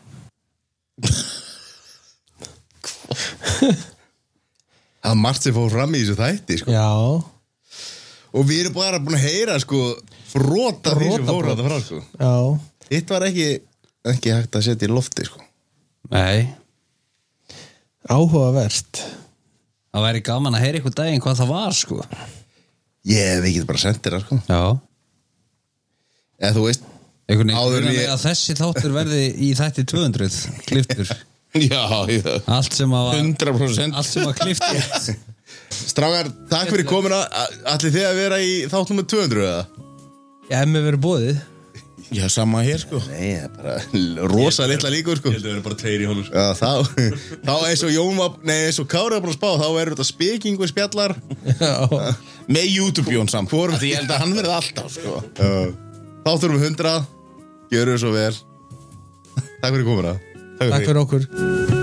Það er margt sem fór fram í þessu þætti sko. Já, Og við erum bara búin að heyra sko Frota því sem fór Brotabrot. þetta frá sko. Já. Hitt var ekki, ekki hægt að setja í lofti sko. Nei, Áhugavert. Það væri gaman að heyra ykkur daginn hvað það var, sko, Ég, við getum bara sendir það sko. Já, Eða þú veist einhvern veginn en ég... ég- að þessi þáttur verði í þætti 200 kliftur, Já, já. Allt sem að var 100% allt sem að klift út Strákar, takk fyrir komuna. Allir þið að vera í þátt nummer 200 eða? Já, ef mér verið bóðið Já, sama hér sko. Nei, það er bara rosa litla líkur sko. Ég held að við erum bara tveir í honum sko. Já, þá, þá eins og Jón var, nei eins og Kári var bara að spá, þá verður þetta spekingu spjallar. Já, Með YouTube-jón samt. Af Því ég held að hann verði alltaf sko. Þá þurfum við 100 Gjöru svo vel. Takk fyrir komuna takk fyrir okkur